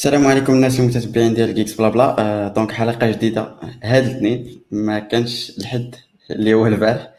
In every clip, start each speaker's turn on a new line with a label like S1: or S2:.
S1: السلام عليكم الناس المتتبعين ديال GeeksBlabla. آه، donc حلقة جديدة. هاد الاثنين ما كانش الحد اللي هو البارح.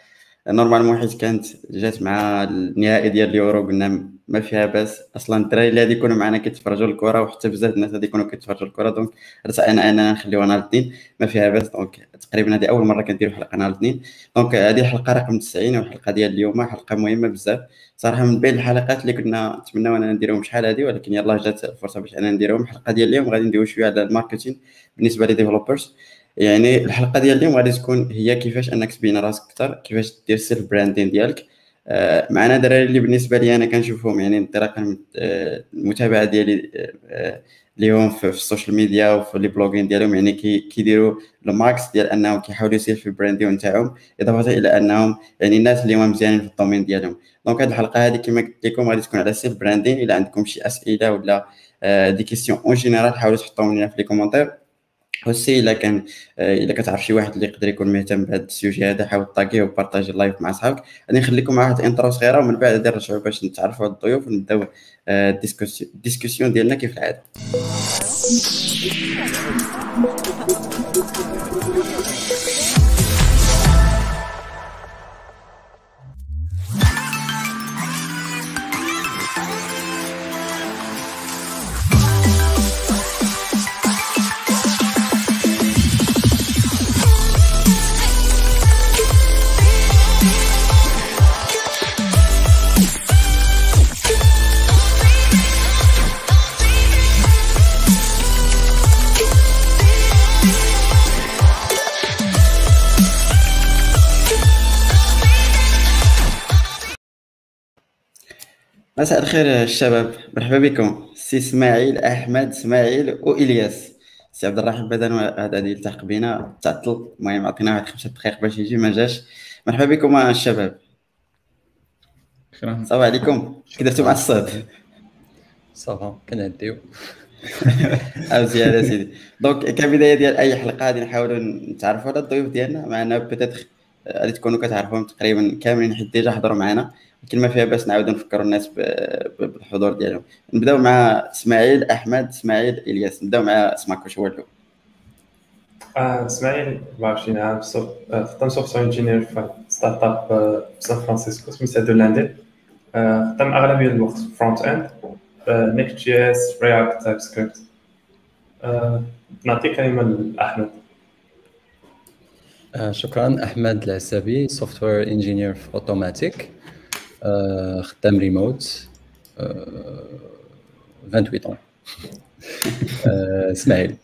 S1: normalement حيت كانت جات مع النهائي ديال اليورو قلنا ما فيها باس. أصلا الدراري اللي غادي يكونوا معنا كيتفرجوا الكره وحتى بزاف الناس غادي يكونوا كيتفرجوا الكره donc ارتأينا اننا نخليوها نهار الاثنين ما فيها باس. donc تقريبا هذه أول مرة كنديروا حلقة نهار الاثنين donc هذه الحلقة رقم 90 والحلقة ديال اليوم حلقه مهمة بزاف. صراحة من بين الحلقات اللي كنا نتمناو أننا نديروهم شحال هذه ولكن يلاه جات الفرصه باش اننا نديروهم. الحلقة ديال اليوم غادي ندويو شوية على ال marketing بالنسبة les developers يعني الحلقة ديال اليوم غادي تكون هي كيفاش أنك تبين راسك أكثر كيفاش دير self branding ديالك. آه، معنا دراري اللي بالنسبة لي أنا كنشوفهم يعني انطلاقا آه، المتابعة ديالي آه، اليوم في, ال social media وفي les blogs ديالهم يعني كيديروا ال max ديال أنهم كيحاولوا ال self branding نتاعهم إضافة إلى أنهم يعني الناس اللي هما مزيانين في ال domaine ديالهم. donc هذه الحلقة هذه كما قلت لكم غادي تكون على self branding إلا عندكم شي أسئلة ولا des questions en général حاولوا تحطوهم لنا في les commentaires aussi إلا كان آه، إلا كتعرف شي واحد اللي يقدر يكون مهتم بهذا ال sujet هذا حاول طاكيه وبارطاجي ال live مع صحابك. غادي نخليكم مع واحد ال intro صغيرة ومن بعد غادي نرجعوا باش نتعرفوا على الضيوف ونبداو ال discussion آه، ديالنا كيف العادة. مساء الخير الشباب مرحبا بكم. سي إسماعيل أحمد إسماعيل وإلياس. سي عبد الرحيم بدن هذا اللي التحق بنا تعطل. المهم عطينا واحد خمسة دقائق باش يجي ما جاش. مرحبا بكم الشباب. السلام عليكم. كي درتو مع الصهد؟
S2: ça va كنعديو
S1: مزيان سيدي. donc كبداية ديال أي حلقة غادي نحاولوا نتعرفوا على الضيوف ديالنا. معنا peut-être غادي تكونوا كتعرفوهم تقريبا كاملين حيت déjà حضروا معنا. ما فيها باس نعاودوا نفكروا الناس بالحضور ديالهم. نبداو مع إسماعيل أحمد إسماعيل إلياس. نبداو مع اسمك واش هو الأول
S3: آه اسماعيل 24 عام خدام software engineer في startup في سان فرانسيسكو. سميتها دولاندي خدام أغلبية الوقت فرونت اند نيكست جي اس رياكت تايب سكريبت نعطي كلمة لأحمد.
S2: شكرا. أحمد العسابي software engineer في Automattic خدام ريموت 28 اسماعيل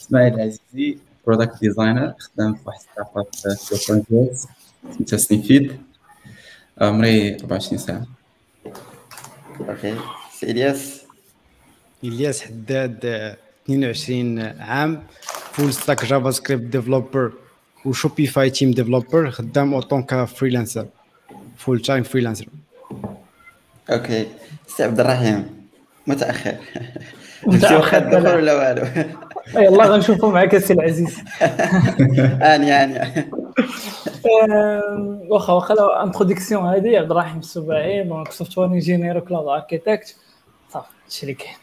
S4: اسماعيل عزيزي product designer خدام في واحد startup في لوس انجلوس سميتها سنيفيد عمري 24 ساعه
S1: okay سي الياس
S5: الياس حداد 22 عام full stack JavaScript developer و Shopify theme developer خدام autant ك freelancer full time
S1: freelancer okay سي عبد الرحيم متأخر. متاخر ولا والو؟
S6: يلا غنشوفوا معك السي العزيز.
S1: آني آني.
S6: واخا واخا l'introduction هذه عبد الرحيم السباعي donc software engineer cloud architect صافي هادشي اللي كاين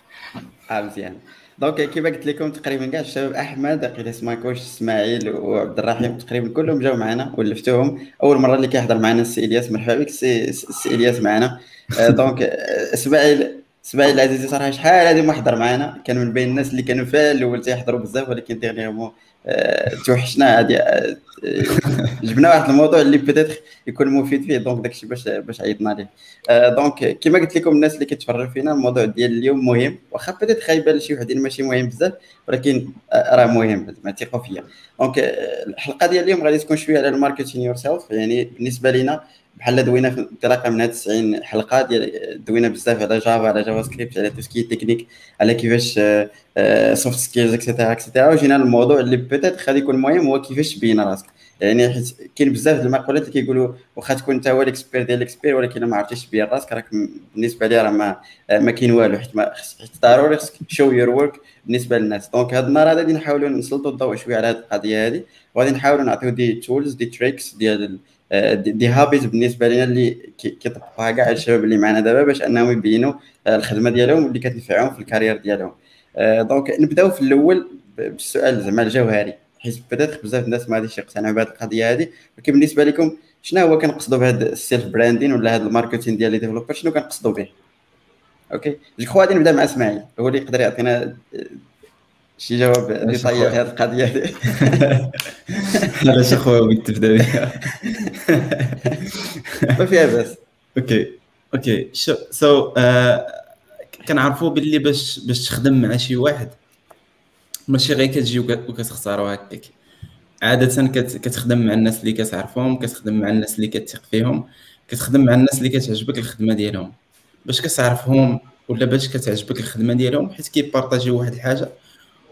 S1: آه مزيان. donc كيما قلت لكم تقريبا كاع الشباب أحمد قيل سماكوش إسماعيل وعبد الرحيم تقريبا كلهم جاوا معنا ولفتوهم أول مرة اللي كيحضر معنا السي إلياس مرحبا بك السي إلياس معنا. آه، donc آه، اسماعيل إسماعيل العزيزي صراحة شحال هذه ما حضر معنا. كان من بين الناس اللي كانوا في الأول تيحضروا بزاف ولكن dernièrement توحشنا هذه آه، جبنا واحد الموضوع اللي peut-être يكون مفيد فيه donc داكشي باش باش عيطنا ليه. آه، donc كما قلت لكم الناس اللي كيتفرجوا فينا الموضوع ديال اليوم مهم واخا peut-être خايبة لشي وحدين ماشي مهم بزاف ولكن راه مهم زعما ثقوا فيا. donc الحلقة ديال اليوم غادي تكون شوية على ال marketing yourself يعني بالنسبة لنا بحال دوينا في انطلاقا من هاد 90 حلقة ديال دوينا بزاف على Java على JavaScript على tout ce qui technique على كيفاش soft skills et cetera et cetera وجينا الموضوع اللي peut-être غادي يكون مهم هو كيفاش تبين راسك. يعني حيت كاين بزاف المقولات اللي كيقولوا واخا تكون انت هو ال expert ديال ال expert ولكن ما عرفتيش تبين راسك. راك بالنسبة لي راه ما ما كاين والو حيت حيت ضروري خصك show your work بالنسبة للناس. donc هاد النهار غادي نحاولوا نسلطوا الضوء شوية على هاد القضية هذه وغادي نحاولوا نعطيو des tools des tricks ديال des habits بالنسبة لنا اللي كيطبقوها كاع الشباب اللي معنا دابا باش أنهم يبينوا الخدمة ديالهم اللي كتنفعهم في ال carrière ديالهم. donc نبداو في الأول بالسؤال زعما الجوهري حيت بدات بزاف الناس ما غاديش يقتنعوا بهذه القضية هذه. ولكن بالنسبة لكم شنو هو كنقصدوا بهذا ال self branding ولا هذا ال marketing ديال les développeurs؟ شنو كنقصدوا به؟ okay? جو غادي نبدأ مع إسماعيل هو اللي يقدر يعطينا شي جواب détaillé على هذه القضية هذه
S4: علاش أخويا بغيت تبدأ بها
S1: ما فيها باس
S4: okay. okay. so كنعرفوا باللي باش باش تخدم مع شي واحد. ماشي غير كتجي وكتختاروا هكاك عادة كتخدم مع الناس اللي كتعرفهم كتخدم مع الناس اللي كتثق فيهم كتخدم مع الناس اللي كتعجبك الخدمة ديالهم. باش كتعرفهم ولا باش كتعجبك الخدمة ديالهم حيت كيبارطاجيو واحد الحاجة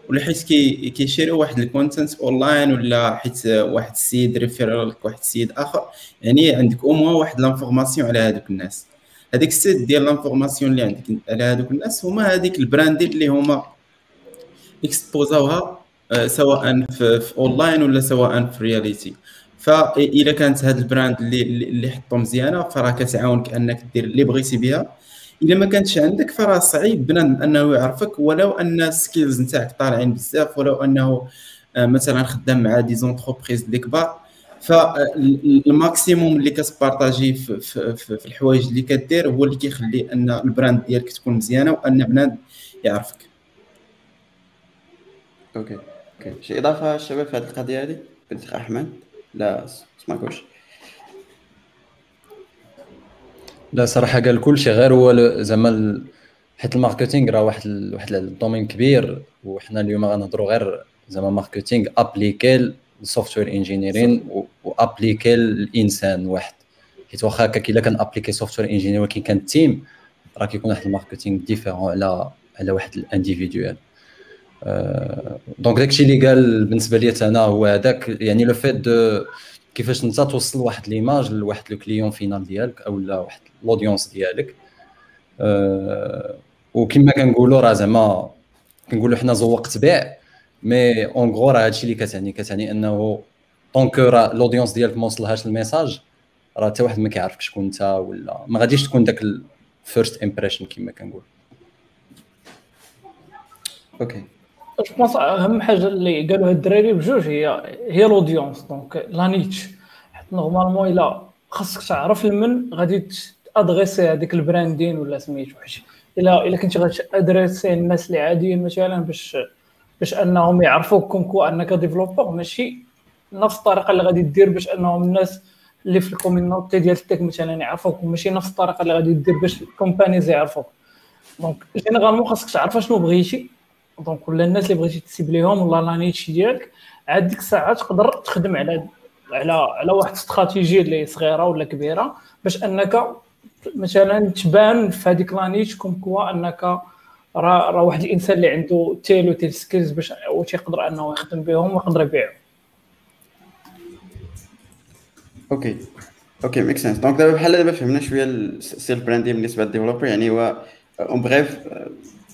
S4: ولا حيت كي كيشيروا واحد ال content online ولا حيت واحد السيد refer لك واحد السيد اخر يعني عندك au moins واحد l'information على هذوك الناس. هذيك ال set ديال l'information اللي عندك على هذوك الناس هما هذيك ال brand اللي هما اكسبوزاوها آه، سواء في, اونلاين ولا سواء في reality. فاذا كانت هذا ال brand اللي اللي حطو مزيانة فراه كتعاونك انك دير اللي بغيتي بها. الا ما كانتش عندك فراه صعيب بنادم أنه يعرفك ولو أن ال skills نتاعك طالعين بزاف ولو أنه آه، مثلا خدام مع des entreprises اللي كبار. فال maximum اللي كتبارطاجي في, في, في, في الحوايج اللي كدير هو اللي كيخلي أن ال brand ديالك تكون مزيانة وأن بنادم يعرفك.
S1: أوكي أوكي. شي إضافة الشباب في هذه القضية هذه؟ بنت أحمد؟ لا سمعكوش
S2: لا صراحة قال كل شيء غير هو زعما حيت ال marketing راه واحد. واحد ال domaine كبير وحنا اليوم غنهضروا غير زعما marketing appliqué ال software engineering و appliqué الإنسان واحد حيت واخا هكاك إلا كان appliqué software engineer ولكن كان team راه كيكون واحد ال marketing différent على على واحد ال individuel donc داكشي اللي قال بالنسبة لي أنا هو هذاك يعني le fait de كيفاش انت توصل واحد l'image لواحد le client final ديالك أو لا واحد ال audience ديالك. وكما كنقولوا راه زعما كنقولوا حنا زوق تبيع mais en gros راه هادشي اللي كتعني كتعني أنه donc راه ال audience ديالك ما وصلهاش ال message راه حتى واحد ما كيعرفك شكون انت ولا ما غاديش تكون داك ال first impression كما كنقول
S1: okay
S6: je pense اهم حاجة اللي قالوها الدراري بجوج هي هي ال audience donc la niche حيت normalement الا خاصك تعرف لمن غادي تادريسي هذيك ال branding ولا سميتو الا الا كنتي غادريسي الناس اللي عاديين مثلا باش باش انهم يعرفوك comme quoi انك developer ماشي نفس الطريقة اللي غادي دير باش انهم الناس اللي في ال community ديال ال tech مثلا يعرفوك وماشي نفس الطريقة اللي غادي دير باش ال companies يعرفوك donc généralement خاصك تعرف شنو بغيتي donc ولا الناس اللي بغيتي تسيبليهم ولا la niche ديالك عاد ديك الساعة تقدر تخدم على على على واحد الاستراتيجية اللي صغيرة ولا كبيرة باش أنك مثلا تبان في هذيك la niche comme quoi أنك راه راه واحد الإنسان اللي عنده tel و tel skills باش واش يقدر أنه يخدم بهم ويقدر يبيعهم.
S1: okay. okay make sense donc دابا بحال دابا فهمنا شوية ال self branding بالنسبة لل developer يعني هو en bref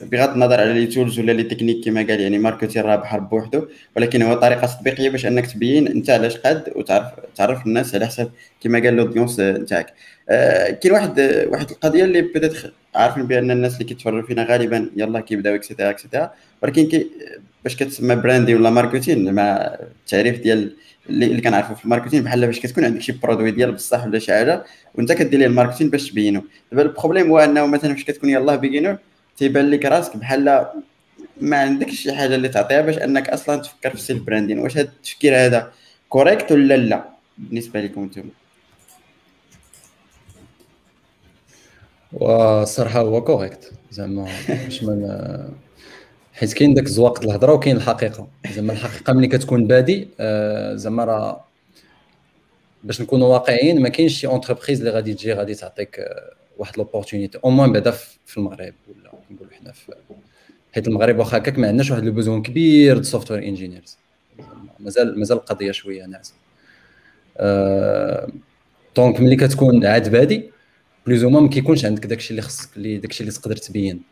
S1: بغض النظر على les tools ولا les techniques كما قال يعني marketing راه بحر بوحدو ولكن هو طريقة تطبيقية باش أنك تبين أنت علاش قاد وتعرف تعرف الناس على حسب كما قال l'audience نتاعك. آه كاين واحد واحد القضية اللي بدات عارفين بأن الناس اللي كيتفرجوا فينا غالبا يلا كيبداو et cetera et cetera ولكن كي باش كتسمى براندي ولا marketing مع التعريف ديال اللي, اللي كنعرفوا في ال marketing بحال باش كتكون عندك شي produit ديال بصح ولا شي حاجة وأنت كدير ليه ال marketing باش تبينو. دابا ال problème هو أنه مثلا فاش كتكون يلاه beginner تيبان لك راسك بحال ما عندكش شي حاجة اللي تعطيها باش أنك أصلا تفكر في ال self branding واش هذا التفكير هذا correct ولا لا بالنسبة لكم أنتم؟
S2: والصراحه هو correct زعما باش ما حيت كاين داك الزواق الهضرة وكاين الحقيقة. زعما الحقيقة ملي كتكون بادي آه، زعما راه باش نكونوا واقعيين ما كاينش شي entreprise اللي غادي تجي غادي تعطيك آه، واحد l'opportunité au moins بعدا في المغرب. ولا نقولوا حنا في حيت المغرب واخا هكاك ما عندناش واحد ال besoin كبير د software engineers مازال مازال القضية شوية ناعسة. donc ملي كتكون عاد بادي plus ما كيكونش عندك داكشي اللي خصك اللي داكشي اللي تقدر تبين.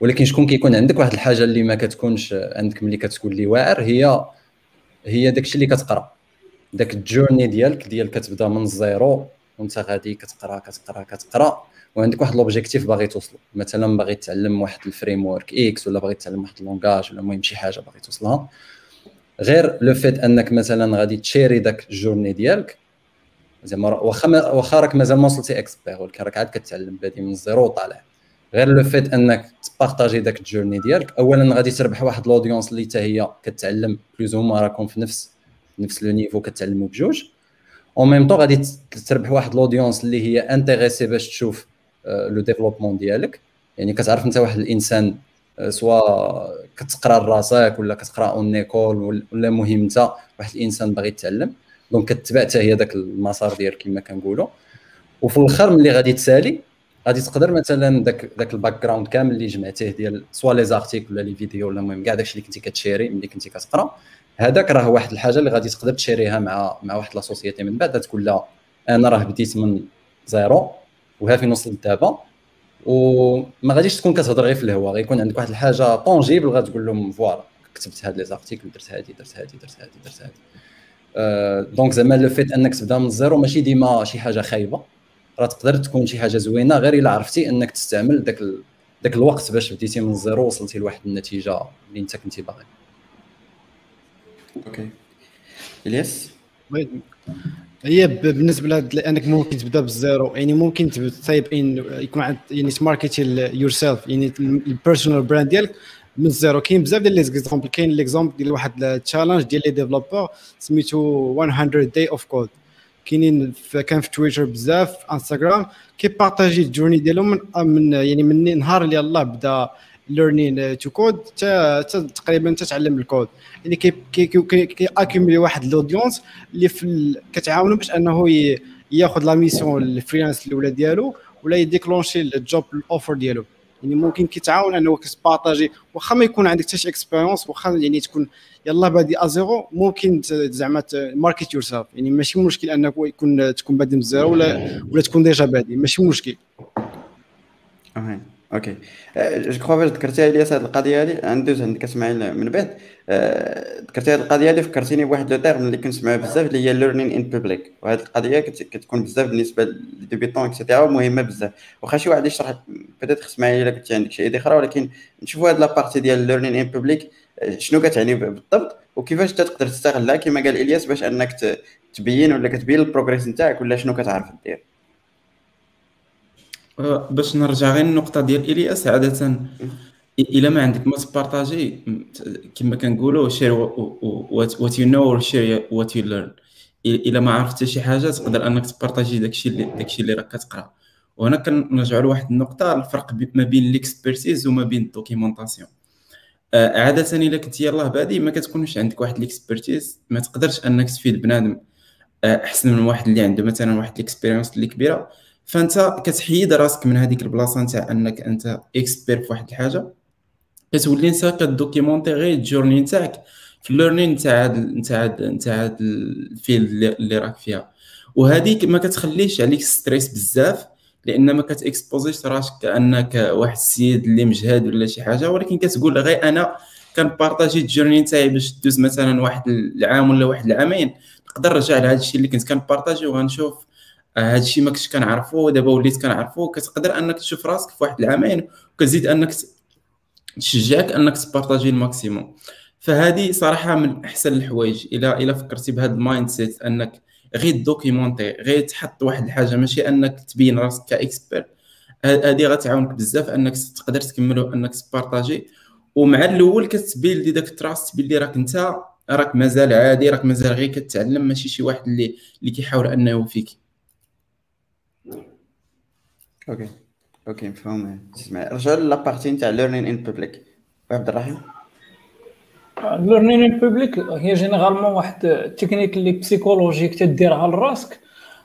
S2: ولكن شكون كيكون عندك؟ واحد الحاجة اللي ما كتكونش عندك ملي كتكون لي واعر هي هي داكشي اللي كتقرأ. داك ال journey ديالك ديال كتبدا من الزيرو وانت غادي كتقرا كتقرا كتقرأ. وعندك واحد l'objectif باغي توصلو. مثلا باغي تعلم واحد ال framework X ولا باغي تعلم واحد ال langage ولا المهم شي حاجة باغي توصلها. غير le fait أنك مثلا غادي تشيري داك ال journey ديالك زعما واخا واخا راك مازال ما وصلتي expert ولكن راك عاد كتعلم بادي من الزيرو وطالع. غير le fait أنك تبارطاجي داك ال journey ديالك اولا غادي تربح واحد l'audience اللي حتى هي كتعلم plus هما راكم في نفس نفس le niveau كتعلموا بجوج. en même temps غادي تربح واحد l'audience اللي هي intéressée باش تشوف le développement ديالك. يعني كتعرف انت واحد الإنسان soit كتقرأ لراسك ولا كتقرأ en école ولا مهم انت واحد الإنسان باغي يتعلم. donc كتبع حتى هي داك المسار ديالك كما كنقولوا وفي الآخر ملي غادي تسالي غادي تقدر مثلا داك داك ال background كامل اللي جمعتيه ديال soit les articles ولا les vidéos ولا المهم كاع داكشي اللي كنتي كتشيري ملي كنتي كتقرأ. هذاك راه واحد الحاجة اللي غادي تقدر تشيريها مع مع واحد la société من بعد تقول لها أنا راه بديت من زيرو. وها فين وصلت دابا وما غاديش تكون كتهضر غير في الهواء غيكون عندك واحد الحاجة tangible غتقول لهم voilà كتبت هاد les articles درت هادي درت هادي درت هادي درت هادي. donc زعما le fait انك تبدا من الزيرو ماشي ديما شي حاجة خايبة. راه تقدر تكون شي حاجة زوينة غير إلا عرفتي انك تستعمل داك ال... داك الوقت باش بديتي من الزيرو وصلتي لواحد النتيجة اللي انت كنتي باغي.
S1: okay الياس
S5: هي بالنسبة لانك ممكن تبدا بالزيرو يعني ممكن تايب ان يكون عند يعني تماركتي يور سيلف يعني البيرسونال براند ديالك من الزيرو كاين بزاف ديال لي زيكزامبل كاين ليكزامبل ديال واحد التشالنج ديال لي ديفلوبور سميتو 100 داي اوف كود كاينين كان في تويتر بزاف انستغرام كيبارطاجي الجورني ديالهم من, من يعني من نهار اللي الله بدا ليرنين تو كود تقريبا تتعلم الكود. يعني كي كي واحد ال audience اللي في كتعاونو باش أنه ياخذ la mission ال freelance الأولى ديالو ولا يديكلونشي ال job ال offer ديالو. يعني ممكن كيتعاون أنه كتبارطاجي واخا ما يكون عندك حتى شي expérience واخا يعني تكون يلا بادي à zéro ممكن زعما market yourself يعني ماشي مشكل أنك يكون تكون بادي من الزيرو ولا ولا تكون déjà بادي. ماشي مشكل.
S1: okay. je crois فاش ذكرتي الياس هذه القضية هذه ندوز عندك اسماعيل من بعد. ذكرتي هذه القضية هذه فكرتيني بواحد le terme اللي كنسمعها بزاف اللي هي learning in public وهذه القضية كتكون بزاف بالنسبة لل débutants et cetera مهمه بزاف. واخا شي واحد يشرح peut-être اسماعيل الا كنتي عندك شي idée أخرى ولكن نشوفوا هذه la partie ديال learning in public شنو كتعني بالضبط وكيفاش تقدر تستغلها كما قال إلياس باش أنك تبين ولا كتبين ال progress نتاعك ولا شنو كتعرف دير.
S4: أه، باش نرجع غير النقطه ديال إلياس عادة إلا ما عندك ما تبارطاجي كما كنقولوا share what you know share what you learn إلا ما عرفت شي حاجة تقدر أنك تبارطاجي داكشي اللي داكشي اللي راك كتقرأ. وهنا كنرجعوا لواحد النقطة الفرق ما بين l'expertise وما بين ال documentation أه، عادة إلا كنت يلاه بادي ما كتكونش عندك واحد l'expertise ما تقدرش أنك تفيد بنادم أه، أحسن من واحد اللي عنده مثلا واحد l'expérience اللي كبيرة. فانت كتحيد راسك من هذيك البلاصة نتاع أنك أنت expert في واحد الحاجة كتولي أنت كدوكيمونتي غير ال journey نتاعك في ال learning نتاع نتاع نتاع ال field اللي راك فيها. وهذيك ما كتخليش عليك stress بزاف لأن ما كتاكسبوزيش راسك كأنك واحد السيد اللي مجهد ولا شي حاجة ولكن كتقول غير أنا كنبارطاجي ال journey نتاعي باش دوز مثلا واحد العام ولا واحد العامين. نقدر نرجع لهذا الشيء اللي كنت كنبارطاجي وغنشوف هذا الشيء ما كنتش كنعرفو دابا وليت كنعرفو كتقدر أنك تشوف راسك في واحد العامين وكتزيد أنك تشجعك أنك تبارطاجي ال maximum. فهذه صراحة من أحسن الحوايج. الا إلا فكرتي بهذا ال mindset أنك غير دوكيمونتي غير تحط واحد الحاجة ماشي أنك تبين راسك ك expert. هذه غتعاونك بزاف أنك تقدر تكمل أنك تبارطاجي. ومع الأول كتبيلدي داك ال trust باللي راك أنت راك مازال عادي راك مازال غير كتعلم ماشي شي واحد اللي اللي كيحاول أنه يوفيك.
S1: okay okay مفهوم تسمع رجع la partie نتاع learning in public عبد الرحيم
S6: learning in public هي généralement واحد التكنيك اللي psychologique تديرها لراسك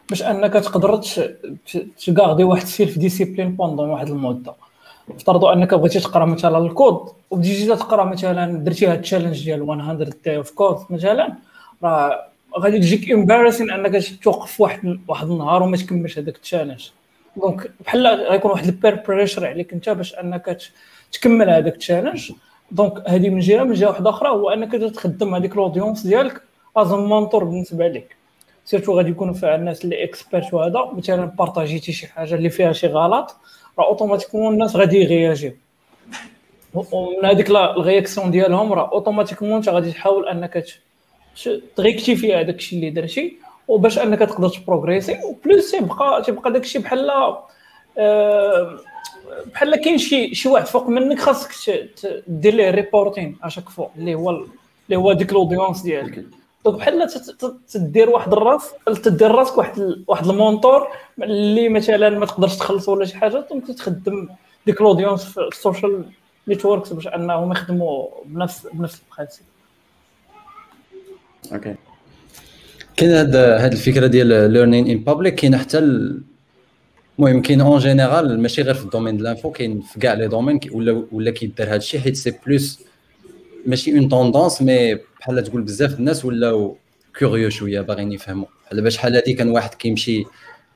S6: باش أنك تقدر تكاردي واحد ال self discipline pendant واحد المدة. افترضوا أنك بغيتي تقرأ مثلا الكود وبديتي تقرأ مثلا درتي هاد ال challenge ديال 100 day of code مثلا راه غادي تجيك embarrassing أنك توقف واحد واحد النهار وما تكملش هذاك ال challenge donc بحال غيكون واحد ال peer pressure عليك انت باش انك تكمل هذاك ال challenge donc هذه من جهة من جهة واحدة أخرى هو أنك تخدم هذيك ال audience ديالك as mentor بالنسبة لك. surtout غادي يكونوا فيها الناس اللي expert وهذا. مثلا بارطاجيتي شي حاجة اللي فيها شي غلط راه automatiquement الناس غادي يغياجيو ومن هذيك الغياكسيون ديالهم راه automatiquement انت غادي تحاول أنك تغيكتيفي هذاك الشيء اللي درتي. وباش انك تقدر تبروغريسي و plus تيبقى تيبقى داك الشيء بحال آه، بحال كاين شي شي واحد فوق منك خاصك دير ليه reporting à chaque fois اللي هو اللي هو ديك ال audience ديالك. donc بحال تدير واحد الراس تدير راسك واحد واحد ال mentor اللي مثلا ما تقدرش تخلص ولا شي حاجة donc تخدم ديك ال audience في ال social networks باش انهم يخدموا بنفس بنفس ال
S1: principe okay.
S2: كاين هاد هاد الفكرة ديال learning in public كاين حتى المهم كاين en général ماشي غير في ال domaine ديال ال info كاين في كاع les domaines ولا ولا كيدار هاد الشيء حيت c'est plus ماشي en tendance mais بحال تقول بزاف الناس ولاو curieux شوية باغيين يفهموا. بحال باش شحال هادي كان واحد كيمشي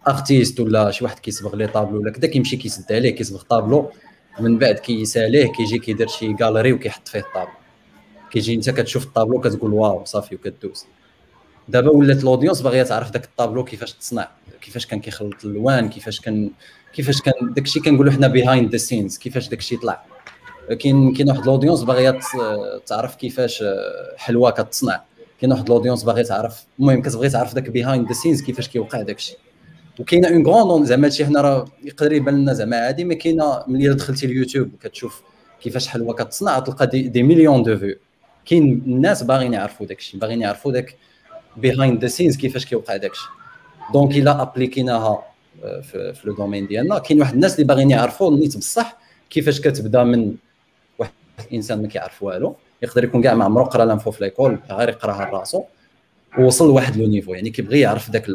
S2: artiste ولا شي واحد كيصبغ les tableaux ولا كذا كيمشي كيسد عليه كيصبغ طابلو من بعد كيساليه كيجي كيدير شي galerie وكيحط فيه الطابلو كيجي انت كتشوف الطابلو كتقول wow صافي وكدوز. دابا ولات ال audience باغية تعرف داك الطابلو كيفاش تصنع كيفاش كان كيخلط الألوان كيفاش كان كيفاش كان داكشي كنقولوا حنا behind the scenes كيفاش داكشي طلع. كاين كاين واحد ال audience باغية تعرف كيفاش حلوة كتصنع. كاين واحد ال audience باغي تعرف المهم كتبغي تعرف داك behind the scenes كيفاش كيوقع داكشي وكاينة en grand زعما هادشي حنا راه يقدر يبان لنا زعما عادي ما كاينة ملي دخلتي اليوتيوب وكتشوف كيفاش حلوة كتصنع تلقى des, des millions de vues كاين الناس باغيين يعرفوا داكشي باغيين يعرفوا داك behind the scenes كيفاش كيوقع داكشي. donc الا ابليكيناها في, في le domaine ديالنا كاين واحد الناس اللي باغيين يعرفوا النيت بصح كيفاش كتبدا من واحد الإنسان ما كيعرف والو. يقدر يكون كاع ما عمرو قرا l'info في l'école غير يقراها لراسو ووصل لواحد le niveau يعني كيبغي يعرف داك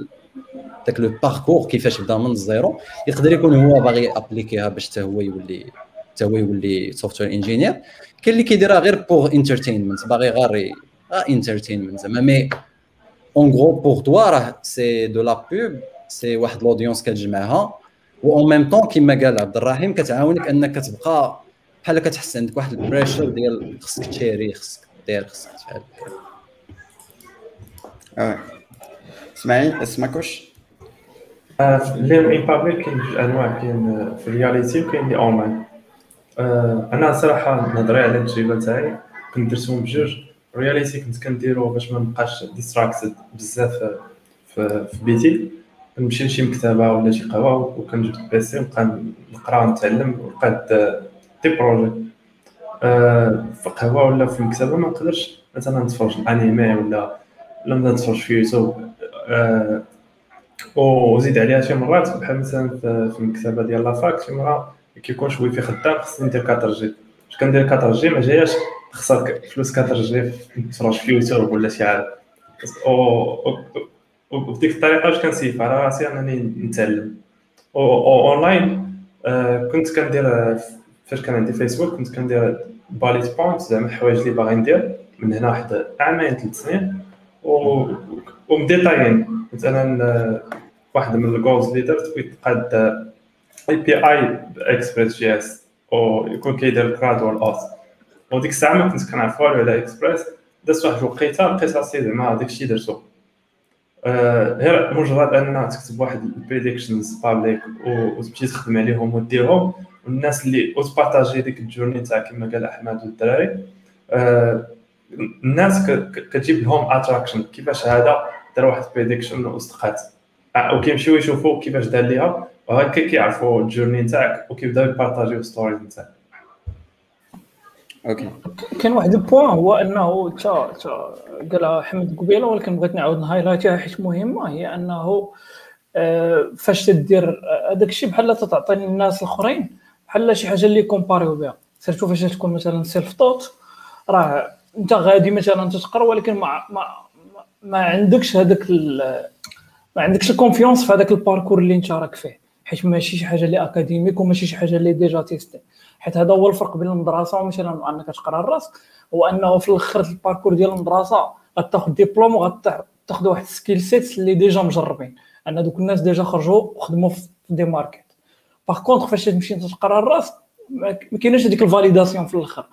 S2: داك le parcours كيفاش بدا من الزيرو. يقدر يكون هو باغي ابليكيها باش حتى هو يولي حتى هو يولي software engineer كاين اللي كيديرها غير pour entertainment باغي غير entertainment زعما. mais en gros pour toi راه c'est de la pub سي واحد l'audience كتجمعها. و en même temps كيما قال عبد الرحيم كتعاونك أنك تبقى بحال كتحس عندك واحد ال pressure ديال خصك تشيري خصك دير خصك تفعل.
S1: آه. اسمعي اسمكوش
S3: ال learning in public كاين جوج أنواع كاين في ال reality وكاين اللي أونلاين. أنا صراحة نهضري على التجربة تاعي كنت درتهم بجوج. ال reality كنت كنديرو باش ما نبقاش distracted بزاف في, بيتي. نمشي لشي مكتبة ولا شي قهوة وكنجبد ال PC ونبقى نقرأ ونتعلم ونبقى des projets آه، في قهوة ولا في المكتبه ما نقدرش مثلا نتفرج الانيمي ولا ولا نتفرج في يوتيوب. آه، وزيد عليها شي مرات بحال مثلا في المكتبه ديال la fac شي مرة كيكون شوي في خدام خصني ندير 4G. باش كندير 4G ما جاياش نخسر فلوس 4G نتفرج في يوتيوب ولا شي حاجة وبديك الطريقة باش كنسيف على راسي أنني نتعلم. أونلاين آه، كنت كندير فاش كان عندي فيسبوك كنت كندير باليت بوينت زعما الحوايج اللي باغي ندير. من هنا واحد عامين ثلاث سنين. و ومديتايين مثلا واحد من الجولز اللي درت بغيت قاد اي بي اي باكسبريس جي اس أو يكون كيدير جرادوال اوت وديك الساعة ما كنت كنعرف والو على اكسبريس دازت واحد الوقيته لقيت راسي زعما داك الشيء درتو آه، غير مجرد ان تكتب واحد البريديكشنز بابليك وتمشي تخدم عليهم وديرهم والناس اللي و تpartagي ديك ال journey تاع كما قال احمد والدراري آه، الناس كتجيب لهم attraction كيفاش هذا دار واحد prediction واستقات وكيمشيو يشوفوا كيفاش دار ليها وهكا كيعرفوا ال journey تاعك وكيبداو يpartagيو stories تاعك
S1: okay.
S6: كاين واحد ال point هو إنه تا تا قالها حمد قبيلة ولكن بغيت نعاود نhighlightيها حيت مهمه هي إنه آه، فاش تدير هذاك الشيء بحال تعطي للناس الآخرين بحال شي حاجة اللي يcomparيو بها. surtout فاش تكون مثلا self-taught راه أنت غادي مثلا تتقرأ ولكن ما ما ما عندكش هذاك ما عندكش ال confiance في هذاك ال parcours اللي أنت راك فيه. حيت ماشي شي حاجة اللي académique وماشي شي حاجة اللي déjà testée حيت هذا هو الفرق بين المدرسة ومثلا أنك تقرأ الراس هو أنه في الآخر ال parcours ديال المدرسة غتاخذ ديبلوم وغتاخذ واحد ال skill set اللي déjà مجربين أن دوك الناس déjà خرجوا وخدموا في the market. Par contre فاش تمشي تقرأ الراس ما كايناش هذيك ال validation في الآخر.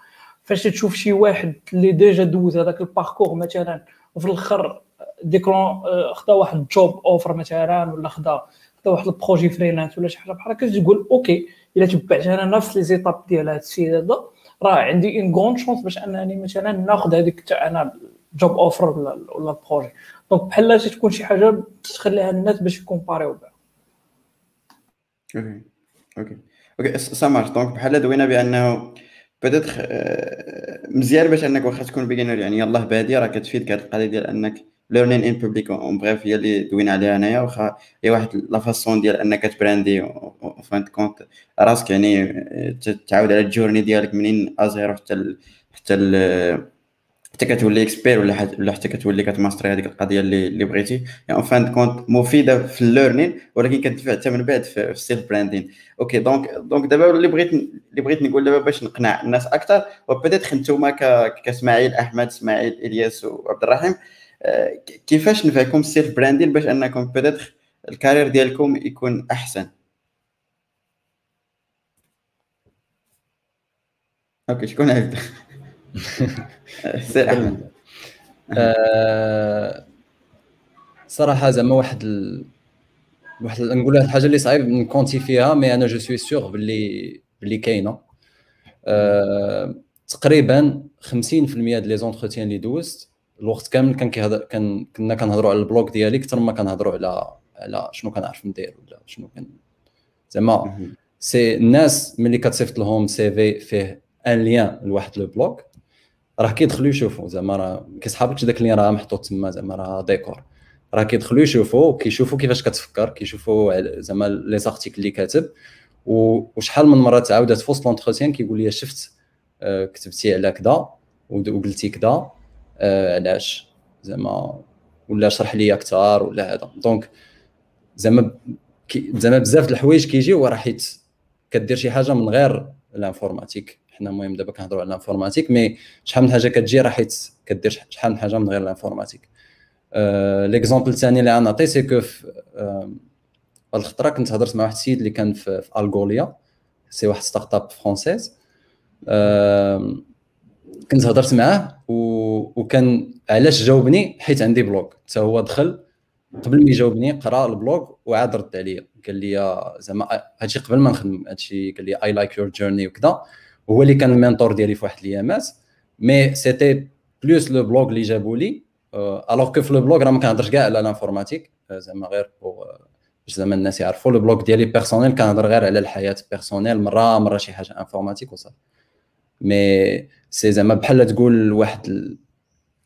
S6: فاش تشوف شي واحد اللي déjà دوز هذاك ال parcours مثلا وفي الآخر ديكلون آه، خدا واحد job offer مثلا ولا خدا خدا واحد ال projet freelance ولا شي حاجة بحال هكا تقول okay إلا تبعت أنا نفس les étapes ديال هذا الشيء هذا راه عندي une grande chance باش أنني مثلا ناخذ هذيك تاع أنا job offer ولا projet donc بحال تكون شي حاجة تخليها الناس باش يcomparيو بها.
S1: Okay. Okay. Okay ça marche donc بحال دوينا بأنه peut-être مزيان باش أنك واخا تكون beginner يعني يلاه بادي راه كتفيدك هاد القضية ديال أنك learning in public en bref هي اللي دوينا عليها انايا واخا هي واحد la façon ديال أنك تbrandي فان كونت راسك يعني تعاود على الجورني ديالك منين ازيرو حتى حتى حتى كتولي اكسبير ولا حت... ولا حتى كتولي كتماستري هذيك القضية اللي اللي بغيتي. يعني فان كونت مفيدة في الليرنين ولكن كتدفع حتى من بعد في السيلف براندين أوكي دونك دونك دابا اللي بغيت اللي بغيت نقول دابا باش نقنع الناس أكثر وبدات نتوما كإسماعيل أحمد إسماعيل إلياس وعبد الرحيم. آه، كيفاش نفعكم السيلف براندين باش انكم بدات ال carrière ديالكم يكون احسن؟ Okay شكون هيبدا سير أحمد.
S2: آه، صراحة زعما واحد ال... واحد نقول الحاجة اللي صعيب نكونتي فيها mais أنا je suis sûr باللي باللي كاينة. أه... تقريبا 50% ديال les entretiens اللي دوزت الوقت كامل كان كيهضر كان كنا كنهضروا على ال blog ديالي أكثر ما كنهضروا على على شنو كنعرف ندير ولا شنو كان زعما c'est الناس ملي كتصيفط لهم CV فيه un lien لواحد le blog راه كيدخلوا يشوفوا زعما راه كيسحابلكش داك اللي راه محطوط تما زعما راه ديكور. راه كيدخلوا يشوفوا كيشوفوا كيفاش كتفكر كيشوفوا زعما les articles اللي كاتب. وشحال من مرة تعاودت في وسط l'entretien كيقول لي شفت آه، كتبتي على كذا وقلتي كذا آه، علاش؟ زعما ولا شرح لي أكثر ولا هذا. Donc زعما زعما بزاف د الحوايج كيجيو راه حيت كدير شي حاجة من غير l'informatique. حنا المهم دابا كنهضروا على l'informatique mais شحال من حاجة كتجي راه حيت كدير شحال من حاجة من غير l'informatique. أه l'exemple الثاني اللي غنعطي c'est que في أه الخطرة كنت هضرت مع واحد السيد اللي كان في, الغوليا c'est واحد startup française كنت هضرت معاه و... وكان علاش جاوبني؟ حيت عندي blog حتى هو دخل قبل ما يجاوبني قرا ال blog وعاد رد عليا قال لي زعما هادشي قبل ما نخدم هادشي قال لي I like your journey وكذا هو اللي كان ال mentor ديالي في واحد الايامات mais c'était plus le blog اللي جابوا لي. alors que في le blog راه ما كنهضرش كاع على l'informatique زعما غير باش زعما الناس يعرفوا. Le blog ديالي personnel كنهضر غير على الحياة personnelle مرة مرة شي حاجة informatique وصافي. Mais c'est زعما بحال تقول واحد ال...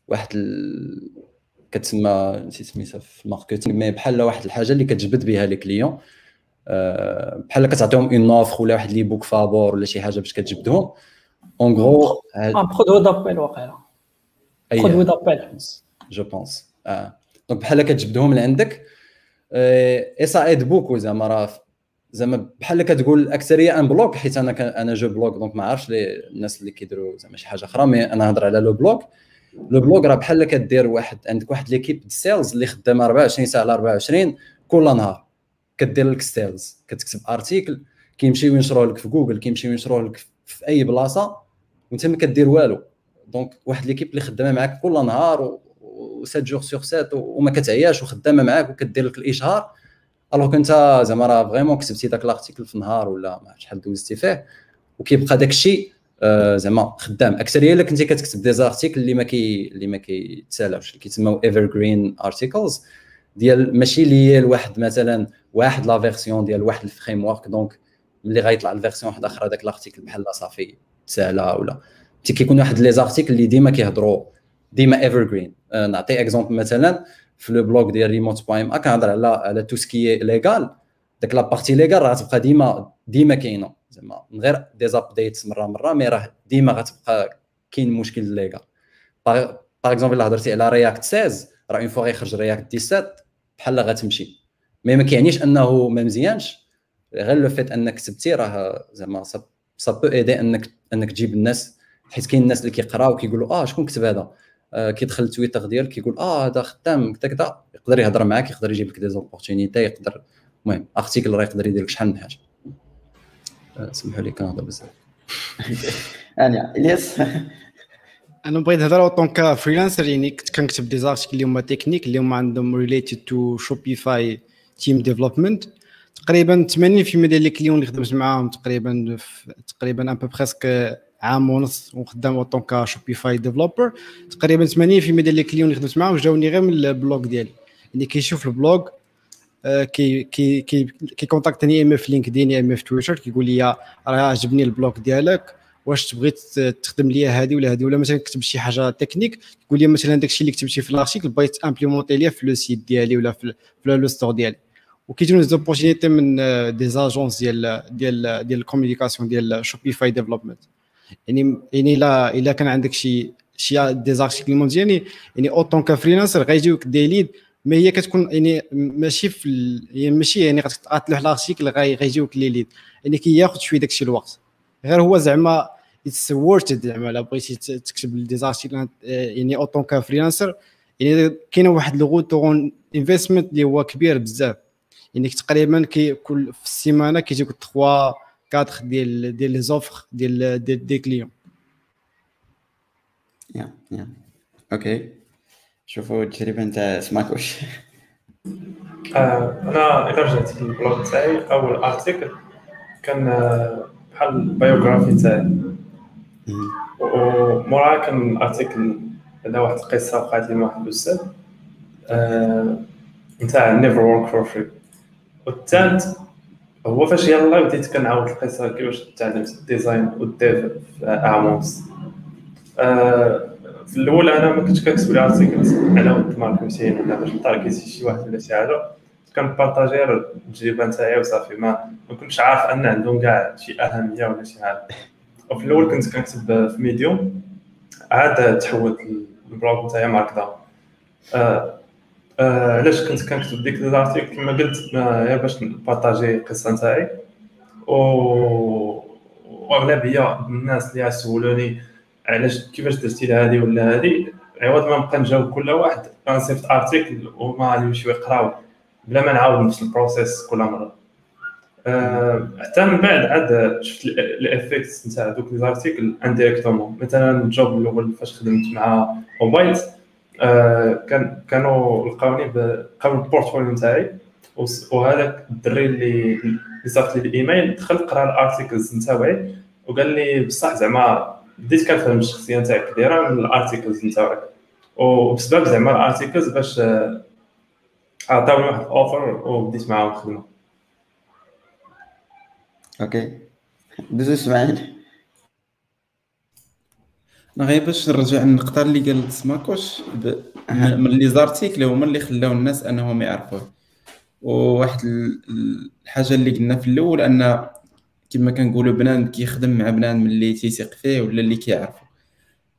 S2: واحد ال... كتسمى نسيت سميتها في ال marketing mais بحال واحد الحاجة اللي كتجبد بها les clients آه، بحال كتعطيهم une offre ولا واحد les books فابور ولا شي حاجة باش كتجبدهم. En gros
S6: un produit d'appel واقيلا. Produit d'appel
S2: je pense donc بحال كتجبدهم لعندك et ça aide beaucoup زعما راه زعما بحال كتقول الاكثريه un blog حيت أنا أنا je blogue donc ما عرفتش الناس اللي كيديروا زعما شي حاجة أخرى mais أنا هضر على le blog le blog راه بحال كدير واحد عندك واحد l'équipe sales اللي خدامه 24 ساعة على 24 كل نهار. كدير لك ستيلز كتكتب article كيمشيو ينشروه لك في جوجل كيمشيو ينشروه لك في أي بلاصة وأنت ما كدير والو. donc واحد l'équipe اللي خدامة معاك كل نهار و 7 jours sur 7 وما كتعياش وخدامة معاك وكدير لك الإشهار. alors كنت زعما راه vraiment كتبتي داك ال article في نهار ولا ما شحال دوزتي فيه وكيبقى داك الشيء آه زعما خدام. أكثرية إلا كنتي كتكتب des articles اللي ما كي اللي ما كيتسالاوش اللي كيتسموا evergreen articles ديال ماشي اللي هي لواحد مثلا واحد la version ديال واحد ال framework donc ملي غيطلع ال version واحدة أخرى داك ال article بحال صافي تسالى ولا. كيكون واحد les articles اللي ديما كيهضروا ديما evergreen أه نعطي exemple مثلا في le blog ديال ريموت بويم ا كنهضر على على tout ce qui légal داك la partie légale راه تبقى ديما ديما كاينة. زعما من غير des updates مره مرة mais راه ديما غتبقى كاين مشكل légal par exemple إلا هضرتي على React 16 راه une fois غيخرج React 17 بحال غتمشي. mais ما كيعنيش أنه ما مزيانش. غير le fait أنك كتبتي راه زعما ça peut aider انك أنك تجيب الناس حيت كاين الناس اللي كيقراو كيقولوا آه شكون كتب هذا؟ كيدخل التويتر ديالك كيقول آه هذا خدام كذا كذا. يقدر يهضر معاك يقدر يجيب لك des opportunités يقدر. المهم article راه يقدر يدير لك شحال من حاجة. آه سمحوا لي كنهضر بزاف.
S1: أنا إلياس.
S5: أنا بغيت نهضر en tant que freelancer يعني كنت كنكتب des articles اللي هما تكنيك اللي هما عندهم related to Shopify theme development تقريبا 80% ديال les clients اللي خدمت معاهم تقريبا تقريبا un peu presque عام ونص وخدام en Shopify developer تقريبا 80% ديال les clients اللي خدمت معاهم جاوني غير من ال blog ديالي. يعني كيشوف ال blog آه، كي كي كي كي contact ني يا إما في LinkedIn يا إما في تويتر كيقول لي راه عجبني ال blog ديالك واش تبغي تخدم ليا هذه ولا هذه ولا مثلا كتب شي حاجة تكنيك تقول لي مثلا داكشي اللي كتبتي في ال article بغيت implémenter ليا في le site ديالي ولا في le store ديالي. وكيجيو opportunités من des agences ديال ديال ديال ال communication ديال Shopify development يعني يعني إلا إلا كان عندك شي شي des articles مزيانين يعني en tant que freelancer غيجيوك des leads ما هي كتكون يعني ماشي في يعني ماشي يعني غتلوح ال article غيجيوك les leads يعني كياخذ شوية داكشي الوقت. غير هو زعما it's worth زعما إلا بغيتي تكتب des articles يعني en tant que freelancer يعني كاينة واحد le retour investment اللي هو كبير بزاف. يعني تقريبا كي كل في السيمانة كيجيك 3 4 ديال ديال les offres ديال ديال des clients
S1: يا يا okay شوفوا التجربه نتاع سماكوش
S3: آه، أنا الا رجعت لل blog تاعي أول article كان آه، بحال ال biographie تاعي. ومورا كان article على واحد القصة وقعت لي مع واحد الأستاذ. نتاع never work for free والثالث هو فاش يلاه بديت كنعاود القصة كيفاش تعلمت ال design وال dev في اعموس آه في الأول أنا ما كنتش كنكتب les articles على ود marketing ولا باش نـ targeter شي واحد ولا شي حاجة. كن partager التجربه نتاعي وصافي ما كنتش عارف أن عندهم كاع شي أهمية ولا شي حاجة. وفي الأول كنت كنكتب في Medium عاد تحولت ال blog نتاعي مارك آه علاش كنت كنكتب ديك ال article كما قلت غير باش ن partager القصة نتاعي. و واغلبيه الناس اللي يسولوني علاش كيفاش درتي هذه ولا هذه عوض ما نبقى نجاوب كل واحد. كنصيفط article وما يمشيو يقراو بلا ما نعاود نفس ال process كل مرة. أه حتى من بعد عاد شفت ال effect نتاع دوك les articles indirectement مثلا ال job الأول فاش خدمت مع موبايل أه كان كانوا لقاوني لقاو ال portfolio نتاعي. وهذاك الدري اللي اللي صافط لي الإيميل دخل قرا ال articles نتاعي. وقال لي بصح زعما بديت كنفهم الشخصية نتاعك كبيرة من ال articles نتاعك. وبسبب زعما ال articles باش آه، عطاوني واحد ال offer وبديت معاهم الخدمه
S1: okay. دوزو إسماعيل.
S4: أنا غير باش نرجع للنقطه اللي قال سماكوش من les articles هما اللي خلاو الناس أنهم يعرفوه. وواحد الحاجة اللي قلنا في الأول أن كما كنقولوا بنادم كيخدم مع بنادم من اللي تيثق فيه ولا اللي كيعرفو.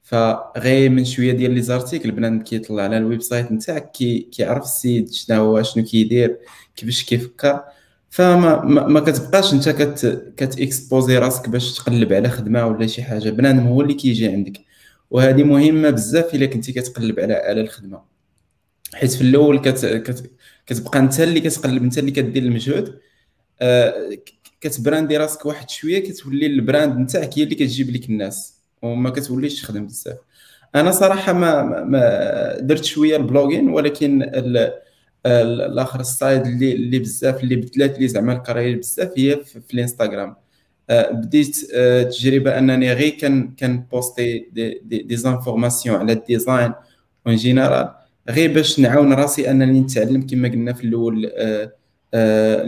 S4: فغير من شوية ديال les articles بنادم كيطلع على ال website نتاعك كي كيعرف السيد شنو هو شنو كيدير كيفاش كيفكر. فما ما, كتبقاش انت كت كت exposer راسك باش تقلب على خدمة ولا شي حاجة. بنادم هو اللي كيجي عندك. وهذه مهمة بزاف إلا كنتي كتقلب على على الخدمة. حيت في الأول كت, كت كتبقى انت اللي كتقلب انت اللي كدير المجهود. آه كت brander راسك واحد شوية كتولي ال brand نتاعك هي اللي كتجيب لك الناس. وما كتوليش تخدم بزاف. أنا صراحة ما ما درت شوية ال blogging ولكن الآخر ال side اللي اللي بزاف اللي بدلات لي زعما ال carrière بزاف هي في, الإنستغرام. آه، بديت آه، تجربة أنني غير كان كان بوستي des, des, des informations على ال design en général غير باش نعاون راسي أنني نتعلم كما قلنا في الأول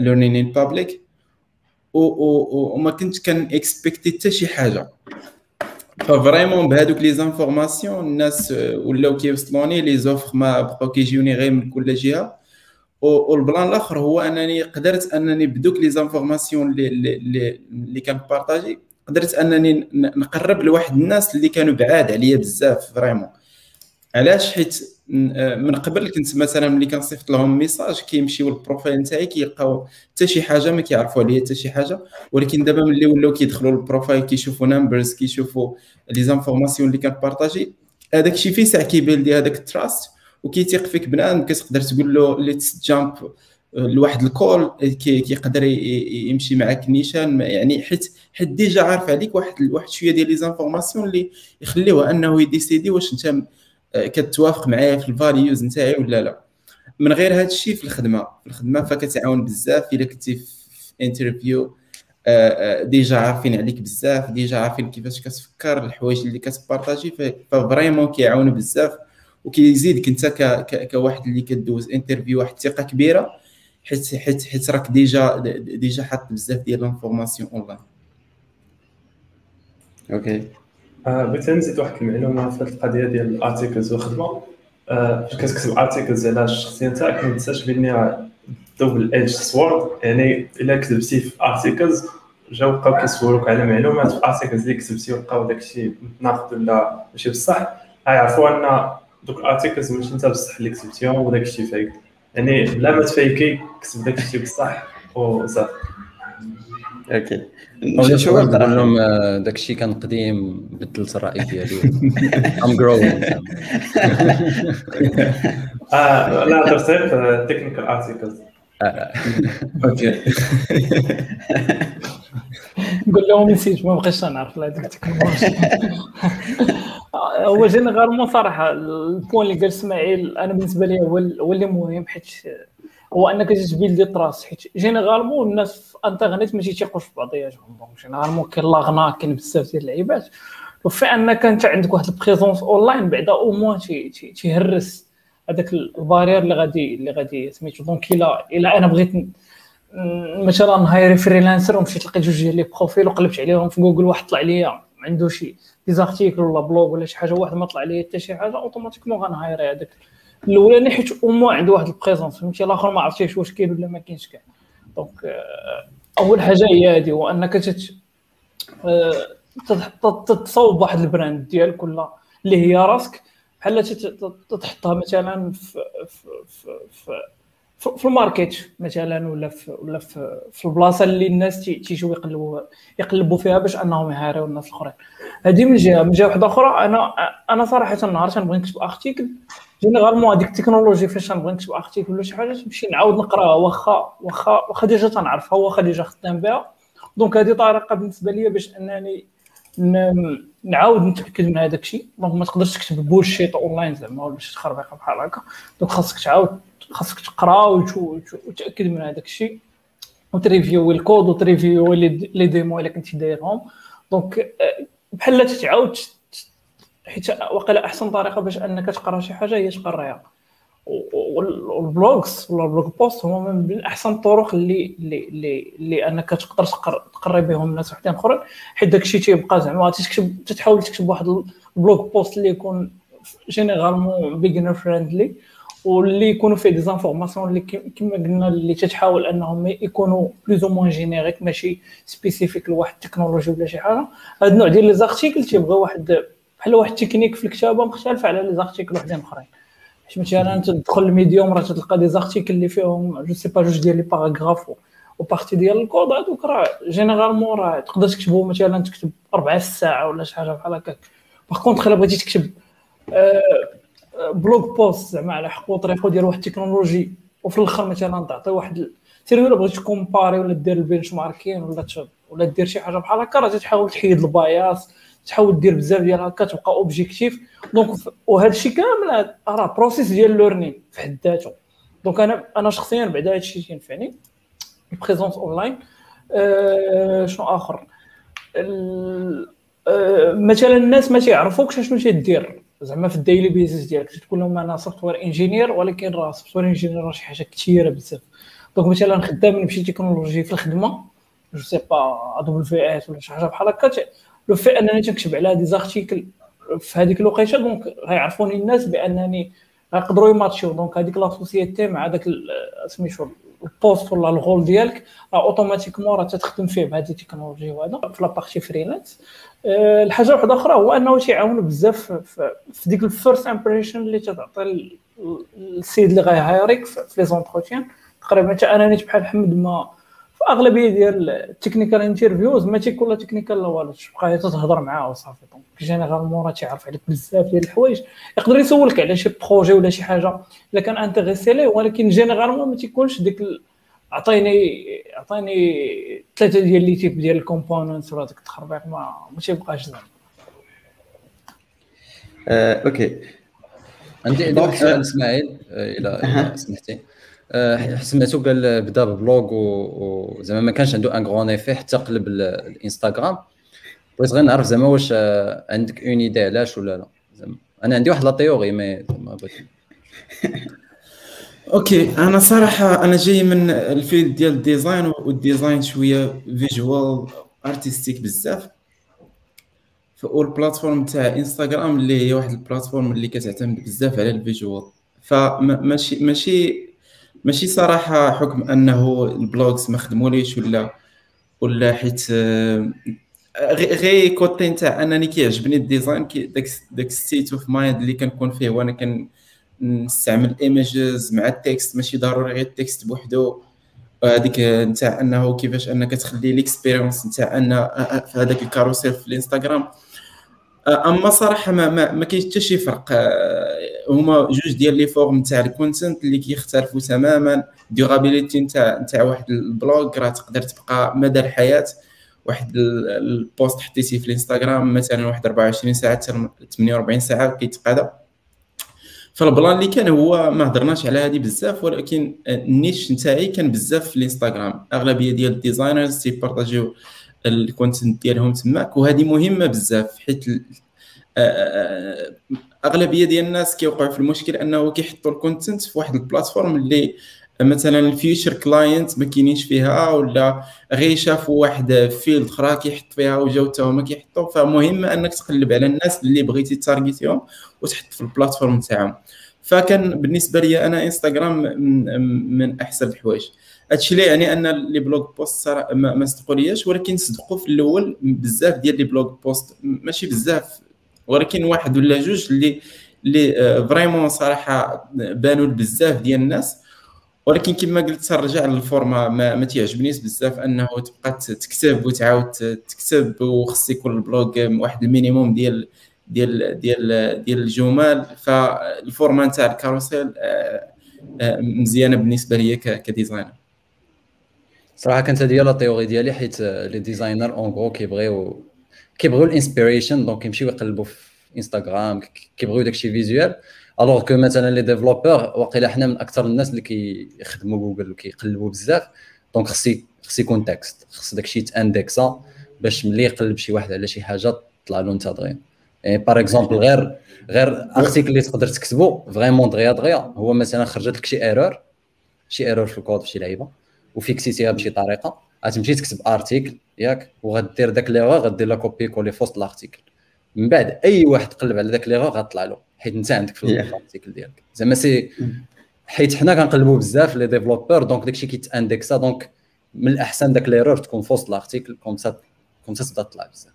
S4: learning in public وما كنت كان اكسبكتي حتى شي حاجة. ف vraiment بهذوك les informations الناس ولاو كيوصلوني les offres ما بقاو كيجيوني غير من كل جهة. وال plan الآخر هو أنني قدرت أنني بدوك les informations اللي اللي اللي كان بارطاجي قدرت أنني نقرب لواحد الناس اللي كانوا بعاد عليا بزاف vraiment. علاش؟ حيت من قبل كنت مثلا ملي كنصيفط لهم message كيمشيو لل profile نتاعي كيلقاو حتى شي حاجة ما كيعرفوا عليا حتى شي حاجة. ولكن دابا ملي ولاو كيدخلوا لل profile كيشوفوا numbers كيشوفوا les informations اللي كنبارطاجي هذاك الشيء في ساعة كيبيلدي هذاك ال trust. وكيتيق فيك بنادم كتقدر تقول له let's jump لواحد ال call كيقدر يمشي معاك نيشان. يعني حيت حيت déjà عارف عليك واحد واحد شوية ديال les informations اللي يخليوه أنه يديسيدي واش أنت كتوافق معايا في ال values نتاعي ولا لا. من غير هذا الشيء في الخدمة. في الخدمة فكتعاون بزاف. إلا كنتي في interview déjà عارفين عليك بزاف. déjà عارفين كيفاش كتفكر الحوايج اللي كتبارطاجي ف vraiment كيعاونوا بزاف. وكيزيدك انت كواحد اللي كدوز interview واحد الثقة كبيرة حيت حيت حيت راك déjà déjà حاط بزاف ديال l'information online.
S1: okay.
S3: آه، بغيت نزيد واحد المعلومة في هذه القضية ديال ال articles والخدمه آه، فاش كتكتب articles على الشخصيه نتاعك ما تنساش بلي double edge sword يعني إلا كتبتي في articles جاو بقاو كيسولوك على معلومات في articles اللي كتبتي ولقاو داكشي متناقض ولا ماشي بصح. غيعرفوا أن دوك ال articles ماشي أنت بصح اللي كتبتيهم وداك الشيء fake يعني لا ما تفيكي كتب داك الشيء بصح وصافي
S1: okay.
S2: شو لهم داك الشيء كان قديم بدلت الرأي ديالي. I'm growing
S3: آه لا درت غير technical articles
S4: okay.
S6: نقول لهم نسيت ما بقيتش نعرف هذيك التكنولوجيا هو généralement صراحة ال point اللي قال إسماعيل أنا بالنسبة لي هو هو اللي مهم حيت هو أنك تجي des traces حيت généralement الناس في انترنيت ماشي تيقوش في بعضياتهم donc généralement كاين لاغنا كاين بزاف ديال اللعيبات. وفي انك انت عندك واحد ال présence online بعدا au moins تيهرس هذاك ال barrière اللي غادي اللي غادي سميتو donc الا الا أنا بغيت مثلا هايري freelancer ومشيت لقيت جوج ديال les profils وقلبت عليهم في جوجل واحد طلع ليا عنده شي des articles ولا blog ولا شي حاجة واحد ما طلع ليا حتى شي حاجة automatiquement غنهايري هذاك. الأولاني حيت أو عنده واحد ال présence فهمتي؟ الآخر ما عرفتيش واش كاين ولا ما كاينش كاع donc أول حاجة هي هذه هو أنك تت تتصاوب واحد ال brand ديالك ولا اللي هي راسك بحال تحطها مثلا في في في ال market مثلا ولا في ولا في, في البلاصة اللي الناس تيجيو يقلبوا يقلبوا فيها باش أنهم يهاريو الناس الأخرين. هذه من جهة. من جهة واحدة أخرى أنا أنا صراحة نهار تنبغي نكتب article généralement هذيك التكنولوجي فاش تنبغي نكتب article ولا شي حاجة نمشي نعاود نقرأها. واخا واخا واخا déjà تنعرفها واخا déjà خدام بها. donc هذه طريقة بالنسبة لي باش أنني نعاود نتأكد من هذاك الشيء. donc ما تقدرش تكتب bullshit online زعما ولا شي تخربيقة بحال هكا. donc خاصك تعاود خاصك تقرا وتأكد من هذاك الشيء. وتريفيو الكود وتريفيو les démos إلا كنتي دايرهم. donc آه، بحال تعاود حيت واقيلا أحسن طريقة باش أنك تقرا شي حاجة هي تقراها وال blogs ولا ال blog post هما من أحسن الطرق اللي اللي اللي, اللي أنك تقدر تقري بهم الناس وحدين آخرين حيت داكشي تيبقى زعما. تكتب تحاول تكتب واحد ال blog post اللي يكون généralement beginner friendly واللي يكونوا فيه des informations اللي كما قلنا اللي تتحاول أنهم يكونوا plus ou moins générique ماشي spécifique لواحد التكنولوجي ولا شي حاجة. هاد النوع ديال les articles تيبغي واحد بحال واحد التكنيك في الكتابة مختلفه على les articles وحدين آخرين. باش مثلا تدخل ال Medium راه تلقى des articles اللي فيهم je sais pas جوج ديال les paragraphes و partie ديال الكود هذوك راه généralement راه تقدر تكتبو مثلا تكتب ربع ساعة ولا شي حاجة بحال هكاك. par contre إلا بغيتي تكتب آه blog post زعما على حق وطريقه ديال واحد التكنولوجي وفي الآخر مثلا تعطي واحد سير إلا بغيتي تكومباري ولا دير ال benchmarking ولا ولا دير شي حاجة بحال هكا راه تحاول تحيد ال bias تحاول دير بزاف ديال هكا تبقى objectif donc وهذا الشيء كامل راه process ديال ال learning في حد ذاته. donc أنا أنا شخصيا بعدا هذا الشيء تينفعني ال présence online أه شنو آخر؟ أه مثلا الناس ما تيعرفوكش شنو تدير. زعما في ال daily business ديالك. تقول لهم أنا software engineer ولكن راه software engineer شي حاجة كثيرة بزاف. donc مثلا خدام نمشي تكنولوجي في الخدمة je sais pas دبل في اس ولا شي حاجة بحال هكا le fait أنني تنكتب على des articles في هذيك الوقيته donc غيعرفوني الناس بأنني غيقدروا ي match يو donc هذيك la société مع داك سميتو ال poste ولا الغول ديالك راه automatiquement راه تخدم فيه بهذه التكنولوجي وهذا في la partie freelance أه الحاجة واحدة أخرى هو أنه تيعاون بزاف في ديك ال first impression اللي تتعطي السيد اللي غي hire يك في les entretiens تقريبا حتى أنا نيت بحال حمد ما أغلبية ديال ال technical interviews ما تيكون لا technical لا والو. تبقى تهضر معاه وصافي. donc généralement راه تيعرف عليك بزاف ديال الحوايج. يقدر يسولك على شي projet ولا شي حاجة. إلا كان intéressé ليه ولكن généralement ما تيكونش ديك عطيني عطيني ثلاثة ديال les types ديال ال components ولا داك التخربيق ما ما تيبقاش زعما.
S1: آه، okay.
S2: عندي عندي واحد السؤال إسماعيل. آه، إلى سمحتي. آه، سمعتو قال بدا ب blog وزعما ما كانش عنده un grand effet حتى قلب الانستغرام. بغيت غير نعرف زعما واش عندك une idée علاش ولا لا. زعما أنا عندي واحد la théorie mais زعما
S4: okay أنا صراحة أنا جاي من ال field ديال ال design وال design شوية visual artistic بزاف. وال platform تاع انستغرام اللي هي واحد ال platform اللي كتعتمد بزاف على ال visual فماشي ماشي ماشي صراحة حكم أنه ال blogs ما خدموليش ولا ولا حيت غير côté نتاع أنني كيعجبني ال design كي داك داك state of mind اللي كنكون فيه وأنا كن نستعمل images مع ال text ماشي ضروري غير ال text بوحدو. هذيك نتاع أنه كيفاش أنك تخلي l'expérience نتاع un في هذاك ال carousel في الإنستغرام. أما صراحة ما ما, ما كاينش حتى شي فرق. هما جوج ديال les formes نتاع ال content اللي كيختلفوا تماما. durability نتاع نتاع واحد ال blog راه تقدر تبقى مدى الحياة. واحد ال post حطيتيه في الإنستغرام مثلا واحد 24 ساعة حتى 48 ساعة كيتقادى فال plan اللي كان هو ما هضرناش على هذه بزاف ولكن ال niche نتاعي كان بزاف في الإنستغرام. أغلبية ديال الديزاينرز تيبارطاجيو ال content ديالهم تماك وهذه مهمة بزاف حيت أغلبية ديال الناس كيوقعوا في المشكل أنه كيحطوا الكونتنت في واحد ال platform اللي مثلا ال future client ما كاينينش فيها ولا غير شافوا واحد field أخرى كيحط فيها وجاو حتى هما كيحطوا. فمهم أنك تقلب على الناس اللي بغيتي ت target يهم وتحط في ال platform تاعهم. فكان بالنسبة لي أنا انستغرام من, من أحسن الحوايج. هادشي لا يعني أن les blog posts ما, ما صدقوا لياش ولكن صدقوا في الأول بزاف ديال les blog posts ماشي بزاف ولكن واحد ولا جوج اللي اللي vraiment صراحة بانوا بزاف ديال الناس. ولكن كما قلت ترجع لل format ما, ما تيعجبنيش بزاف أنه تبقى تكتب وتعاود تكتب وخص يكون ال blog واحد ال minimum ديال ديال ديال ديال الجمل فال format نتاع ال carousel مزيانة بالنسبة ليا ك
S2: designer. صراحة كانت هذه la théorie ديالي حيت les designers en gros كيبغيو كيبغيو ال inspiration donc يمشيو يقلبوا في انستغرام كيبغيو داكشي visual. alors que مثلا les développeurs واقيلا حنا من أكثر الناس اللي كيخدموا جوجل وكيقلبوا بزاف donc خصي خص يكون text خص داكشي ت index ا باش ملي يقلب شي واحد على شي حاجة طلع له انتظرين يعني par exemple غير غير article اللي تقدر تكتبو vraiment دغيا دغيا هو مثلا خرجت لك شي error شي error في الكود في شي لعيبة. و fix يتيها بشي طريقة. غتمشي تكتب article ياك وغدير داك ليغور غدير la copier-coller في وسط ال article من بعد أي واحد قلب على داك ليغور غطلع له حيت أنت عندك في ال article ديالك. زعما si حيت حنا كنقلبوا بزاف les développeurs donc داكشي كيت index ا donc من الأحسن داك l'erreur تكون في وسط ال article comme ça comme ça تبدا تطلع بزاف.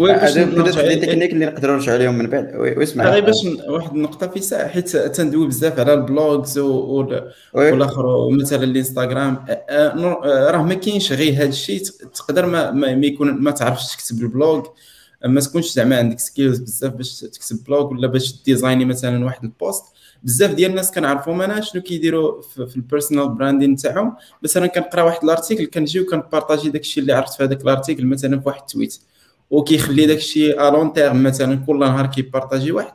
S1: هذا بدات les techniques اللي نقدروا نرجعوا عليهم من بعد. واسمع.
S4: غير باش واحد النقطة في ساعة حيت تندوي بزاف على ال blogs والآخر مثلا الإنستغرام. راه ما كاينش غير هذا الشيء تقدر ما, ما يكون ما تعرفش تكتب ال blog ما تكونش زعما عندك skills بزاف باش تكتب blog ولا باش design ي مثلا واحد ال post بزاف ديال الناس كنعرفهم أنا شنو كيديروا في, في ال personal branding تاعهم. مثلا كنقرأ واحد ال article كنجي وكن partage ي داك الشيء اللي عرفت في هذاك ال article مثلا في واحد ال tweet وكيخلي داك الشيء à long terme مثلا كل نهار كي partage ي واحد.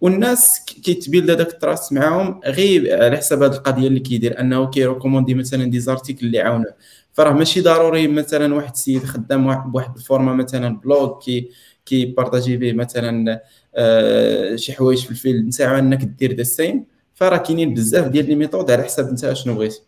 S4: والناس كيت build داك ال trust معاهم غير على حساب هذه القضية اللي كيدير أنه كي recommande ي مثلا des articles اللي يعاونوه فراه ماشي ضروري مثلا واحد السيد خدام بواحد ال format مثلا blog كي كي partage ي به مثلا آه شي حوايج في ال field. نتاعو انك دير the same فراه كاينين بزاف ديال les méthodes على حساب نتا شنو بغيتي.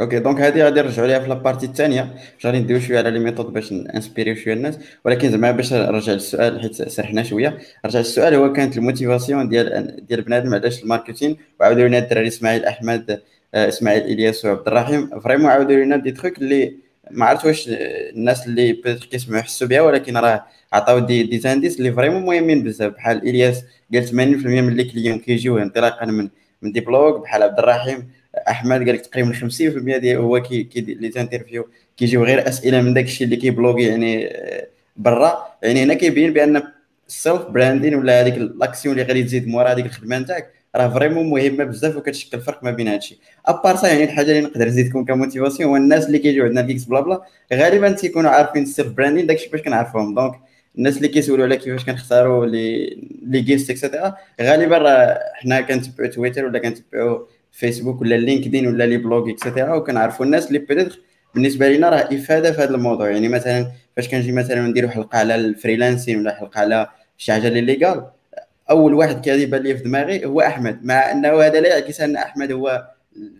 S1: okay donc هذه غادي نرجعوا ليها في la partie الثانية. غادي ندويو شوية على les méthodes باش ن inspire يو شوية الناس. ولكن زعما باش نرجع للسؤال حيت سرحنا شوية. رجع للسؤال هو كانت ال motivation ديال ديال بنادم علاش ال marketing وعاودوا لنا الدراري إسماعيل أحمد آه، إسماعيل إلياس وعبد الرحيم. vraiment عاودوا لنا des trucs اللي ما عرفت واش الناس اللي كيسمعوا يحسوا بها ولكن راه عطاو des des indices اللي vraiment مهمين بزاف. بحال إلياس قال 80% من les clients كيجيو انطلاقا من من des blogs بحال عبد الرحيم أحمد قال لك تقريبا 50% ديال هو كي les interviews كيجيو غير أسئلة من داك الشيء اللي كي blog ي يعني آه، برا. يعني هنا كيبين بأن ال self branding ولا هذيك الأكسيون اللي غادي تزيد مورا هذيك الخدمة نتاعك راه vraiment مهمة بزاف وكتشكل فرق ما بين هادشي. à part ça يعني الحاجة اللي نقدر نزيدكم ك motivation هو الناس اللي كيجيو عندنا كيكس بلا بلا غالبا تيكونوا عارفين ال self branding داكشي باش كنعرفوهم donc الناس اللي كيسولوا على كيفاش كنختاروا les les guests et cetera غالبا راه حنا كنتبعوا تويتر ولا كنتبعوا فيسبوك ولا لينكدين ولا les blogs et cetera وكنعرفوا الناس اللي peut-être بالنسبة لنا راه إفادة في هذا الموضوع. يعني مثلا فاش كنجي مثلا نديروا حلقة على ال freelancing ولا حلقة على شي حاجة اللي légal أول واحد كيبان لي في دماغي هو أحمد مع أنه هذا لا يعكس أن أحمد هو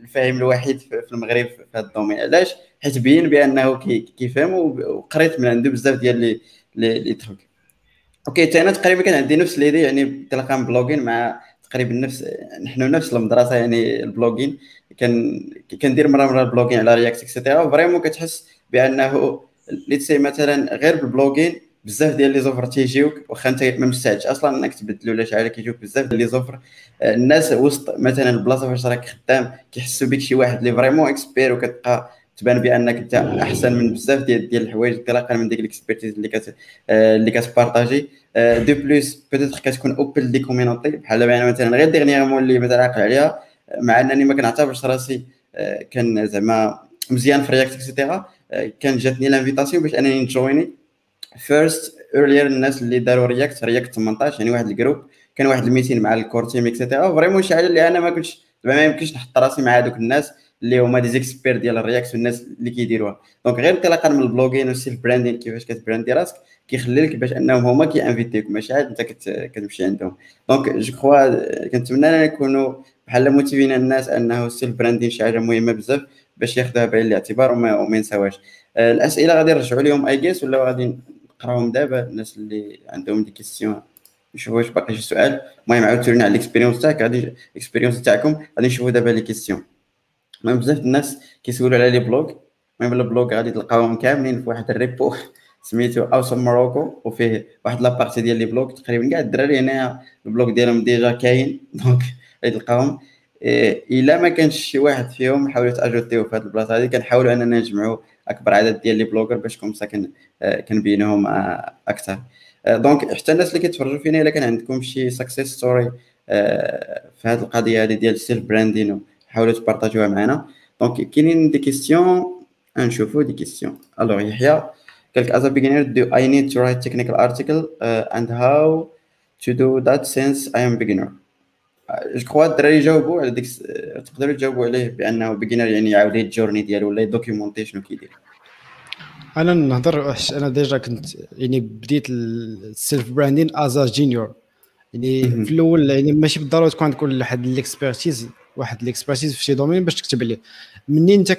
S1: الفاهم الوحيد في المغرب في هذا ال domaine. علاش؟ حيت بين بأنه كيفهم وقريت من عنده بزاف ديال les les trucs OK أنا تقريبا كان عندي نفس l'idée يعني تلقى blogging مع تقريبا نفس نحن نفس المدرسة يعني ال blogging. كان كندير مرة مرة ال blogging على React et cetera vraiment كتحس بأنه ليتسي مثلا غير بال blogging بزاف ديال les offres تيجيوك واخا أنت ما مستعدش أصلا إنك تبدل ولا شي كيجيوك بزاف ديال les offres. الناس وسط مثلا البلاصة فاش راك خدام كيحسوا بك شي واحد اللي vraiment expert وكتبقى تبان بأنك أنت أحسن من بزاف ديال ديال الحوايج انطلاقا من ديك ال expertise اللي كت آه، اللي كت partager. de آه، plus peut-être كتكون open des communautés بحال يعني مثلا غير dernièrement اللي مثلا عاقل عليها مع أنني ما كنعتبرش راسي كان زعما مزيان في React et cetera كان جاتني l'invitation باش أنني ن joiner. first earlier الناس اللي داروا React React 18 يعني واحد ال group كان واحد ال meeting مع ال core team et cetera vraiment شي حاجة اللي أنا ما كنتش ما يمكنش نحط راسي مع هذوك الناس. اللي هما des experts ديال ال React والناس اللي كيديروها. donc غير انطلاقا من ال blogging وال self branding كيفاش كت brander راسك كيخلي لك باش انهم هما كي inviterوك ماشي عاد انت كتمشي عندهم. donc je crois كنتمنى اننا نكونوا بحال motivaين الناس أنه ال self branding شي حاجة مهمة بزاف باش ياخذوها بعين الاعتبار وما, ينساوهاش. آه، الأسئلة غادي نرجعوا لهم اي جيس ولا غادي نقراوهم دابا؟ الناس اللي عندهم des questions نشوفوا واش باقي شي سؤال. المهم عاود تورينا على ال expérience تاعك غادي ال expérience تاعكم غادي نشوفوا دابا les questions المهم بزاف الناس كيسولوا على les blogs المهم ال blog غادي تلقاوهم كاملين في واحد ال repo سميتو Awesome Morocco وفيه واحد la partie ديال les blogs. تقريبا كاع الدراري هنا ال blog ديالهم déjà كاين donc غادي تلقاوهم إلا ما كانش شي واحد فيهم حاولوا ت ajouterيو في هذه البلاصة هذه كنحاولوا أننا نجمعوا أكبر عدد ديال les blogueurs باش comme ça كن آه، كنبينوهم آه، أكثر. donc آه، حتى الناس اللي كيتفرجوا فينا إلا كان عندكم شي success story في هذه القضية هذه ديال ال self branding حاولوا ت partagerوها معنا donc كاينين des questions؟ نشوفوا des questions. الوغ يحيى قال لك as a beginner do I need to write technical article uh, and how to do that since I am beginner? je crois الدراري جاوبوا على ديك تقدروا تجاوبوا عليه بانه beginner يعني يعاود ال journey ديالو ولا ي documenter شنو كيدير.
S5: أنا نهضر أنا déjà كنت يعني بديت ال self branding as a junior يعني في الأول يعني ماشي بالضرورة تكون عندك واحد ال expertise واحد ال expertise في شي domaine باش تكتب عليه. منين انت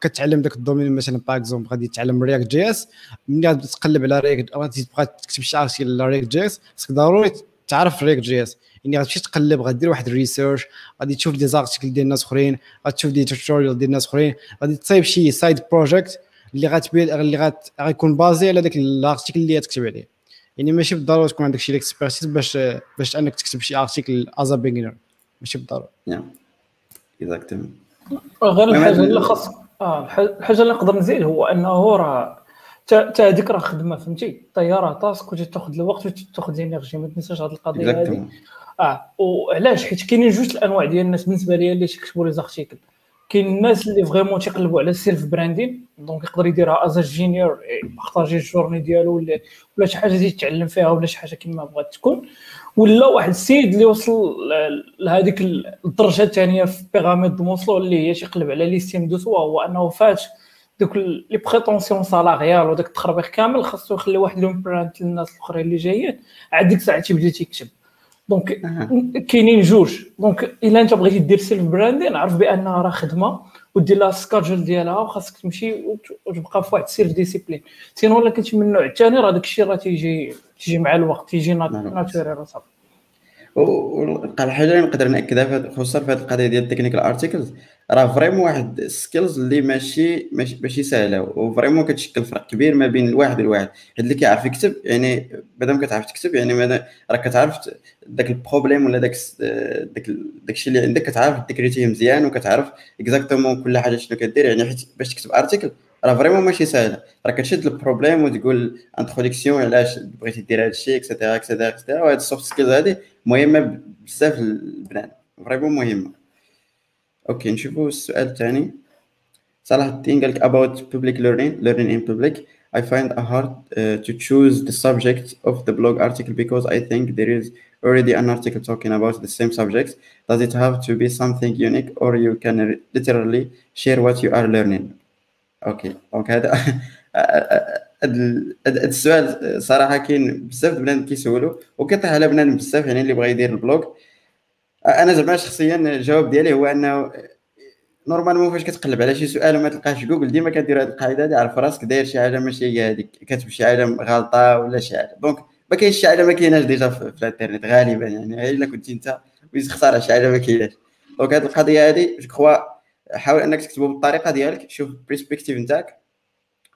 S5: كتعلم ذاك ال domaine مثلا par exemple غادي تتعلم React JS منين غادي تقلب على React غادي تبغى تكتب شي article على React JS؟ خصك ضروري تعرف React JS. يعني غتمشي تقلب غدير واحد ال research غادي تشوف des articles ديال الناس أخرين غتشوف des tutorials ديال الناس أخرين غادي تصايب شي side project اللي غتبيل اللي غت... غيكون basé على داك ال article اللي غتكتب عليه. يعني ماشي بالضرورة تكون عندك شي expertise باش باش أنك تكتب شي article as beginner ماشي بالضرورة.
S1: نعم exactement
S6: غير الحاجة اللي خاص آه الحاجة اللي نقدر نزيد هو أنه راه حتى هذيك راه خدمة فهمتي؟ الطياره task وتاخذ الوقت وتاخذ ال énergie ما تنساش هذه القضية هذه آه وعلاش؟ حيت كاينين جوج الأنواع ديال الناس بالنسبة لي اللي تيكتبوا les articles. كاين الناس اللي vraiment تيقلبوا على ال self branding donc يقدر يديرها as junior ي partager ال journey ديالو ولا ولا شي حاجة يتعلم فيها ولا شي حاجة كما بغات تكون. ولا واحد السيد اللي وصل لهذيك الدرجة الثانية في pyramide Maslow اللي هي تيقلب على l'estime de soi هو أنه فات دوك les prétentions salariales وداك التخربيق كامل خاصو يخلي واحد long brand للناس الأخرين اللي جايين عاد ديك الساعة تيبدا تيكتب. donc كاينين جوج. donc إلا أنت بغيتي دير self branding عرف بأنها راه خدمة. ودير لها schedule ديالها وخاصك تمشي وتبقى في واحد self discipline. sinon الا كنتي من النوع الثاني راه داك الشيء راه تيجي تيجي مع الوقت تيجي naturelle صافي.
S1: والحاجة اللي نقدر نأكدها خصوصا في هذه القضية ديال ال technical articles راه vraiment واحد ال skills اللي ماشي ماشي, ماشي سهلة و vraiment كتشكل فرق كبير ما بين الواحد والواحد حيت اللي كيعرف يكتب يعني مادام كتعرف تكتب يعني راه كتعرف داك ال problème ولا داك داك داكشي اللي عندك كتعرف décrire تيه مزيان وكتعرف exactement كل حاجة شنو كدير. يعني حيت باش تكتب article راه vraiment ماشي سهلة. راه كتشد ال problème وتقول introduction علاش بغيتي دير هذا الشيء et cetera et cetera et cetera وهاد ال soft skills هادي مهمة بزاف للبنات. فريمون مهمة. اوكي نشوفوا السؤال الثاني صلاح الدين قال about public learning learning in public I find it hard uh, to choose the subject of the blog article because I think there is already an article talking about the same subjects. Does it have to be something unique or you can literally share what you are learning? اوكي دونك هذا هذا السؤال صراحه كاين بزاف بنادم كيسولوا وكيطيح على بنادم بزاف يعني اللي بغى يدير البلوغ أنا زعما شخصيا الجواب ديالي هو أنه normalement فاش كتقلب على شي سؤال وما تلقاش جوجل ديما كدير هذه القاعدة هذه عارف راسك داير شي حاجة ماشي هي هذيك كاتب شي حاجة غلطة ولا شي حاجة. donc ما كاينش شي حاجة ما كايناش déjà في الإنترنت غالبا يعني إلا كنت أنت بغيتي تختار شي حاجة ما كايناش. donc هذه القضية هذه je crois حاول أنك تكتبه بالطريقة ديالك شوف perspective نتاعك.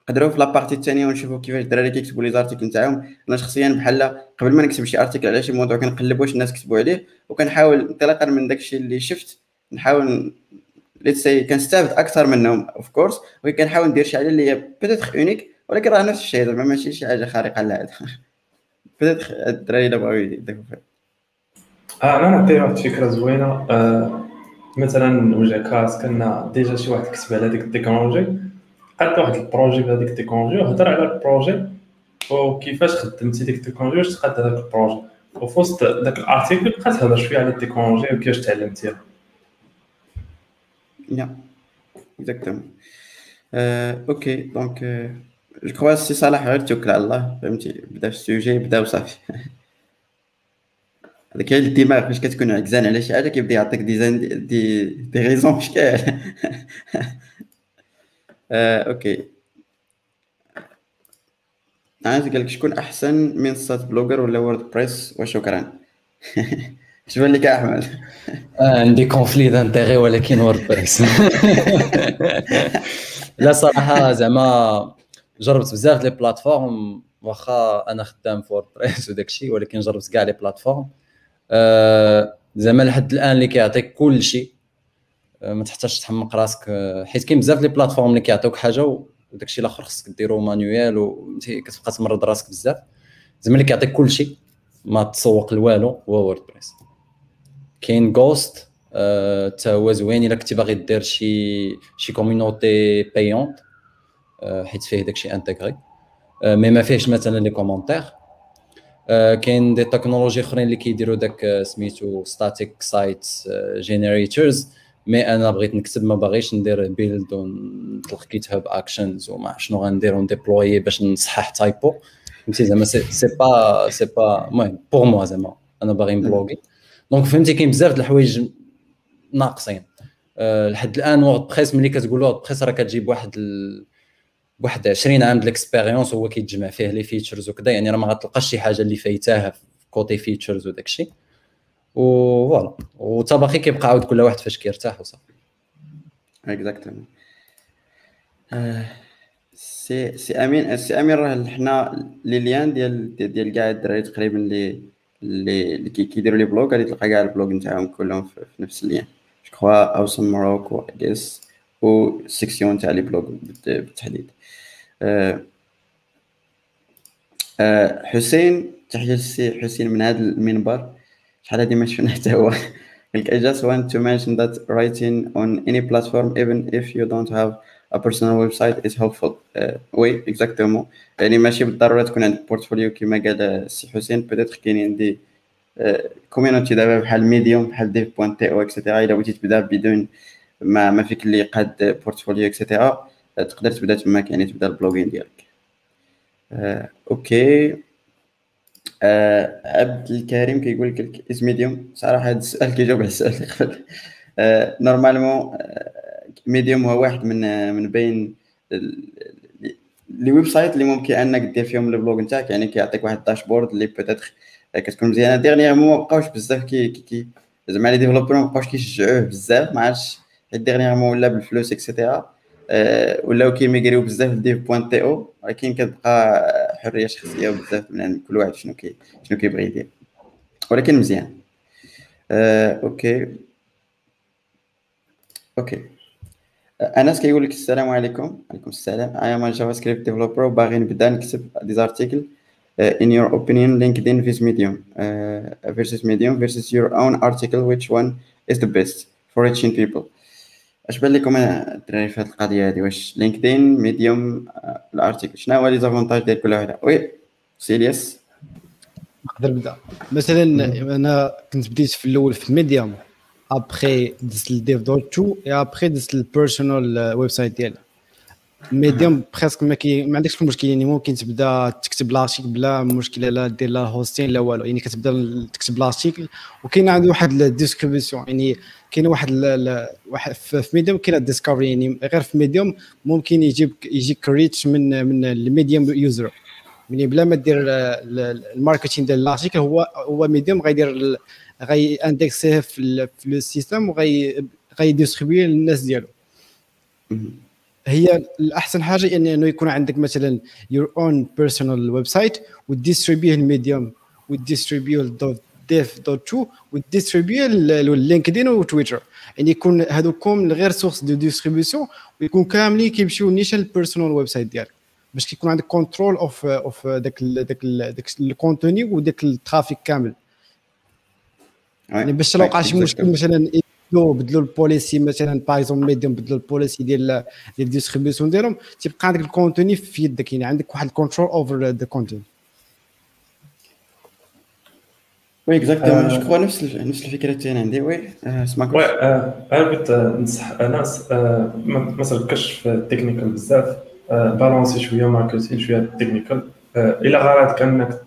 S1: نقدروا في la partie الثانية ونشوفوا كيفاش الدراري كيكتبوا les articles نتاعهم. أنا شخصيا بحال قبل ما نكتب شي article على شي موضوع كنقلب واش الناس كتبوا عليه وكنحاول انطلاقا من داكشي اللي شفت نحاول let's say كنستافد أكثر منهم of course ولكن كنحاول ندير شي حاجة اللي هي peut-être unique ولكن راه نفس الشيء زعما ماشي شي حاجة خارقة للعاده peut-être الدراري الا بغاو يديروا فيها.
S3: آه أنا نعطي واحد الفكرة زوينة. آه مثلا وجه كاس كنا déjà شي واحد كتب على ديك التكنولوجي قاد واحد ال projet بهذيك التكنولوجي وهضر على ال projet وكيفاش خدمتي ديك التكنولوجي واش تقاد هذاك ال projet. وفي وسط ذاك ال article بقات تهضر شوية على التكنولوجي وكيفاش تعلمتيها
S1: yeah exactement OK donc je crois سي صالح غير توكل على الله فهمتي؟ بدا في ال sujet بدا وصافي. هذاك الدماغ فاش كتكون عكزان على شي حاجة كيبدا يعطيك des des, des raisons شكال آه، OK. عايز لك شكون أحسن منصه Blogger ولا WordPress وشكرا. شنو لك أحمد؟
S2: آه عندي conflit d'intérêt ولكن WordPress. لا صراحة زعما جربت بزاف les plateformes واخا أنا خدام في WordPress وداك الشيء ولكن جربت كاع les plateformes. آه زعما لحد الآن اللي كيعطيك كل شيء. ما تحتاجش تحمق راسك آه حيت كاين بزاف les plateformes اللي كيعطيوك حاجة وداك الشيء الآخر خصك ديرو manuel وانت كتبقى تمرض راسك بزاف. زعما اللي كيعطيك كل شيء ما تسوق لوالو هو WordPress كاين Ghost حتى هو زوين إلا كنتي باغي دير شي شي community payante حيت فيه داكشي intégré mais ما فيهش مثلا les commentaires كاين des technologies أخرين اللي كيديروا داك سميتو static site generators mais أنا بغيت نكتب ما باغيش ندير build ونطلق GitHub Actions وما شنو غندير ونديبلوي باش نصحح typo فهمتي؟ زعما c'est pas c'est pas المهم pour moi زعما أنا باغي نبلوغي. donc فهمتي كاين بزاف د الحوايج ناقصين. أه لحد الآن WordPress ملي كتقول WordPress راه كتجيب واحد ال... بواحد 20 عام د ال expérience هو كيتجمع فيه les features وكذا يعني راه ما غتلقاش شي حاجة اللي فايتاها في côté features وداك الشيء و voilà. وتا باقي كيبقى عاود كل واحد فاش كيرتاح وصافي.
S1: exactement سي سي أمين سي امين راه حنا les liens ديال ديال كاع الدراري تقريبا اللي اللي كيديروا les blogs غادي تلقى كاع ال blogs نتاعهم كلهم في نفس ال lien je crois awesome Morocco اجيس و section تاع les blogs بالتحديد. أه أه حسين تحية للسي حسين من هذا المنبر. شحال هادي ما شفنا حتى هو. قالك I just want to mention that writing on any platform even if you don't have a personal website is helpful. oui uh, exactement يعني ماشي بالضرورة تكون عندك portfolio كما قال السي حسين peut-être كاينين des communities دابا بحال Medium بحال dev point TO et cetera إلا بغيتي تبدا بدون ما ما فيك اللي قاد portfolio et cetera تقدر تبدا تماك يعني تبدا ال blogging ديالك. آه، OK. آه، عبد الكريم كيقول لك is Medium صراحة هذا السؤال كيجاوب على السؤال اللي قبل. آه، normalement Medium هو واحد من من بين les websites اللي ممكن أنك دير فيهم ال blog نتاعك. يعني كيعطيك واحد ال dashboard اللي peut-être كتكون مزيانة. dernièrement ما بقاوش بزاف كي كي, زعما les developers ما بقاوش كيشجعوه بزاف. ما عرفتش حيت dernièrement ولا بالفلوس et cetera ولاو كيميغريو بزاف ل dev point TO ولكن كتبقى حريه شخصيه بزاف من كل واحد شنو كي شنو كيبغي يدير. ولكن مزيان. أه OK. OK. أنس كيقول لك السلام عليكم. عليكم السلام. I am JavaScript developer وباغي نبدا نكتب des articles in your opinion LinkedIn versus Medium. uh, versus Medium versus your own article. Which one is the best for reaching اش بان لكم الدراري في هذه القضية هذه واش LinkedIn Medium ال article. شنو هو les avantages ديال كل واحدة oui سي إلياس
S5: نقدر نبدأ. مثلا أنا كنت بديت في الأول في Medium après دزت لل dev dot to et après دزت لل personal website ديالها. Medium parce que ما كي ما عندكش المشكل يعني ممكن تبدا تكتب l'article بلا مشكله لا دير لا hosting لا والو يعني كتبدا تكتب l'article وكاين عندي واحد ال description يعني كاين واحد واحد في Medium كاين ال discovery يعني غير في Medium ممكن يجيب يجيك reach من من ال Medium user يعني بلا ما دير ال marketing ديال ال article هو هو Medium غيدير غي اندكسيه في ال system وغي غيديستريبيو للناس ديالو هي الأحسن حاجة إنه يكون عندك مثلا your own personal website وديستريبيوه ال Medium وديستريبيوه dot dev dot to وديستريبيوه LinkedIn و Twitter يعني يكون هذوكم غير source de distribution ويكون كاملين كيمشيو نيشان ال personal website ديالك. باش كيكون عندك control of of داك داك داك ال contenu وداك ال traffic كامل. يعني باش لو وقع شي مشكل مثلا بدلوا بدلوا البوليسي مثلا باغ exemple Medium بدلوا البوليسي ديال ديال ال distribution ديالهم. تيبقى عندك ال contenu في يدك يعني عندك واحد ال control over the
S1: contenu oui exactement je crois نفس نفس الفكرة تاعي عندي oui
S3: سمعك oui أنا بغيت ننصح ناس ما تركزش في ال technical بزاف balancer شوية marketing شوية technical إلى غرضك انك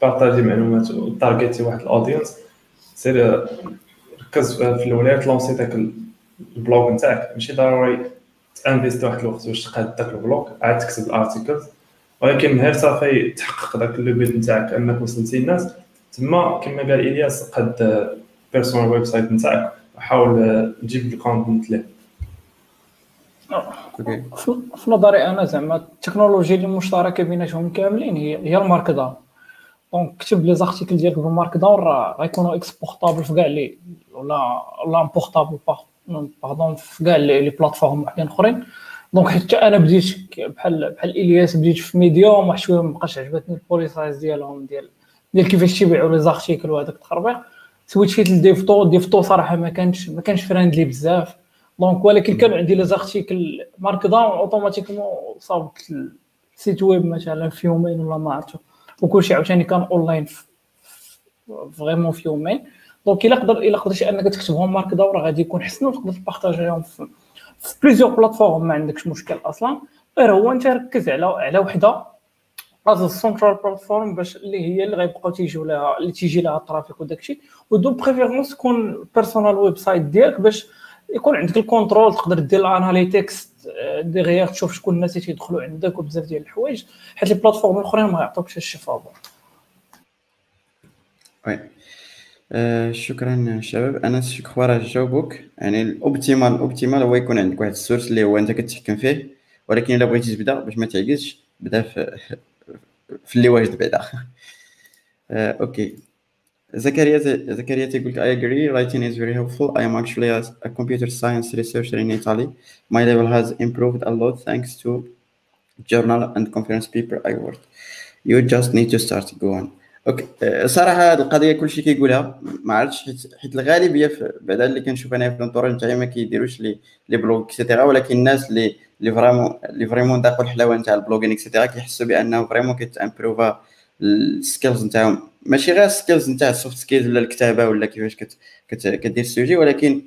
S3: تبارطاجي معلومات وتارجيتي واحد ال audience سير ركز في الاولى تلونسي داك ال blog نتاعك. ماشي ضروري تانفيستي واحد الوقت باش تقاد داك ال blog عاد تكتب ال articles ولكن غير صافي تحقق داك le نتاعك أنك وصلتي الناس. تما كما قال إلياس قد personal website نتاعك وحاول تجيب ال content ليه.
S6: في نظري أنا زعما التكنولوجيا اللي مشتركة بيناتهم كاملين هي هي ال Markdown donc كتب les articles ديالك بال Markdown راه غيكونوا exportable في كاع les ولا ولا importable pardon في كاع les plateformes وحدين أخرين. donc حتى أنا بديت بحال بحال إلياس بديت في Medium واحد شوية مابقاش عجبتني ال policies ديالهم ديال ديال كيفاش تيبيعوا les articles وهذاك التخربيق. سويتشيت ل dev.to dev.to صراحة ما كانش ما كانش friendly بزاف. donc ولكن كانوا عندي les articles Markdown automatiquement صاوبت ال site web مثلا في يومين ولا ما عرفتو وكلشي عاوتاني كان online vraiment في يومين. donc الا قدر الا قدرتي انك تكتبهم Markdown غادي يكون حسن وتقدر تبارطاجيهم في plusieurs plateformes ما عندكش مشكل أصلا غير هو انت ركز على على وحده as ال central platform باش اللي هي اللي غيبقاو تيجيو لها اللي تيجي لها ال traffic وداك الشيء و de préférence تكون personal website ديالك باش يكون عندك ال control تقدر دير ال analytics derrière تشوف شكون الناس اللي تيدخلوا عندك وبزاف ديال الحوايج حيت les plateformes الاخرين ما يعطوكش هادشي فابور
S1: oui آه شكرا شباب أنا شكرا راه جاوبوك يعني ال optimal ال optimal هو يكون عندك واحد ال source اللي هو انت كتحكم فيه ولكن الا بغيتي تبدا باش ما تعجزش بدا في في اللي واجد بعدا آه okay زكريا زكريا تيقول I agree writing is very helpful I am actually a computer science researcher in Italy my level has improved a lot thanks to journal and conference paper I worked you just need to start go on okay. صراحة هذه القضية كلشي كيقولها ما عرفتش حيت حيت الغالبيه بعدا اللي كنشوف أنا في ال entourage نتاعي ما كيديروش les les blogs et cetera ولكن الناس اللي اللي vraiment اللي vraiment ذاقوا الحلاوة نتاع ال blogging et cetera كيحسوا بأنه vraiment كيتامبروفا ال skills نتاعهم. ماشي غير ال skills نتاع ال soft skills ولا الكتابة ولا كيفاش كت كت كدير ال sujet ولكن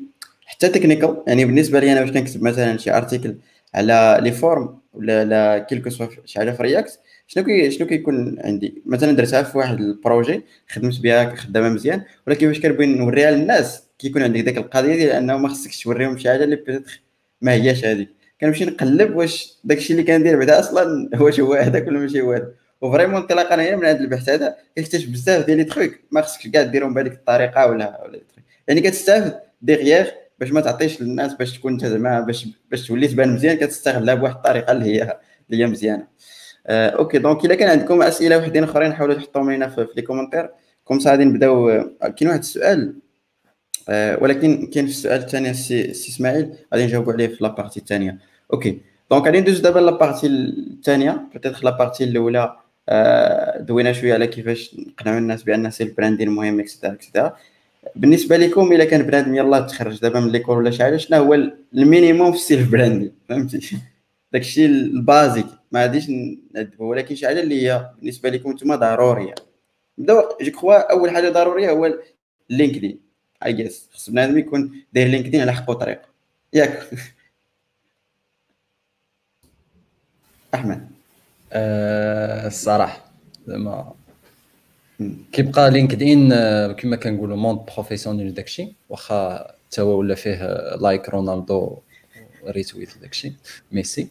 S1: حتى technical يعني بالنسبة لي أنا باش كنكتب مثلا شي article على les forms ولا على quelque soit شي حاجة في React شنو كي شنو كيكون عندي؟ مثلا درتها في واحد ال projet خدمت بها خدامه مزيان ولكن فاش كنبغي نوريها للناس؟ كيكون عندك ديك القضية ديال أنه ما خصكش توريهم شي حاجة اللي peut-être ما هياش هذيك كنمشي نقلب واش داكشي اللي كندير بعدا أصلا واش هو هذاك ولا ماشي هو هذاك و vraiment انطلاقا هنا من هذا البحث هذا كتكتشف بزاف ديال les trucs ما خصكش كاع ديرهم بهذيك الطريقة ولا ولا يعني كتستافد derrière باش ما تعطيش للناس باش تكون انت زعما باش باش تولي تبان مزيان كتستغلها بواحد الطريقة اللي هي اللي هي مزيانة. آه okay. donc إلا كان عندكم أسئلة وحدين أخرين حاولوا تحطوهم لنا في, في les commentaires comme ça غادي نبداو. آه، كاين واحد السؤال. آه ولكن كاين في السؤال الثاني سي, سي إسماعيل. غادي نجاوبوا عليه في la partie الثانية. okay. donc غادي ندوز دابا la partie الثانية. peut-être la partie الأولى. آه دوينا شوية على كيفاش نقنعوا الناس بأن سي ال branding مهم et cetera et cetera بالنسبة لكم إلا كان بنادم يلاه تخرج دابا من l'école ولا شي حاجة شنو هو ال minimum في ال self branding فهمتي؟ داكشي ال basic. ما غاديش ندبو ولكن شي حاجة اللي هي بالنسبة لكم نتوما ضرورية. نبداو je crois أول حاجة ضرورية هو LinkedIn. I guess خص بنادم يكون داير LinkedIn على حق طريق. ياك. أحمد.
S2: أه الصراحة زعما. كيبقى LinkedIn آه، كما كنقولوا monde professionnel داكشي. واخا تا هو ولا فيه like رونالدو retweet داكشي ميسي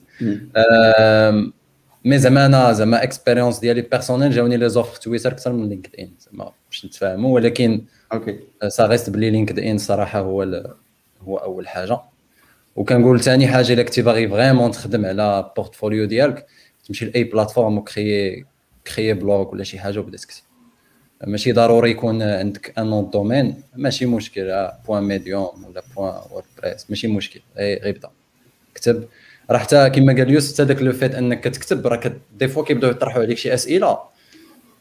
S2: mais زعما أنا زعما expérience ديالي personnelle جاوني les offres Twitter أكثر من LinkedIn زعما باش نتفاهموا ولكن
S1: okay.
S2: ça reste بلي LinkedIn صراحة هو هو أول حاجة. وكنقول ثاني حاجة إلا كنتي باغي vraiment تخدم على portfolio ديالك تمشي لأي plateforme وكريي كريي blog ولا شي حاجة وبدأ تكتب ماشي ضروري يكون عندك un nom de domaine ماشي مشكل point Medium ولا point WordPress ماشي مشكل غير بدا كتب. راه حتى كما قال يوسف حتى داك le fait أنك كتكتب راه des fois كيبداو يطرحوا عليك شي أسئلة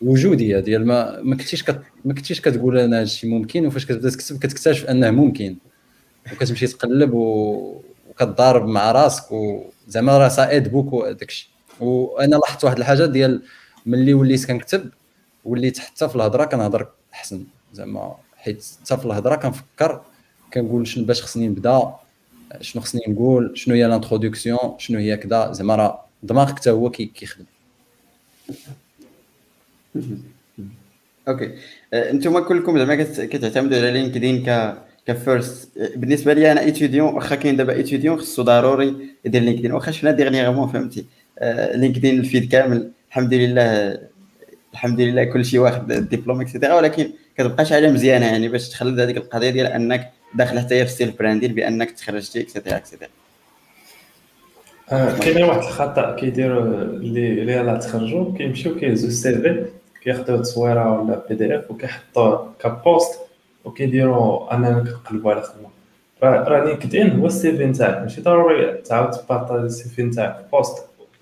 S2: وجودية ديال ما ما كنتيش كت... ما كنتيش كتقول أنا هادشي ممكن وفاش كتبدا تكتب كتكتشف أنه ممكن. وكتمشي تقلب و... وكتضارب مع راسك وزعما راه ça aide beaucoup داكشي. وأنا لاحظت واحد الحاجة ديال ملي وليت كنكتب وليت حتى في الهضرة كنهضر أحسن. زعما حيت حتى في الهضرة كنفكر كنقول شنو باش خصني نبدأ. شنو خصني نقول؟ شنو هي l'introduction شنو هي كذا زعما راه دماغك حتى هو كيخدم.
S1: OK. آه، أنتم كلكم زعما كتعتمدوا على لينكدين ك comme first. بالنسبة لي أنا étudiant واخا كاين دابا étudiant خصو ضروري يدير لينكدين. واخا شفنا dernièrement فهمتي. آه، لينكدين ال feed كامل الحمد لله الحمد لله كل شيء واخد الدبلوم et cetera ولكن كتبقى شي حاجة مزيانة يعني باش تخلد هذيك القضية ديال أنك داخل حتى في self branding بأنك تخرجتي et cetera
S3: et cetera كاين واحد الخطأ كيديروا اللي اللي يلاه تخرجوا كيمشيو كيهزوا ال CV كياخذوا تصويرة ولا PDF وكيحطوه ك post وكيديروا اننا كنقلبوا على خدمة. راه لينكدين هو ال CV نتاعك. ماشي ضروري تعاود تبارطاجي السي في نتاعك بوست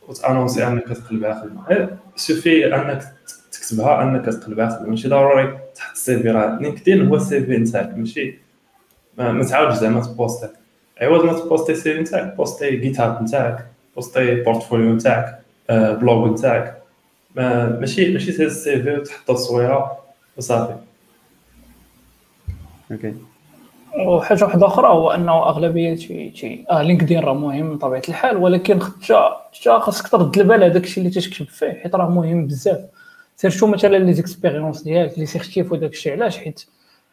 S3: وتأنونسي أنك تقلب على خدمة. sauf أنك تكتبها أنك تقلب على خدمة. ماشي ضروري تحط ال CV راه. لينكدين هو ال CV نتاعك. ماشي؟ ما تعاودش زعما تبوستي عوض ما تبوستي السي في نتاعك بوستي جيت هاب نتاعك postي portfolio نتاعك blog نتاعك. ماشي ماشي تهز ال CV وتحط التصويره وصافي.
S1: OK.
S6: وحاجه واحدة أخرى هو أنه أغلبية شي آه لينكدين راه مهم من طبيعه الحال ولكن حتى خاصك ترد البال هذاك الشيء اللي تكتب فيه حيت راه مهم بزاف. surtout مثلا les expériences ديالك les certifs وداك الشيء علاش؟ حيت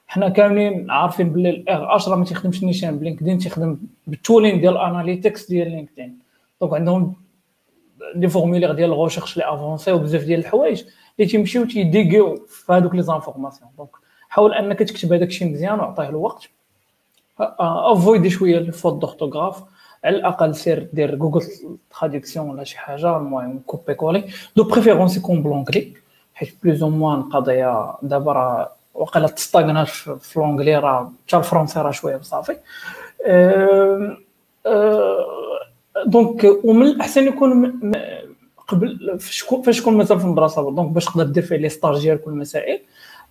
S6: حنا كاملين عارفين بلي ال RH ما تيخدمش نيشان بلينكدين تيخدم بال tooling ديال ال analytics ديال لينكدين. donc عندهم des formulaires ديال ال recherches les avancées وبزاف ديال الحوايج اللي تيمشيو تيdirigéو في هذوك les informations. donc حاول أنك تكتب هذاك الشيء مزيان وعطيه الوقت. avoidي شوية ال fautes d'orthographe على الأقل سير دير Google traduction ولا شي حاجة المهم copier coller. de préférence يكون ب l'anglais حيت plus ou moins القضية دابا راه وقيلا تستاغنات في l'anglais راه حتى ال français راه شوية بصافي. donc ومن الأحسن يكون قبل فاش تكون مازال في المدرسة donc باش تقدر دير فيه les stages كل المسائل.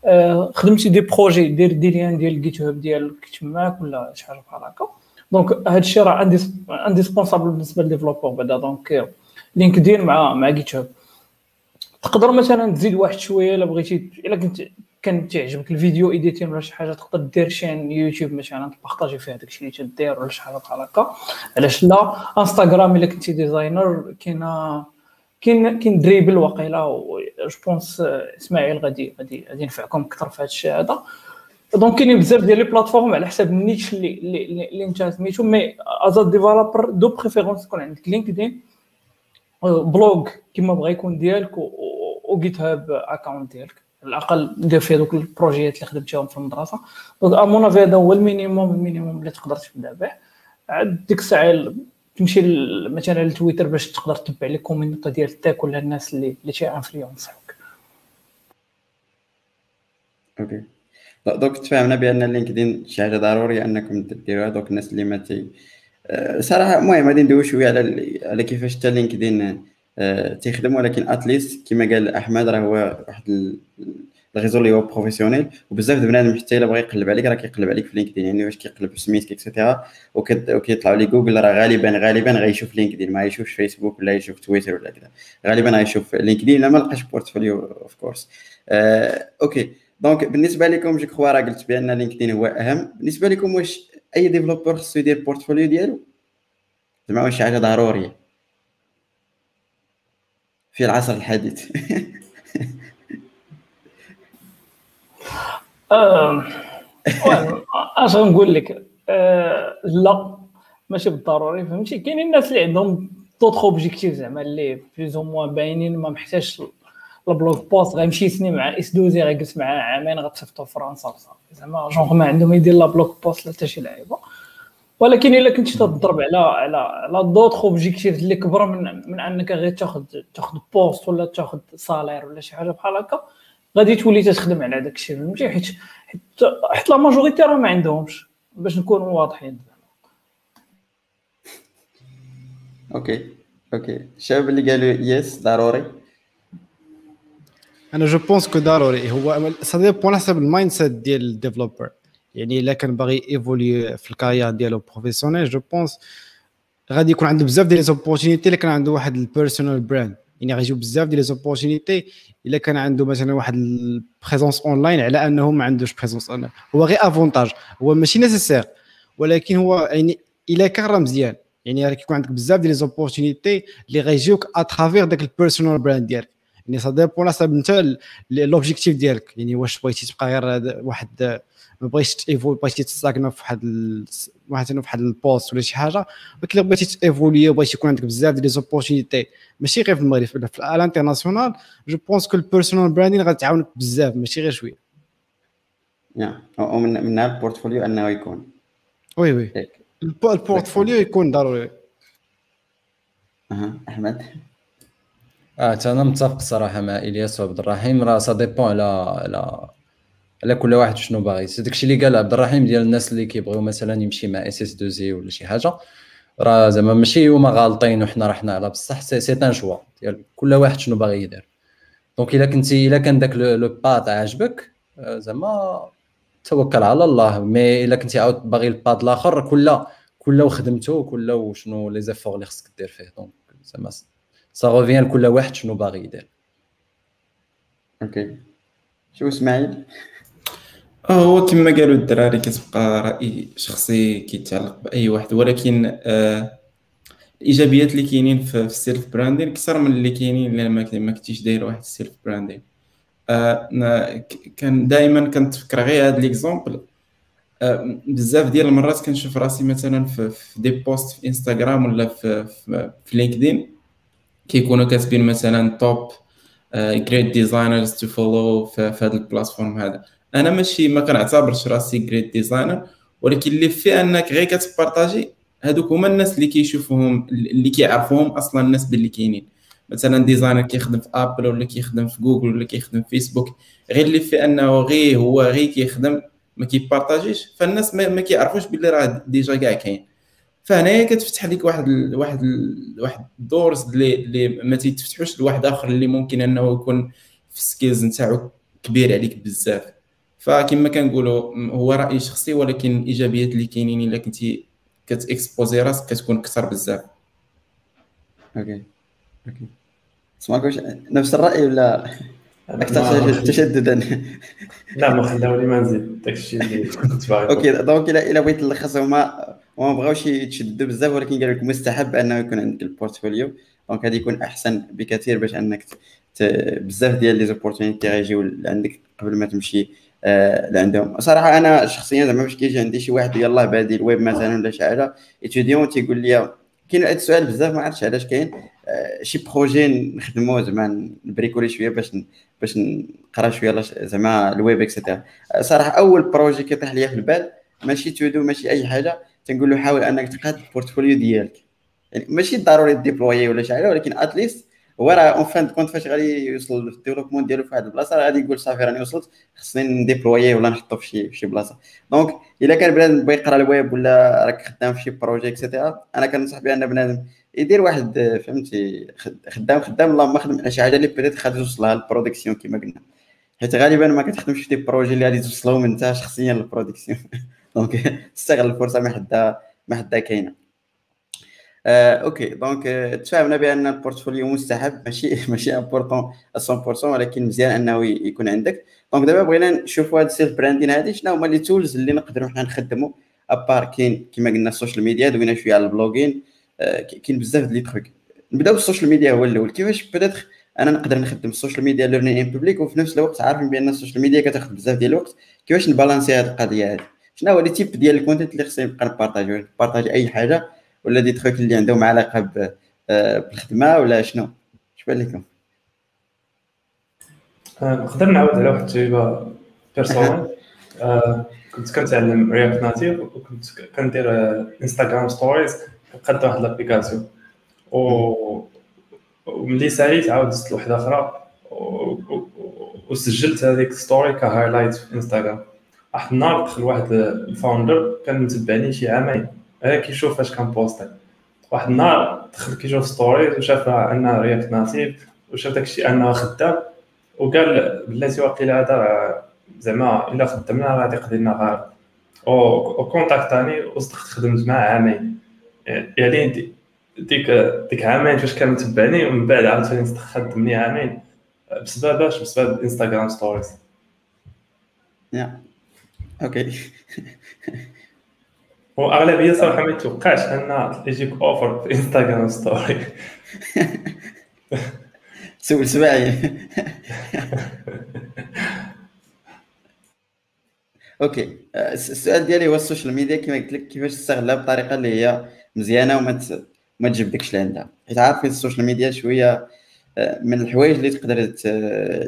S6: آه، خدمتي des projets دير des liens ديال ال GitHub ديالك تماك ولا شي حاجة بحال هكا. donc هذا الشيء راه indispensable بالنسبة لل développeur بعدا donc لينكدين مع مع GitHub تقدر مثلا تزيد واحد شوية إلا بغيتي إلا كنت كان تعجبك ال video editing ولا شي حاجة تقدر دير chaîne YouTube مثلا تpartagي فيها داكشي اللي تدير ولا شي حاجة بحال هكا. علاش لا؟ انستغرام إلا كنتي designer كاينة كاين كاين Dribbble واقيلا je pense إسماعيل غادي غادي غادي ينفعكم أكثر في هذا الشيء هذا. donc كاينين بزاف ديال les plateformes على حساب ال niche اللي اللي اللي انت سميتو mais as developer de préférence تكون عندك لينكدين blog كيما بغا يكون ديالك و GitHub account ديالك. على الأقل ندير فيه دوك ال projetات اللي خدمتهم في المدرسة. donc à mon avis هذا هو ال minimum ال minimum اللي تقدر تبدأ به. عاد ديك الساعة تمشي مثلا لتويتر باش تقدر تتبع les communities ديال tech ولا الناس اللي اللي تي influencéوك
S1: OK donc تفاهمنا بان لينكدين شي حاجة ضروريه انكم ديروها دوك الناس اللي ما تي صراحة المهم غادي ندوي شوية على على كيفاش حتى لينكدين تيخدم ولكن at least كما قال أحمد راه هو واحد ال réseau اللي هو professionnel وبزاف د بنادم حتى إلا بغى يقلب عليك راه كيقلب عليك في لينكدين يعني واش كيقلب سميتك et cetera وكيطلعوا لي جوجل راه غالبا غالبا غيشوف لينكدين ما يشوفش فيسبوك ولا يشوف تويتر ولا كذا. غالبا غيشوف لينكدين إلا ما لقاش portfolio of course OK donc بالنسبة لكم جو كخوا راه قلت بأن لينكدين هو أهم. بالنسبة لكم واش أي developer خصو يدير portfolio ديالو؟ زعما واش حاجة ضرورية. في العصر الحديث.
S6: اش غنقول لك أه لا ماشي بالضروري فهمتي؟ كاينين الناس اللي عندهم d'autres objectifs زعما اللي plus ou moins باينين ما محتاجش ال blog post غيمشي يسني مع اس deux غيجلس معاه عامين غتصيفطو فرنسا وصافي. زعما جونغ ما عندهم يدير لا blog post لا حتى شي لعيبة. ولكن إلا كنتي تضرب على على على d'autres objectifs اللي كبر من من أنك غير تاخذ تاخذ poste ولا تاخذ salaire ولا شي حاجة بحال هكا غادي تولي تخدم على داك الشيء فهمتي؟ حيت حيت la majorité راه ما عندهمش باش نكونوا واضحين.
S1: OK OK الشباب اللي قالوا yes ضروري.
S5: أنا je pense que ضروري. هو ça dépend حسب ال mindset ديال ال developer يعني إلا كان باغي évoluer في ال carrière ديالو professionnel je pense غادي يكون عنده بزاف ديال les opportunités اللي كان عنده واحد ال personal brand يعني غيجيو بزاف ديال les opportunités إلا كان عنده مثلا واحد ال présence online على أنه ما عندوش présence online هو غير avantage هو ماشي nécessaire ولكن هو يعني إلا كان راه مزيان. يعني كيكون عندك بزاف ديال les opportunités اللي غيجيوك à travers داك ال personal brand ديالك. يعني ça dépend حسب انت l'objectif ديالك. يعني واش بغيتي تبقى غير واحد ما بغيتش تévolue بغيتي تستاكنا في واحد مثلا في واحد ال poste ولا شي حاجة. ولكن بغيتي تévoluer وبغيتي يكون عندك بزاف ديال les opportunités ماشي غير في المغرب في ال international je pense que ال personal branding غتعاونك بزاف ماشي غير شوية.
S1: يا ومن من ال portfolio أنه يكون.
S5: oui oui. ال portfolio يكون ضروري.
S1: أها. أحمد؟
S2: آه أنا متفق صراحة مع إلياس وعبد الرحيم. راه ça dépend على على على كل واحد شنو باغي. داكشي اللي قال عبد الرحيم ديال الناس اللي كيبغيو مثلا يمشي مع اس اس 2 زي ولا شي حاجة راه زعما ماشي هما غالطين وحنا رحنا على بصح c'est c'est un choix ديال كل واحد شنو باغي يدير. donc إلا كنتي إلا كان داك le path عاجبك آه، زعما توكل على الله. mais إلا كنتي عاود باغي ال path الآخر كل كل وخدمته كل وشنو les efforts اللي خصك دير فيه. donc زعما ça revient لكل واحد شنو باغي يدير.
S1: OK شو اسماعيل؟
S4: هو كما قالوا الدراري كتبقى رأي شخصي كيتعلق بأي واحد. ولكن آه الإيجابيات اللي كاينين في ال self-branding أكثر من اللي كاينين إلا ما كنتيش داير واحد ال self-branding آه كان دائما كنتفكر غير هذا l'exemple. آه بزاف ديال المرات كنشوف راسي مثلا في, des posts في إنستغرام ولا في, في, LinkedIn. كيكونوا كاتبين مثلا top great designers to follow في هذا ال platform هذا. أنا ماشي ما كنعتبرش راسي great designer ولكن اللي في أنك غير كتبارطاجي هذوك هما الناس اللي كيشوفوهم اللي كيعرفوهم أصلا الناس باللي كاينين. مثلا designer كيخدم في ابل ولا كيخدم في جوجل ولا كيخدم في فيسبوك غير اللي في أنه غير هو غير كيخدم ما كيبارطاجيش. فالناس ما, ما كيعرفوش باللي راه déjà كاع كاين. فهنايا كتفتح لك واحد ال واحد ال واحد ال doors اللي ما تيتفتحوش لواحد آخر اللي ممكن أنه يكون في ال skills نتاعو كبير عليك بزاف. فكما كنقولوا هو رأي شخصي ولكن الايجابيات اللي كاينين إلا كنتي كتإكسبوزي راسك كتكون أكثر بزاف.
S1: أوكي. أوكي. سمعك نفس الرأي ولا أكثر تشددا؟
S3: لا ما خلاوني ما نزيد. داكشي اللي كنت باغي
S1: OK donc الا إلا بغيت نلخص هما وما بغاوش يتشددوا بزاف ولكن قالوا لك مستحب أنه يكون عندك ال portfolio donc هذا يكون أحسن بكثير باش أنك بزاف ديال les opportunités غيجيو عندك قبل ما تمشي اللي عندهم صراحة أنا شخصيا زعما باش كيجي عندي شي واحد يلاه بادي الويب مثلا ولا شي حاجة étudiant تيقول لي كاين هذا السؤال بزاف ما عرفتش علاش كاين. آه، شي projet نخدمو زعما نبريكولي شوية باش باش نقرأ شوية زعما ال web et cetera صراحة أول projet كيطيح ليا في البال ماشي to-do ماشي أي حاجة تنقول له حاول أنك تقاد ال portfolio ديالك. يعني ماشي ضروري déployé ولا شي حاجة ولكن at least هو راه en fin de compte فاش غادي يوصل ال développement ديالو في واحد البلاصة راه غادي يقول صافي راني وصلت خصني نديبلوي ولا نحطو في شي في شي بلاصة. donc إلا كان بنادم بغى يقرا الويب ولا راك خدام في شي projet et cetera أنا كنصح بأن بنادم يدير واحد فهمتي خدام خدام اللهم خدم على شي حاجة اللي peut-être غادي توصلها لل production كما قلنا. حيت غالبا ما كتخدمش في des projets اللي غادي توصلهم انت شخصيا لل production دونك استغل الفرصة ما حدا ما حدا كاينة. OK donc آه، تفاهمنا بان ال portfolio مستحب ماشي ماشي important 100% ولكن مزيان انه يكون عندك donc دابا بغينا نشوفوا هاد ال self-branding هادي شنو هما les tools اللي نقدروا حنا نخدموا à part كاين كما قلنا ال social media دوينا شوية على ال blogging آه، كاين بزاف ديال les trucs نبداو بال social media هو الأول كيفاش peut-être أنا نقدر نخدم ال social media learning in public وفي نفس الوقت عارفين بان ال social media كتاخذ بزاف ديال الوقت كيفاش نبالانسي هذه القضية هذه شنو هو les types ديال ال content اللي خصني نبقى نبارطاجي نبارطاجي اي حاجة ولا دي تخوك اللي عندهم علاقة آه، بالخدمة ولا شنو؟ اش بان لكم؟
S3: آه، نقدر نعاود على واحد التجربة personnelle آه، كنت كنتعلم React Native وكنت كندير Instagram stories كنقاد واحد l'application و وملي ساليت عاود زدت وحدة أخرى وسجلت هذيك story ك highlight في انستغرام واحد النهار دخل واحد ال founder كان متبعني شي عامين. كيشوف اش بوستي واحد النهار دخل كيشوف stories وشاف عندنا React Native وشاف داكشي انه خدام وقال بلاتي واقيلا هذا زعما الا خدمنا راه غادي يقضي لنا غير وكونتاكتاني وصدقت خدمت معاه عامين يعني ديك ديك عامين فاش كان متبعني ومن بعد عاوتاني خدمني عامين بسبب اش بسبب Instagram stories
S1: يا OK
S3: واغلبيه صراحة ما يتوقعش أن يجيك offer في إنستغرام story.
S1: سول سباعي OK. السؤال ديالي هو ال social media كما قلت لك كيفاش تستغلها بطريقة اللي هي مزيانة وما ما تجبدكش لعندها. حيت عارفين ال social media شوية آه، من الحوايج اللي تقدر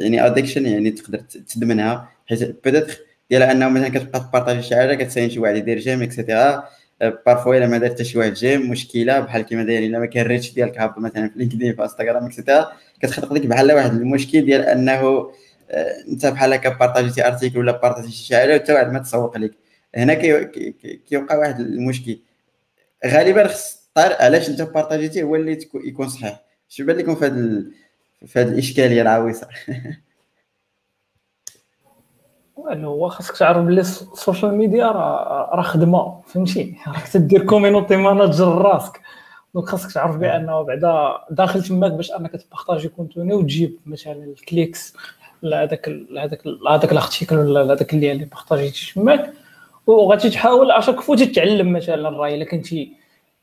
S1: يعني addiction يعني تقدر تدمنها. حيت peut-être ديال انه مثلا كتبقى تبارطاجي شي حاجة كتساين شي واحد يدير j'aime et cetera parfois إلا ما دار حتى شي واحد j'aime مشكلة بحال كيما داير إلا ما كان reach ديالك هابط مثلا في LinkedIn في انستغرام et cetera كتخلق لك بحال واحد المشكل ديال أنه آه، أنت بحال هكا بارطاجيتي article ولا بارطاجيتي شي حاجة وحتى واحد ما تسوق لك. هنا كيوقع واحد المشكل. غالبا خص طار علاش أنت بارطاجيتي هو اللي يكون صحيح. شنو بان لكم في هذه الإشكالية العويصة؟
S6: هو خاصك تعرف بلي ال social media راه راه خدمة فهمتي راك تدير community manager راسك. donc خاصك تعرف بأنه بعدا داخل تماك باش أنك تبارطاجي contenu وتجيب مثلا ال clicks لهذاك لهذاك لهذاك ال article ولا لهذاك اللي اللي بارطاجيتي تماك. وغادي تحاول à chaque fois تتعلم مثلا راه إلا كنتي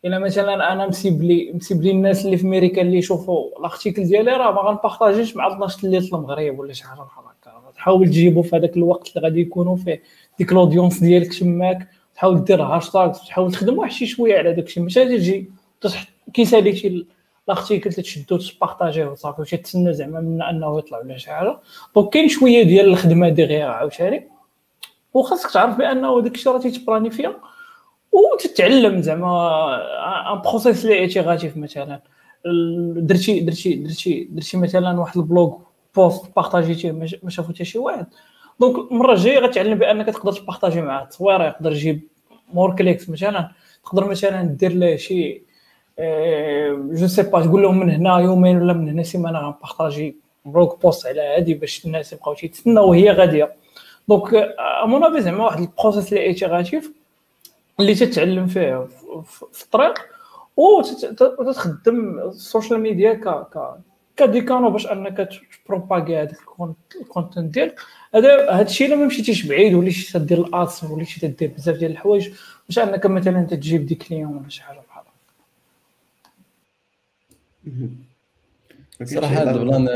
S6: إلا مثلا أنا مسيبلي مسيبلي الناس اللي في أمريكا اللي يشوفوا ال article ديالي راه ما غنبارطاجيش مع 12 الليل في المغرب ولا شي حاجة بحال تحاول تجيبو في هذاك الوقت اللي غادي يكونوا فيه ديك ال audience ديالك تماك تحاول دير هاشتاغ تحاول تخدم واحد شي شوية على داك الشيء ماشي غادي تجي كيسالي شي l'article تشدو تبارطاجيه وصافي وتتسنى زعما من انه يطلع ولا شي حاجة. donc كاين شوية ديال الخدمة derrière عاوتاني. وخاصك تعرف بأنه داك الشيء راه تيتبلانيفيا وتتعلم زعما un process لي itératif مثلا. درتي درتي درتي درتي مثلا واحد ال blog post بارطاجيتيه ما شافو حتى شي واحد donc المره الجايه غتعلم بانك تقدر تبارطاجي معاه التصويره يقدر يجيب more clicks مثلا تقدر مثلا دير له شي je sais pas تقول لهم من هنا يومين ولا من هنا سيمانه غنبارطاجي blog post على هادي باش الناس يبقاو تيتسناو وهي غاديه donc à mon avis زعما واحد ال process اللي itératif اللي تتعلم فيه في الطريق وتتخدم ال social media ك كديكانو باش انك تبروباغي هذاك ال content ديالك. هذا هذا الشيء إلا ما مشيتيش بعيد وليتي تدير ال ads وليتي تدير بزاف ديال الحوايج باش انك مثلا تجيب des clients ولا شي حاجة بحال
S2: هكا. صراحة هذا ال plan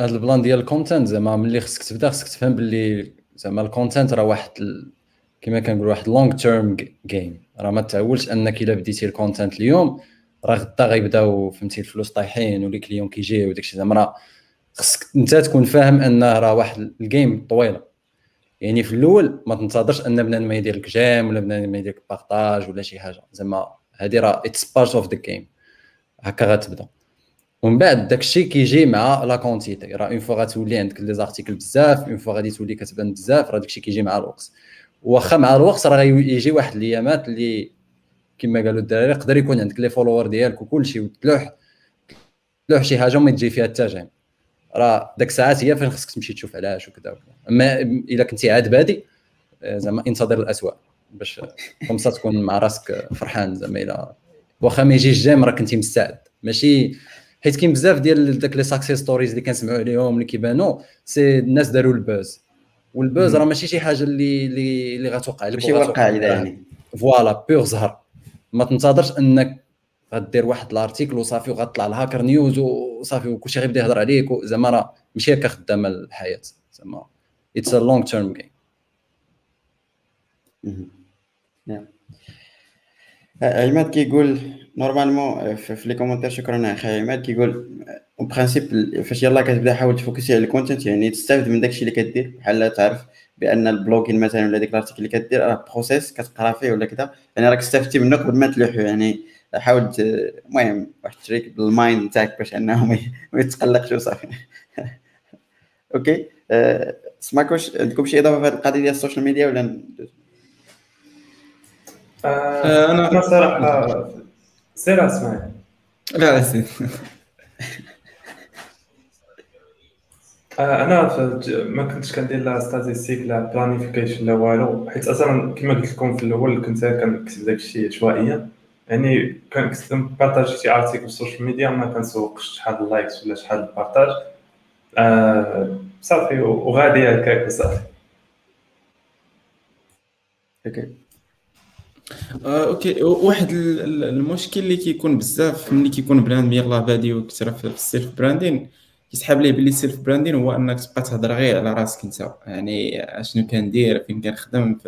S2: هذا ال plan ديال ال content زعما ملي خصك تبدا خصك تفهم باللي زعما ال content راه واحد ال... كما كنقول واحد long term game راه ما تعولش انك إلا بديتي ال content اليوم راه غدا غيبداو فهمتي الفلوس طايحين و les clients كيجي وداكشي زعما راه خصك انت تكون فاهم ان راه واحد ال game طويلة. يعني في الأول ما تنتظرش أن بنادم يدير لك j'aime ولا بنادم يدير لك partage ولا شي حاجة. زعما هادي راه it's part of the game هكا غتبدا. ومن بعد داكشي كيجي مع la quantité راه une fois غتولي عندك les articles بزاف une fois غادي تولي كتبان بزاف راه داكشي كيجي مع الوقت. واخا مع الوقت راه يجي واحد الأيامات اللي كما قالوا الدراري يقدر يكون عندك les followers ديالك وكل شيء وتلوح تلوح شي حاجة وما تجي فيها حتى j'aime راه داك الساعات هي فين خصك تمشي تشوف علاش وكذا. أما إلا كنتي عاد بادي زعما انتظر الاسوء باش خمسه تكون مع راسك فرحان زعما إلا. واخا ما يجيش j'aime راه كنتي مستعد. ماشي حيت كاين بزاف ديال داك les success stories اللي كنسمعوا عليهم اللي كيبانوا سي الناس داروا ال buzz وال buzz راه ماشي شي حاجة اللي اللي اللي غتوقع لك
S1: ماشي واقعيه يعني
S2: voilà pur زهر. ما تنتظرش أنك غدير واحد ال article وصافي وغطلع ال Hacker News وصافي وكلشي غيبدا يهضر عليك زعما راه ماشي هكا خدامه الحياة زعما it's a long term game
S1: عماد كيقول normalement في les commentaires شكرا أخي عماد كيقول en principe فاش يلاه كتبدا حاول تفوكسي على ال content يعني تستافد من داكشي اللي كدير بحال تعرف. بأن ال blogging مثلا ولا ديك ال article اللي كدير راه process كتقرأ فيه ولا كذا يعني راك استفدتي منه قبل ما تلوحو يعني حاول المهم واحد ال trick بال mind تاعك باش أنه ما يتقلقش وصافي. okay؟ أه سماكوش عندكم شي إضافة في هذه القضية ديال ال social media ولا
S3: آه أنا أنا صراحة سير اسمعي
S4: لا لا سير
S3: آه، أنا ما كنتش كندير لا statistiques لا planification لا والو. حيت أصلا كما قلت لكم في الأول كنت كنكتب داك الشيء عشوائيا. يعني كنكتب partage شي article في ال social media ما كنسوقش شحال ال likes ولا شحال ال partage آه صافي وغادي هكاك صافي
S1: okay.
S4: آه، okay. واحد المشكل اللي كيكون بزاف ملي كيكون brand يلاه بادي وكثر في ال self branding كيسحاب ليه باللي self branding هو انك تبقى تهضر غير على راسك انت. يعني اشنو كندير فين كنخدم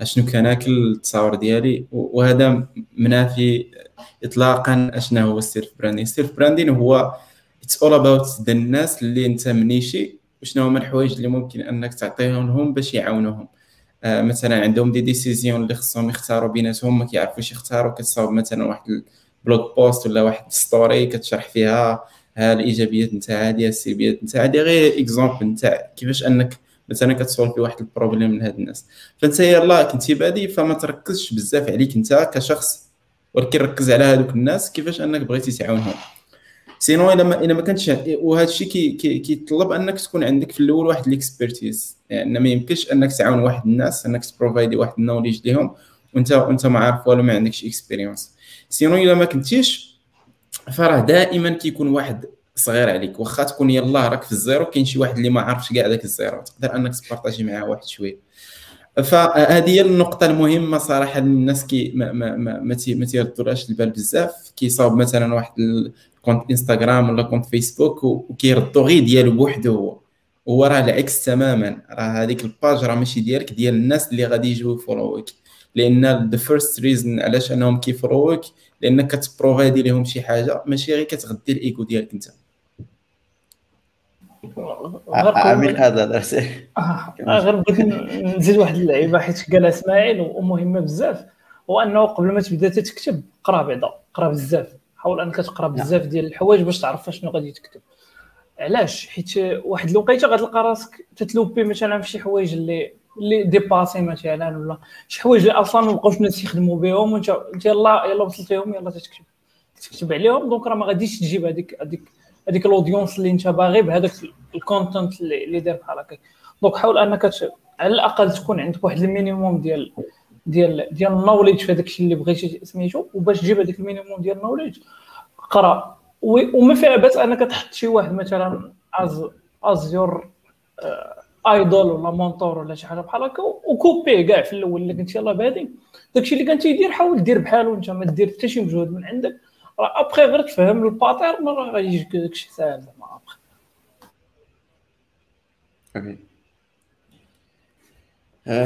S4: اشنو كناكل التصاور ديالي. وهذا منافي اطلاقا اشنو هو ال self branding. ال self branding هو it's all about الناس اللي انت منيشي وشنو هما الحوايج اللي ممكن انك تعطيهم لهم باش يعاونوهم. آه مثلا عندهم des décisions اللي خصهم يختاروا بيناتهم ما كيعرفوش يختاروا كتصاوب مثلا واحد ال blog post ولا واحد story كتشرح فيها. ها الإيجابيات نتاعها هذه السلبيات نتاعها هذه غير exemple نتاع كيفاش أنك مثلا كتسولفي واحد ال problème من هاد الناس. فأنت يلاه كنتي بادي فما تركزش بزاف عليك أنت كشخص ولكن ركز على هذوك الناس كيفاش أنك بغيتي تعاونهم. sinon إلا ما إلا ما كانش وهذا الشيء كيطلب أنك تكون عندك في الأول واحد ال expertise. يعني ما يمكنش أنك تعاون واحد الناس أنك تبروفايدي واحد ال knowledge ليهم وانت وأنت ما عارف والو ما عندكش expérience sinon إلا ما كنتيش فراه دائما كيكون واحد صغير عليك. واخا تكون يلاه راك في ال zéro كاين شي واحد اللي ما عارفش كاع داك ال zéro. تقدر انك تبارطاجي معاه واحد شوية. فهذه هي النقطة المهمة صراحة. الناس كي ما ما ما, ما, ما تيردولاش البال بزاف. كيصاوب مثلا واحد compte إنستغرام ولا compte فيسبوك وكيردو غير ديالو بوحدو هو. هو راه العكس تماما. راه هذيك ال page راه ماشي ديالك ديال الناس اللي غادي يجيو يفولوك لأن the first reason علاش أنهم كيفولوك لأنك كت provide ي لهم شي حاجة ماشي غير كتغدي الإيكو ديالك أنت.
S1: عميق هذا درس
S6: آه، غير بغيت نزيد واحد اللعيبة حيت قالها إسماعيل ومهمه بزاف هو أنه قبل ما تبدأ تكتب قرأ بعدا قرأ بزاف. حاول أنك تقرأ نعم. بزاف ديال الحوايج باش تعرف شنو غادي تكتب. علاش؟ حيت واحد الوقيتة غتلقى راسك تتلوبي مثلا في شي حوايج اللي اللي dépassés مثلا ولا شي حوايج اللي أصلا ما بقاوش الناس يخدموا بهم وانت انت يلاه يلاه وصلتيهم يلاه تكتب تكتب عليهم. donc راه ما غاديش تجيب هذيك هذيك هذيك ال audience اللي أنت باغي بهذاك ال content اللي داير بحال هكا. donc حاول أنك على الأقل تكون عندك واحد ال minimum ديال ديال ديال ال knowledge في هذاك الشيء اللي بغيتي سميتو وباش تجيب هذاك ال minimum ديال ال knowledge قرا. وما فيها باس أنك تحط شي واحد مثلا as as your idol ولا mentor ولا شي حاجة بحال هكا و copie ه كاع في الأول اللي كنت يلاه بادي داكشي اللي كان تيدير حاول دير بحالو انت ما دير حتى شي مجهود من عندك. راه ابخي غير تفهم ال pattern راه غادي يجيك داكشي ساهل زعما ابخي
S1: OK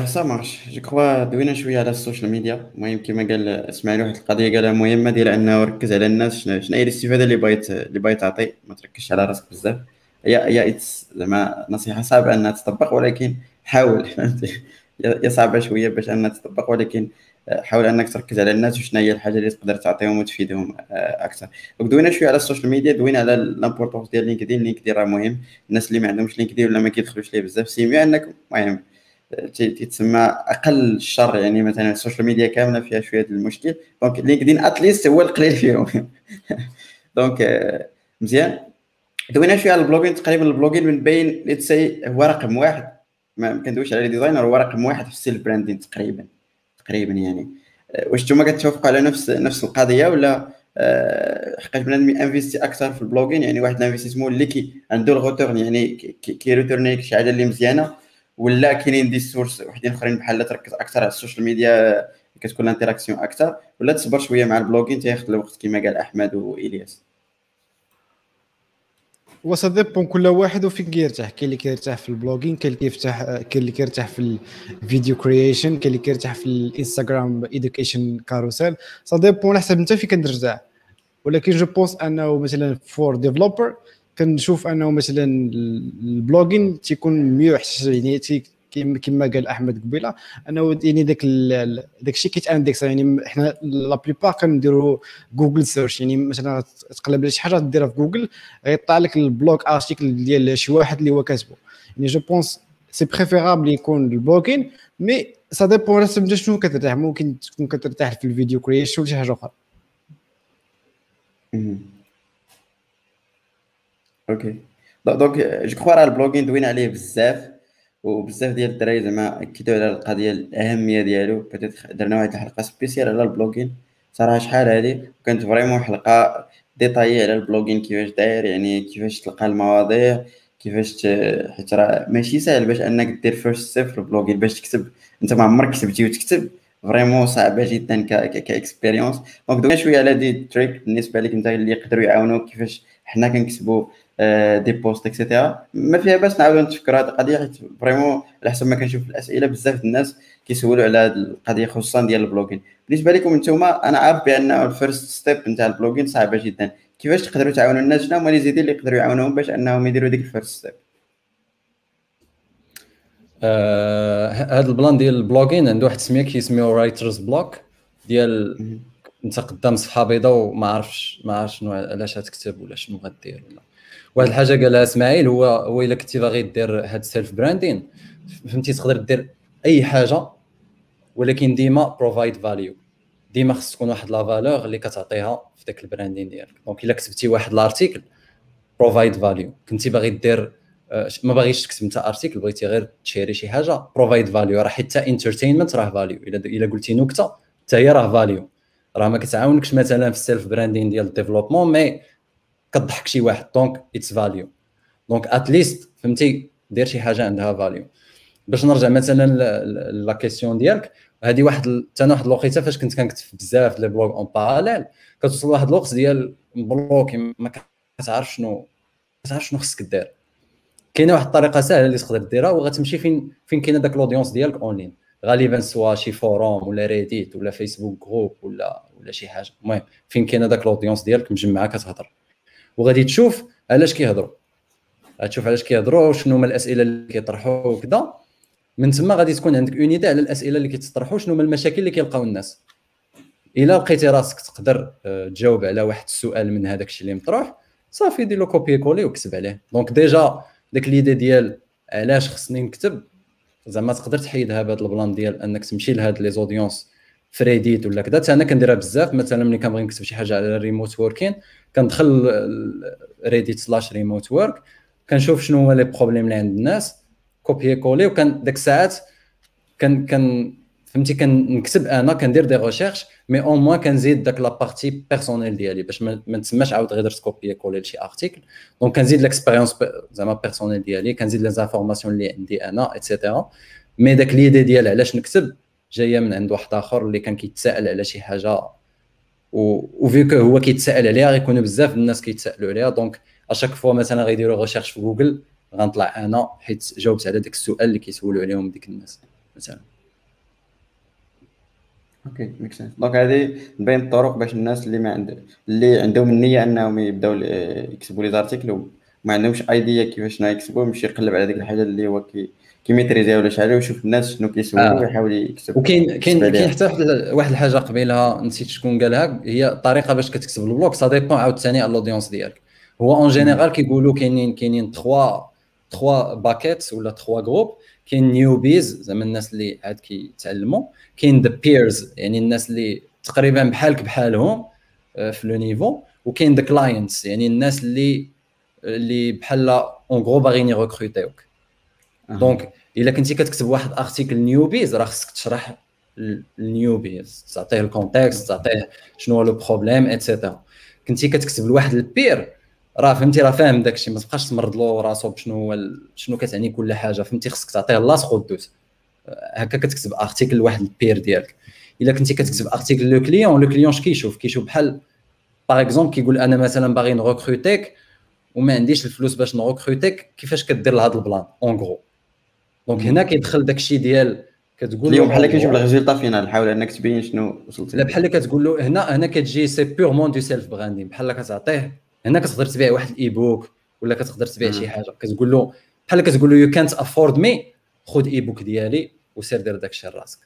S1: ça marche je crois دوينا شوية على ال social media المهم كما قال إسماعيل واحد القضية قالها مهمة ديال أنه ركز على الناس شنو هي الاستفادة اللي بغيت اللي بغيت تعطي ما تركزش على راسك بزاف. هي هي زعما نصيحة صعبة أنها تطبق ولكن حاول. فهمتي؟ هي صعبة شوية باش أنها تطبق ولكن حاول أنك تركز على الناس وشنو هي الحاجة اللي تقدر تعطيهم وتفيدهم آه، أكثر. دوينا شوية على ال social media دوينا على l'importance ديال LinkedIn. LinkedIn راه مهم. الناس اللي ما عندهمش LinkedIn ولا ما كيدخلوش ليه بزاف c'est mieux أنك المهم تيتسمى أقل الشر. يعني مثلا ال social media كاملة فيها شوية المشكل. donc LinkedIn at least هو القليل فيهم. دونك آه، مزيان؟ دوينا شوية على ال blogging تقريبا ال blogging من بين ليتس هو رقم واحد. ما كندويش على designer هو رقم واحد في ال self branding تقريبا تقريبا يعني. آه، واش نتوما كتوافقوا على نفس نفس القضية ولا آه، حقاش بنادم investi أكثر في ال blogging؟ يعني واحد ال investissement اللي كي عنده ال return يعني كي retourner شي حاجة اللي مزيانة ولا كاينين des sources وحدين أخرين بحال تركز أكثر على ال social media كتكون ال interaction أكثر ولا تصبر شوية مع ال blogging تياخذ الوقت كما قال أحمد وإلياس.
S5: و ça dépend كل واحد وفين كيرتاح. كاين اللي كيرتاح في ال blogging كاين اللي كيفتح كاين اللي كيرتاح في ال video creation كاين اللي كيرتاح في ال Instagram education carousel ça dépend حسب انت فين كترتاح. ولكن je pense أنه مثلا for developer كنشوف أنه مثلا ال blogging تيكون mieux يعني كما قال أحمد قبيلة انه يعني داك داك الشيء كيت indexe يعني حنا la plupart كنديروا Google search يعني مثلا تقلب على شي حاجة ديرها في جوجل غيطلع لك ال blog article ديال شي واحد اللي هو كاتبه يعني je pense c'est préférable يكون ال blogging mais ça dépend على حسب شنو كترتاح. ممكن تكون كترتاح في ال video creation ولا شي حاجة أخرى.
S1: OK donc je crois راه ال blogging دوينا عليه بزاف وبزاف ديال الدراري زعما اكدوا على القضية الأهمية ديالو. peut-être درنا واحد الحلقة spéciale على ال blogging. صراحة شحال هادي؟ كانت vraiment حلقة détaillée على ال blogging كيفاش داير يعني كيفاش تلقى المواضيع كيفاش حيت راه ماشي ساهل باش أنك دير first step في ال blogging باش تكتب. أنت ما عمرك كتبتي وتكتب. vraiment صعبة جدا ك expérience donc شوية على des tricks بالنسبة لك أنت اللي يقدروا يعاونوك كيفاش حنا كنكتبوا des posts et cetera ما فيها باس نعاودو نتفكروا هذه القضية حيت vraiment على حسب ما كنشوف الأسئلة بزاف الناس كيسولوا على هذه القضية خصوصا ديال ال blogging. بالنسبة لكم نتوما أنا عارف بأن ال first step نتاع ال blogging صعبه جدا. كيفاش تقدروا تعاونوا الناس؟ شنو هما les idées اللي يقدروا يعاونوهم باش أنهم يديروا ديك ال first step
S2: هذا ال plan ديال ال blogging عنده واحد السميه كيسميو writer's block ديال انت قدام صفحه بيضاء وما عرفش ما عرفش شنو علاش غتكتب ولا شنو غدير ولا واحد الحاجة قالها إسماعيل هو هو إلا كنتي باغي دير هاد ال self branding فهمتي؟ تقدر دير أي حاجة ولكن ديما provide value ديما خص تكون واحد la valeur اللي كتعطيها في داك ال branding ديالك. donc إلا كتبتي واحد ال article provide value كنتي باغي دير آه، ما باغيش تكتب انت article بغيتي غير ت share ي شي حاجة provide value راه حتى entertainment راه value إلا إلا قلتي نكتة حتى هي راه value راه ما كتعاونكش مثلا في ال self branding ديال ال développement mais كضحك شي واحد. donc it's value donc at least فهمتي دير شي حاجة عندها value باش نرجع مثلا la question ديالك هذه واحد حتى واحد الوقيتة فاش كنت كنكتب بزاف les blogs en parallèle كتوصل لواحد الوقت ديال bloqué ما كتعرف شنو كتعرف شنو خصك دير. كاينة واحد الطريقة سهلة اللي تقدر ديرها وغتمشي فين فين كاينة داك ال audience ديالك اونلاين غالبا soit شي forum ولا Reddit ولا Facebook group ولا ولا شي حاجة. المهم فين كاينة داك ال audience ديالك مجمعة كتهضر. وغادي تشوف علاش كيهضروا. غتشوف علاش كيهضروا شنو هما الأسئلة اللي كيطرحوا وكذا. من تما غادي تكون عندك une idée على الأسئلة اللي كيتطرحوا شنو هما المشاكل اللي كيلقاو الناس. إلا لقيتي راسك تقدر آه، تجاوب على واحد السؤال من هذاك الشيء اللي مطروح صافي دير له copier-coller وكتب عليه. donc déjà ديك l'idée ديال علاش خصني نكتب زعما تقدر تحيدها بهذا ال plan ديال أنك تمشي لهاد les audiences ف Reddit ولا كذا أنا كنديرها بزاف مثلا ملي كنبغي نكتب شي حاجة على ال remote working كندخل Reddit slash remote work كنشوف شنو هما les problèmes اللي عند الناس copier coller وكان ديك الساعات كان كان فهمتي كنكتب أنا كندير des recherches mais au moins كنزيد داك la partie personnelle ديالي باش ما نتسماش عاود غير درت copier coller لشي article donc كنزيد l'expérience زعما personnelle ديالي كنزيد les informations اللي عندي أنا et cetera mais داك l'idée ديال علاش نكتب؟ جاية من عند واحد آخر اللي كان كيتسائل على شي حاجة. و vu هو كيتسائل عليها غيكونوا بزاف الناس كيتسائلوا عليها. donc à chaque fois مثلا غيديروا recherche في جوجل غنطلع أنا حيت جاوبت على داك السؤال اللي كيسولوا عليهم ديك الناس مثلا.
S1: okay make sense donc هذه بين الطرق باش الناس اللي ما عند اللي عندهم النية أنهم يبداو يكتبوا les articles وما عندهمش idea كيفاش يكتبوا يمشي يقلب على ديك الحاجة اللي هو كي كيميتريزيها ولا شحال ويشوف الناس شنو كيسولوا
S2: آه.
S1: ويحاول يكتب.
S2: وكاين كاين كاين حتى واحد الحاجة قبيلها نسيت شكون قالها هي الطريقة باش كتكتب ال blog ça dépend عاوتاني على ال audience ديالك. هو en général كيقولوا كاينين كاينين 3 3 buckets ولا 3 groups كاين newbies زعما الناس اللي عاد كيتعلموا. كاين the peers يعني الناس اللي تقريبا بحالك بحالهم آه، في le niveau. وكاين the clients يعني الناس اللي اللي بحال en gros باغيين يغوكروتيوك donc إلا كنتي كتكتب واحد article newbies راه خصك تشرح ال newbies تعطيه ال context تعطيه شنو هو le problème et cetera كنتي كتكتب لواحد ال peer راه فهمتي راه فاهم داكشي ما تبقاش تمرض له راسو بشنو هو شنو كتعني كل حاجة. فهمتي خصك تعطيه لاصق ودوز هكا كتكتب article لواحد ال peer ديالك. إلا كنتي كتكتب article le client le client كيشوف كيشوف بحال par exemple كيقول أنا مثلا باغي نغوكروتيك وما عنديش الفلوس باش نغوكروتيك كيفاش كدير لهذا ال plan؟ en gros donc هنا كيدخل داكشي ديال كتقول
S1: اليوم بحال كيجيب ال résultat final حاول انك تبين شنو وصلت
S2: لا بحال كتقول له هنا هنا كتجي c'est purement du self branding بحال كتعطيه هنا كتقدر تبيع واحد ال e-book ولا كتقدر تبيع شي حاجة. كتقول له بحال كتقول له يو كانت افورد مي خذ e-book ديالي وسير دير داكشي لراسك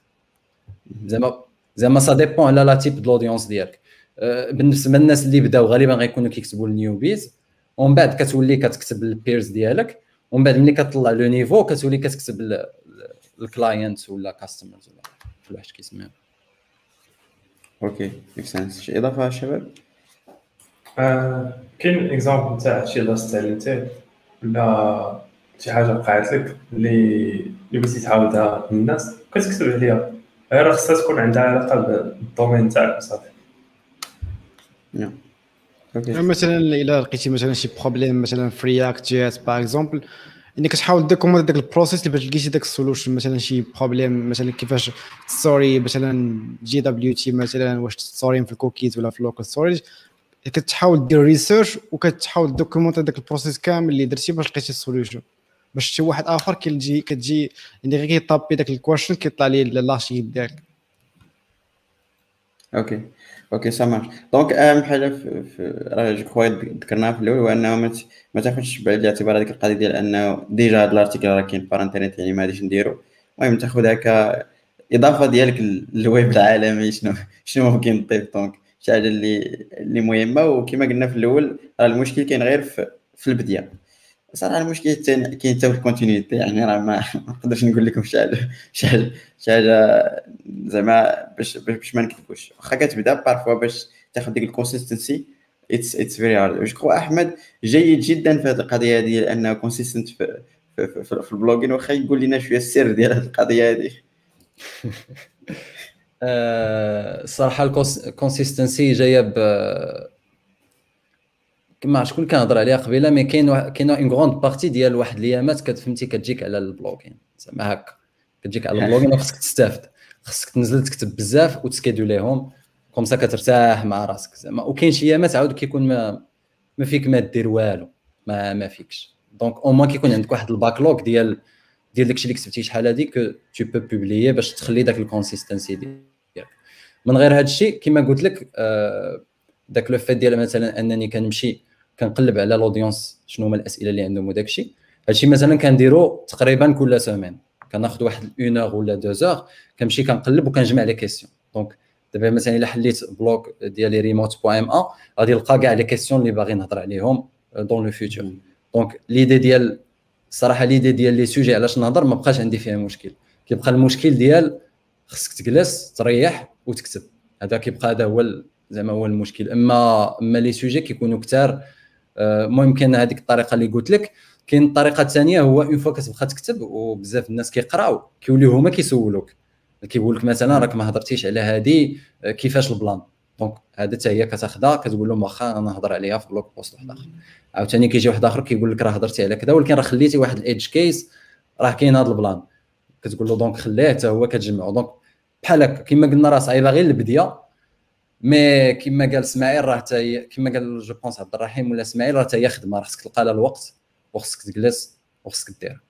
S2: زعما زعما ça dépend على le type de l'audience ديالك. أه، بالنسبة للناس اللي بداو غالبا غيكونوا كيكتبوا ال newbies ومن بعد كتولي كتكتب ال peers ديالك. ومن بعد ملي كتطلع le niveau كتولي كتكتب ال client ولا customers ولا كل واحد كيسميها.
S1: okay make sense شي إضافة الشباب
S3: آه، كاين example تاع شي درس تعلمتيه ولا شي حاجة وقعت لك اللي اللي بغيتي تعاودها للناس كتكتب عليها. غير خصها تكون عندها علاقة بال domaine تاعك صافي.
S5: مثلا إلا لقيتي مثلا شي problème مثلا في React JS par exemple إنك تحاول document داك ال process اللي باش لقيتي داك ال solution مثلا شي problème مثلا كيفاش store مثلا JWT مثلا واش store في الكوكيز ولا في ال local storage كتحاول دير research وكتحاول document داك ال process كامل اللي درتي باش لقيتي ال solution باش شي واحد آخر كيجي كتجي يعني غير كيطابي داك ال question كيطلع ليه لاشيت ديالك.
S1: okay okay ça marche donc أهم حاجة في, راه كخوا ذكرناها في الأول هو أنه ما تاخذش بعين الاعتبار هذيك القضية ديال أنه déjà هذا ال article راه كاين بار يعني ما غاديش نديرو. المهم تاخذها كاضافه ديالك للويب العالمي شنو شنو ممكن تضيف donc شي حاجة اللي اللي مهمة وكما قلنا في الأول راه المشكل كاين غير في, في البداية. صراحة المشكل كاين حتى في ال continuité يعني راه ما نقدرش نقول لكم حاجة شي حاجة زعما باش باش ما نكذبوش. واخا كتبدا parfois باش تاخذ ديك ال consistency it's it's very hard je crois أحمد جيد جدا في هذه القضية هذه لأنه consistent في في, في, في ال blogging واخا يقول لنا شوية السر ديال هذه القضية هذه
S2: الصراحه ال consistency جاية كما شكون كنهضر عليها قبيلة mais كاين كاين une grande partie ديال واحد الايامات كتفهمتي كتجيك على ال blogging. زعما هكا. كتجيك على ال blogging وخصك تستافد. خصك تنزل تكتب بزاف وتسكيدوليهم comme ça كترتاح مع راسك زعما. وكاين شي ايامات عاود كيكون ما ما فيك ما دير والو. ما ما فيكش. donc au moins كيكون عندك واحد ال backlog ديال ديال داكشي اللي كتبتي شحال هادي que tu peux publier باش تخلي داك ال consistency ديالك. من غير هذا الشيء كما قلت لك آه، داك le fait ديال مثلا أنني كنمشي كنقلب على ال audience شنو هما الأسئلة اللي عندهم وداك الشيء هادشي مثلا كنديرو تقريبا كل سيمين كناخذ واحد une heure ولا deux heures كنمشي كنقلب وكنجمع les questions donc دابا مثلا إلا حليت blog ديالي Remote point MA غادي نلقى كاع les questions اللي باغي نهضر عليهم dans le futur donc l'idée ديال الصراحه l'idée ديال les sujets علاش نهضر ما بقاش عندي فيها مشكل. كيبقى المشكل ديال خصك تجلس تريح وتكتب. هذا كيبقى هذا هو زعما هو المشكل. اما أما les sujets كيكونوا كثار آه، المهم كاين هذيك الطريقة اللي قلت لك. كاين الطريقة الثانية هو une fois كتبقى تكتب وبزاف الناس كيقراو كيوليو هما كيسولوك. كيقول لك مثلا راك ما هضرتيش على هذه آه، كيفاش ال plan؟ donc هذا حتى هي كتاخذها كتقول لهم واخا أنا نهضر عليها في blog post واحد آخر. عاوتاني كيجي واحد آخر كيقول لك راه هضرتي على كذا ولكن راه خليتي واحد ال edge case راه كاين هذا ال plan. كتقول له donc خليه حتى هو كتجمعو. دونك بحال هكا كما قلنا راه صعيبة غير البدية mais كما قال اسماعيل راه حتى كما قال je pense عبد الرحيم ولا اسماعيل راه حتى هي خدمة راه خصك تلقى لها الوقت وخصك تجلس وخصك دير.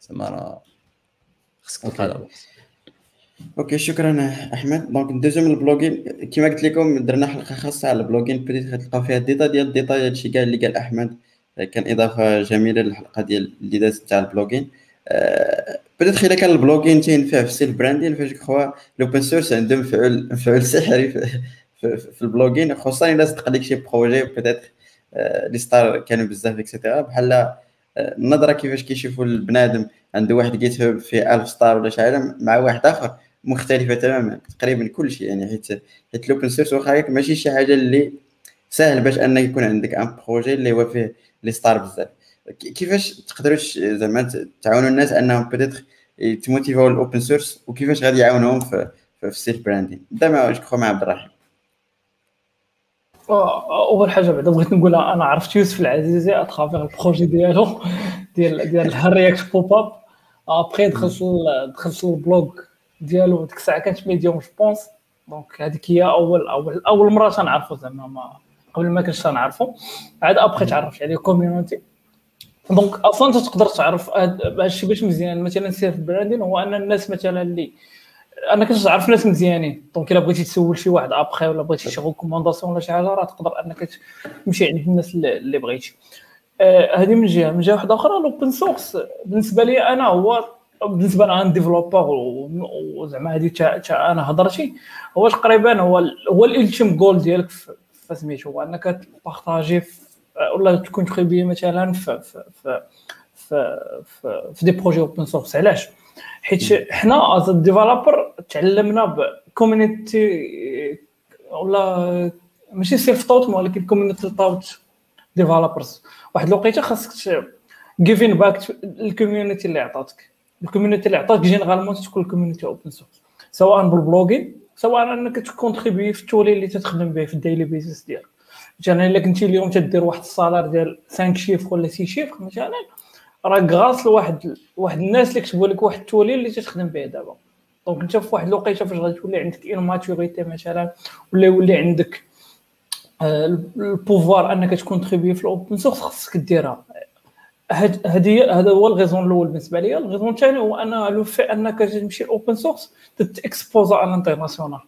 S2: زعما راه خصك تلقى لها الوقت.
S1: okay شكرا أحمد. donc ندوزو من ال blogging كما قلت لكم درنا حلقة خاصة على ال blogging بديت غتلقاو فيها الديتا ديال الديتا ديال هادشي كاع اللي قال أحمد. كان إضافة جميلة للحلقة ديال اللي دازت تاع ال blogging بدات إلا كان ال blogging تينفع في ال self branding فاش je crois l'open source عندهم مفعول مفعول سحري. في, ال blogging خصوصا إلا صدق لك شي projet peut-être les stars كانوا بزاف et cetera بحال النظرة كيفاش كيشوفوا البنادم. عنده واحد GitHub فيه 1000 star ولا شي مع واحد آخر مختلفة تماما تقريبا كل شيء يعني حيت حيت l'open source واخا ماشي شي حاجة اللي سهل باش انك يكون عندك un projet اللي هو فيه les stars بزاف. كيفاش تقدروا زعما تعاونوا الناس أنهم peut-être يتموتيفاو ال open source وكيفاش غادي يعاونوهم في في ال self branding نبدا مع جو مع عبد الرحيم.
S6: أول حاجة بعدا بغيت نقولها أنا عرفت يوسف العزيزي à travers ال projet ديالو ديال ديال ال React popup après دخلت دخلت ال blog ديالو ديك الساعة كانت Medium je pense donc هذيك هي اول اول أول مرة تنعرفو زعما ما قبل ما كنتش تنعرفو. عاد ابخي تعرفت عليه community donc أصلا تقدر تعرف هادشي باش مزيان مثلا self branding هو أن الناس مثلا اللي أنا كنت تعرف ناس مزيانين. donc إلا بغيتي تسول شي واحد أبخي ولا بغيتي شي recommandation ولا شي حاجة راه تقدر أنك تمشي عند الناس اللي بغيتي. هذه آه من جهة. من جهة واحدة أخرى ال open source بالنسبة لي أنا هو بالنسبة ل un developer وزعما هذه أنا هضرتي هو تقريبا هو هو ال ultime goal ديالك فسميتو هو أنك تبارطاجي ولا تكونتريبي مثلا في في في في, في, في des projets open source علاش؟ حيت حنا as developers تعلمنا ب community ولا ماشي self taught ولكن community taught developers واحد الوقيته خاصك giving back ال community اللي عطاتك. ال community اللي عطاك généralement تكون ال community open source سواء بال blogging سواء انك تكونتريبي في ال tool اللي تخدم به في ال daily business ديالك. مثلا إلا كنتي اليوم تدير واحد ال salaire ديال 5 chiffres ولا 6 chiffres مثلا راك grâce لواحد واحد الناس اللي كتبوا لك واحد ال tool اللي تخدم به دابا. donc انت في واحد الوقيته فاش غادي تولي عندك une maturité مثلا ولا يولي عندك ال pouvoir انك تكونتريبي في ال open source خاصك ديرها. هذه هذا هو ال raison الأول بالنسبة لي ال raison الثاني هو أن لو في أنك تمشي open source تتاكسبوزا على ال international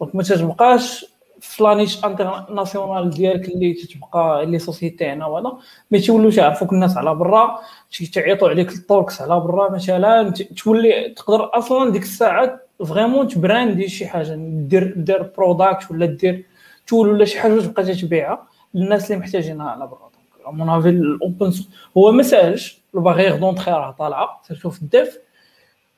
S6: donc ما تبقاش في la niche internationale ديالك اللي تتبقى les sociétés هنا وهذا ما تيولوش يعرفوك الناس على برا تعيطوا عليك ال talks على برا مثلا تولي تقدر أصلا ديك الساعة vraiment تبراندي شي حاجة دير دير product ولا دير tool ولا شي حاجة تبقى تبيعها للناس اللي محتاجينها على برا. mon avis ال open هو ما ساهلش ال barrière d'entrée راه طالعة surtout في ال dev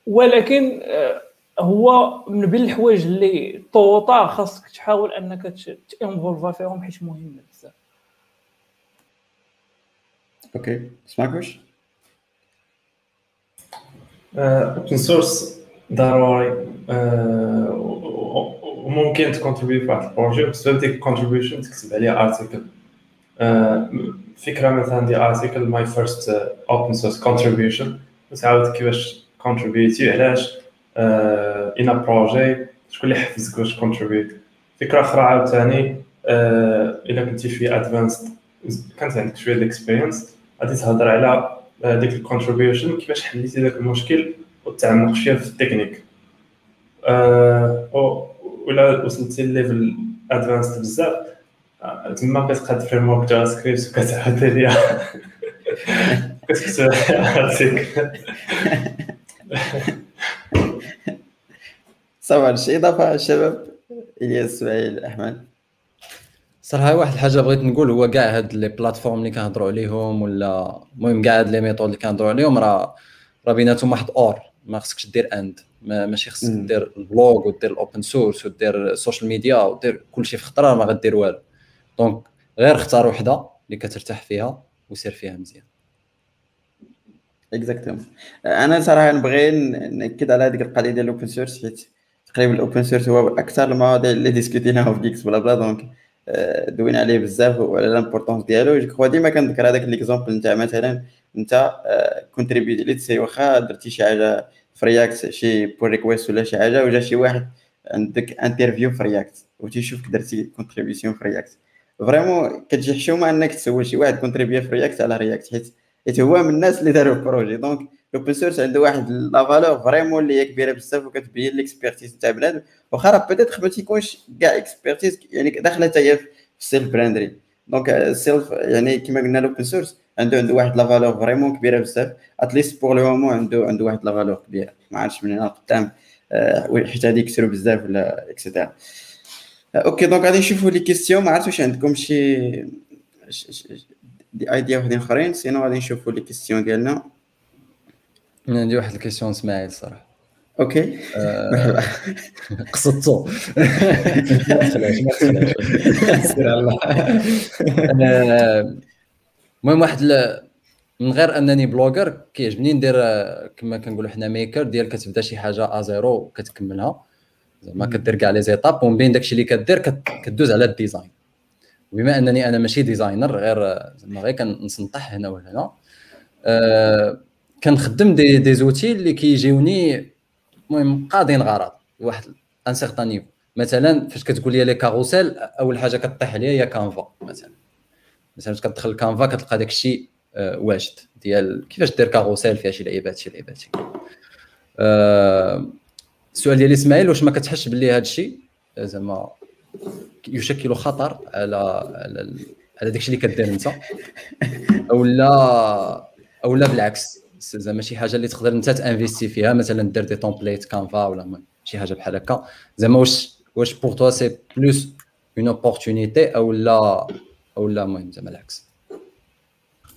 S6: ولكن آه، هو من بين الحوايج اللي طوطا خاصك تحاول انك تانفولفا فيهم حيت مهم بزاف.
S1: okay سمعك واش
S3: open source ضروري وممكن تكونتريبي في واحد ال projet بسبب ديك ال contribution تكتب عليها article فكره مثلا ديال article my first open source contribution وتعاود كيفاش كونتريبيوتي علاش un projet شكون اللي حفزك باش كونتريبيوت فكرة أخرى عاوتاني إلا كنتي شوية advanced كانت عندك شوية ال experience غادي تهضر على ديك ال contribution كيفاش حليتي داك المشكل وتعمق شوية في التكنيك. ولا وصلتي level advanced بزاف تما كتقاد framework JavaScript وكتعاود عليها. كتكتب
S1: صافي شي إضافة الشباب؟ إلياس اسماعيل أحمد.
S2: صراحة واحد الحاجة بغيت نقول هو كاع هاد les plateformes اللي كنهضروا عليهم ولا المهم كاع هاد les méthodes اللي كنهضروا عليهم راه راه بيناتهم واحد or ما خصكش دير and ماشي خصك دير ال blog ودير ال open source ودير ال social media ودير كلشي في خطره ما غدير والو. donc غير اختار وحدة اللي كترتاح فيها وسير فيها مزيان.
S1: exactement أنا صراحة نبغي نأكد على هذيك القضية ديال ال open source حيت تقريبا ال open source هو أكثر المواضيع اللي ديسكوتيناهم في Geeks Blabla donc آه، دوينا عليه بزاف وعلى l'importance ديالو. جو ديما كنذكر هذاك l'exemple نتاع مثلا أنت كونتريبيوتي لي تسي واخا درتي شي حاجة في React شي pull request ولا شي حاجة وجا شي واحد عندك interview في React وتيشوفك درتي contribution في React vraiment كتجي حشومة إنك تسول شي واحد كونتريبيا في React على React حيت حيت هو من الناس اللي داروا ال projet donc ال open source عنده واحد la valeur vraiment اللي هي كبيرة بزاف وكتبين l'expertise تاع بنادم واخا راه peut-être ما تيكونش كاع expertise يعني داخلة حتى هي في ال self branding donc ال self يعني كما قلنا ال open source عنده عنده واحد la valeur vraiment كبيرة بزاف. at least pour le moment عنده عنده واحد la valeur كبيره ما عرفتش من هنا قدام آه، حيت هادي يكسروا بزاف ولا et cetera okay donc غادي نشوفوا les questions ما عرفتش واش عندكم شي دي ايديا وحدين أخرين. sinon غادي نشوفوا les questions ديالنا
S2: عندي واحد ال question إسماعيل
S1: صراحة. OK.
S2: آه، قصدتو آه، المهم واحد. من غير أنني blogueur كيعجبني ندير كما كنقولوا حنا maker ديال كتبدا شي حاجة à zéro وكتكملها. زعما كدير كاع les étapes ومن بين داكشي اللي كدير كدوز على ال design. وبما أنني أنا ماشي designer غير زعما غير كنسنطح هنا وهنا. أه كنخدم des des outils اللي كيجيوني المهم قاضين غرض. واحد un certain niveau. مثلا فاش كتقول لي les carrousels أول حاجة كطيح عليا هي Canva مثلا. مثلا فاش كتدخل Canva كتلقى داك الشيء آه، واجد. ديال كيفاش دير carrousel فيها شي لعيبات شي لعيبات. أه السؤال ديالي إسماعيل واش ما كتحسش باللي هذا الشيء؟ آه، زعما يشكل خطر على على على داكشي اللي كدير أنت. أو لا أو لا بالعكس. زعما شي حاجة اللي تقدر انت t investir فيها مثلا دير des templates Canva ولا شي حاجة بحال هكا. زعما واش واش pour toi c'est plus une opportunité أو لا أو لا المهم زعما العكس.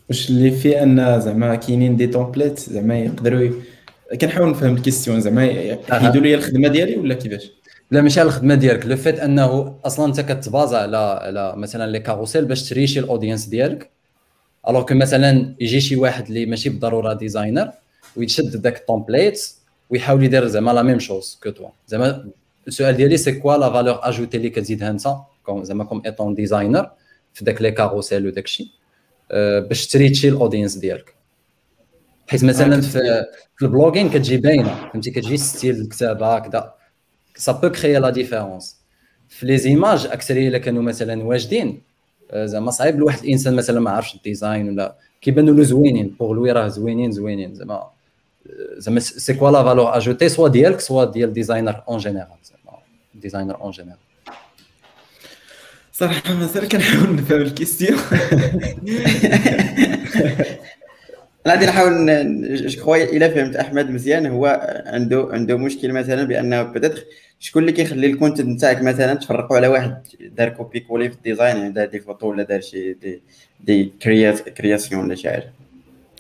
S4: واش اللي فيه أن زعما كاينين des templates زعما يقدروا كنحاول نفهم ال question زعما يحيدوا لي الخدمة ديالي ولا كيفاش؟
S2: لا ماشي على الخدمة ديالك. le fait أنه أصلا أنت كت baser على على مثلا les carrousels باش t reachي ال audience ديالك alors que مثلا يجي شي واحد اللي ماشي بالضروره ديزاينر ويتشد داك ال template ويحاول يدير زعما la même chose que toi. زعما السؤال ديالي c'est quoi la valeur ajoutée اللي كتزيدها انت زعما comme étant designer في داك les carrousels وداك الشيء باش تريتشي الاودينس ديالك. حيت مثلا في في البلوغين كتجي باينة فهمتي؟ كتجي ستيل الكتابه هكذا سا بو كريي لا ديفيرونس في لي زيماج اكثريه إلا كانوا مثلا واجدين زعما صعيب لواحد الإنسان مثلا ما عرفش الديزاين ولا كيبانوا له زوينين بوغ لوي راه زوينين زوينين. زعما زعما سي كوا لا فالور اجوتي سوا ديالك سوا ديال ديزاينر اون جينيرال زعما ديزاينر اون جينيرال
S4: صراحة مازال كنحاول نفهم الكيستيون.
S1: أنا غادي نحاول جو إلا فهمت أحمد مزيان هو عنده عنده مشكل مثلا بأنه بيتيتر شكون اللي كيخلي الكونتنت نتاعك مثلا تفرقوا على واحد؟ دار كوبي كولي في الديزاين يعني دار دي فوتو ولا دار شي دي دي كريات كرياسيون ولا شي حاجة.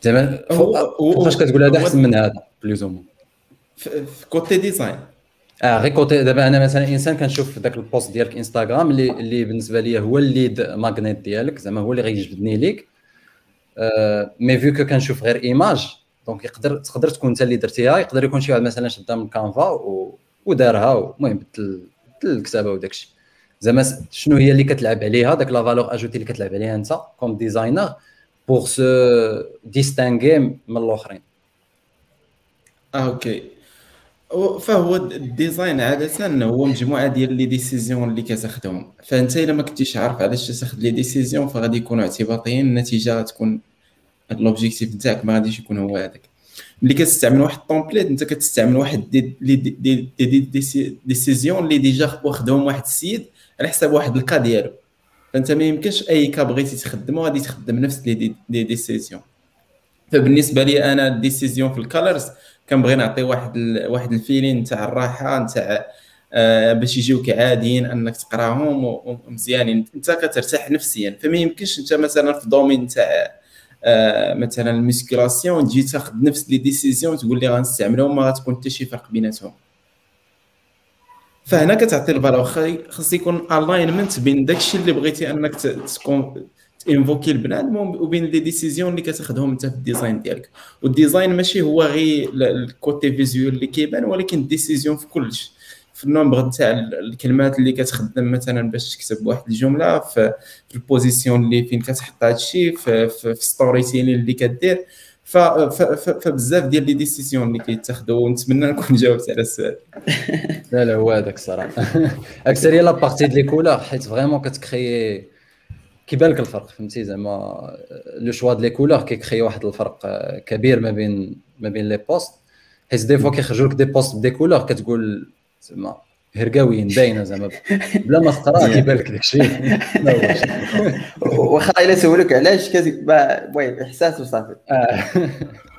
S2: زعما فاش كتقول هذا أحسن من هذا بلوز أو
S4: في كوتي ديزاين
S2: آه غير côté دابا أنا مثلا إنسان كنشوف ذاك ال post ديالك انستغرام اللي اللي بالنسبة لي هو ال lead magnet ديالك زعما هو اللي غيجبدني ليك. mais vu que كنشوف غير image donc يقدر تقدر تكون انت اللي درتيها يقدر يكون شي واحد مثلا شدها من Canva و... ودارها المهم بدل الكتابه وداك الشيء زعما شنو هي اللي كتلعب عليها داك la valeur ajoutée اللي كتلعب عليها انت comme designer pour se distinguer من الاخرين
S4: آه OK فهو ال design عادة هو مجموعة ديال les décisions اللي كتاخذهم فأنت إلا ما كنتيش عارف علاش تاخذ les décisions فغادي يكونوا اعتباطيين النتيجة غتكون l'objectif نتاعك ما غاديش يكون هو هذاك. ملي كتستعمل واحد ال template أنت كتستعمل واحد دي دي دي دي دي ديسيزيون اللي déjà واخدهم واحد السيد على حساب واحد ال cas ديالو. فأنت ما يمكنش أي cas بغيتي تخدمو غادي تخدم نفس les دي ديسيزيون. فبالنسبة لي أنا الديسيزيون في الكالرز كنبغي نعطي واحد ال... واحد الفيلين نتاع الراحة نتاع آه باش يجيوك عاديين أنك تقراهم ومزيانين. أنت كترتاح نفسيا. فما يمكنش أنت مثلا في دومين نتاع آه مثلا الميسكولاسيون تجي تاخذ نفس لي ديسيزيون تقول لي غنستعملهم ما غتكون حتى شي فرق بيناتهم. فهنا كتعطي الفالور خاص يكون الاينمنت بين داكشي اللي بغيتي أنك تكون invoquer البنادم وبين les décisions اللي كتاخذهم انت في ال design ديالك وال design ماشي هو غير ال côté visuel اللي كيبان ولكن ال décision في كلش في ال nombre تاع الكلمات اللي كتخدم مثلا باش تكتب واحد الجمله في, ال position اللي فين كتحط هذا الشيء في, في, storytelling اللي كدير فبزاف ديال les décisions اللي كيتاخذوا ونتمنى نكون جاوبت على السؤال
S2: لا لا هو هذاك الصراحة. أكثر هي la partie des couleurs حيت vraiment كت créer كيبان لك الفرق فهمتي؟ زعما le choix des couleurs كي créer واحد الفرق آه، كبير ما بين ما بين les posts حيت des fois كيخرجوا لك des posts ب des couleurs كتقول زعما هرقاويين باينة زعما بلا ما تقرا كيبان لك داكشي.
S1: واخا إلا سولوك علاش المهم إحساس وصافي.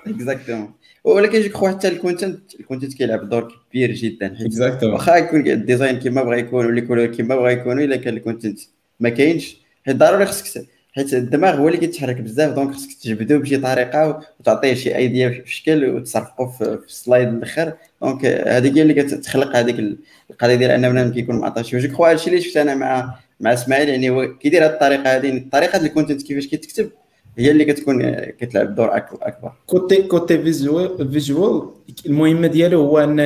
S1: exactement ولكن je crois حتى ال content ال content كيلعب دور كبير جدا حيت واخا يكون ال design كيما بغا يكون ولا couleurs كيما بغا يكونوا إلا كان ال content ما كاينش حيت ضروري خصك حيت الدماغ هو اللي كيتحرك بزاف دونك خصك تجبدو بشي طريقه وتعطيه شي ايديا في شكل وتصرفقو في السلايد الآخر دونك هذيك هي اللي كتخلق هذيك القضية ديال ان بنادم كيكون معطى شي وجه كخوا هادشي اللي شفت أنا مع مع اسماعيل يعني هو كيدير هذه الطريقة هذه الطريقة ديال الكونتنت كيفاش كيتكتب هي اللي كتكون كتلعب دور اكبر
S4: كوتي كوتي فيجوال فيجوال المهمه ديالو هو انه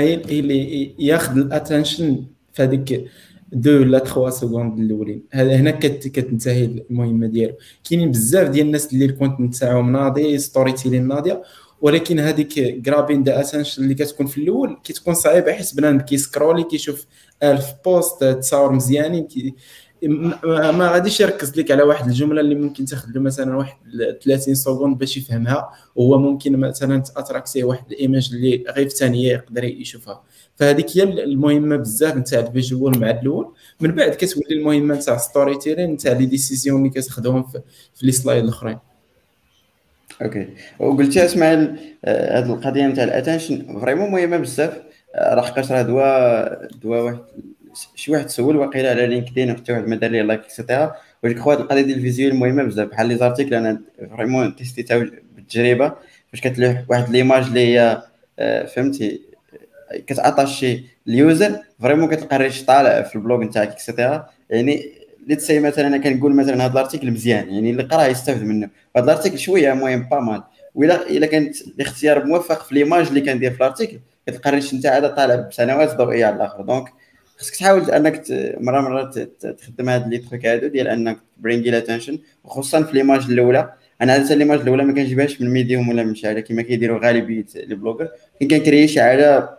S4: ياخذ ال attention في هذيك deux لا 3 secondes الأولين. هنا كتنتهي المهمة ديالو. كاينين بزاف ديال الناس اللي ال content تاعهم ناضي storytelling ناضية ولكن هذيك grabbing the attention اللي كتكون في الأول كتكون صعيبة حيت بنادم كيسكرولي كيشوف ألف post تصاور مزيانين كي ما غاديش يركز لك على واحد الجملة اللي ممكن تاخذ له مثلا واحد 30 سكوند باش يفهمها وهو ممكن مثلا تاتراكسيه واحد ال image اللي غير في ثانية يقدر يشوفها. فهذيك هي المهمة بزاف نتاع ال visual مع الأول. من بعد كتولي المهمة نتاع storytelling نتاع les décisions اللي كتاخذهم في, les slides الأخرين.
S1: okay. وقلتي إسماعيل هذه القضية نتاع ال attention vraiment مهمة بزاف. راه حقاش راه دواء دواء واحد شي واحد سول واقيلا على لينكدين وحتى واحد ما دار لي like et cetera crois هاد القضية ديال ال visuel مهمة بزاف. بحال les articles أنا vraiment تيستيتها بالتجربة. فاش كتلوح واحد l'image اللي هي آه، فهمتي؟ كتاطاشي ال user. vraiment كتلقى ال reach طالع في ال blog نتاعك et cetera يعني let's say مثلا أنا كنقول مثلا هذا ال article مزيان. يعني اللي قراه يستافد منه. هذا ال article شوية المهم pas mal ولا إلا كانت الاختيار موفق في l'image اللي كندير في ال article كتلقى ال reach نتاع هذا طالع بسنوات ضوئية على الآخر. donc خصك تحاول انك مرة مرة تخدم هاد les trucs هادو ديال انك برينغي l'attention وخصوصا في l'image الأولى. أنا عاده l'image الأولى ما كنجيبهاش من ميديوم ولا من شي كما كيديروا غالبية les bloggers كي كنكري حاجة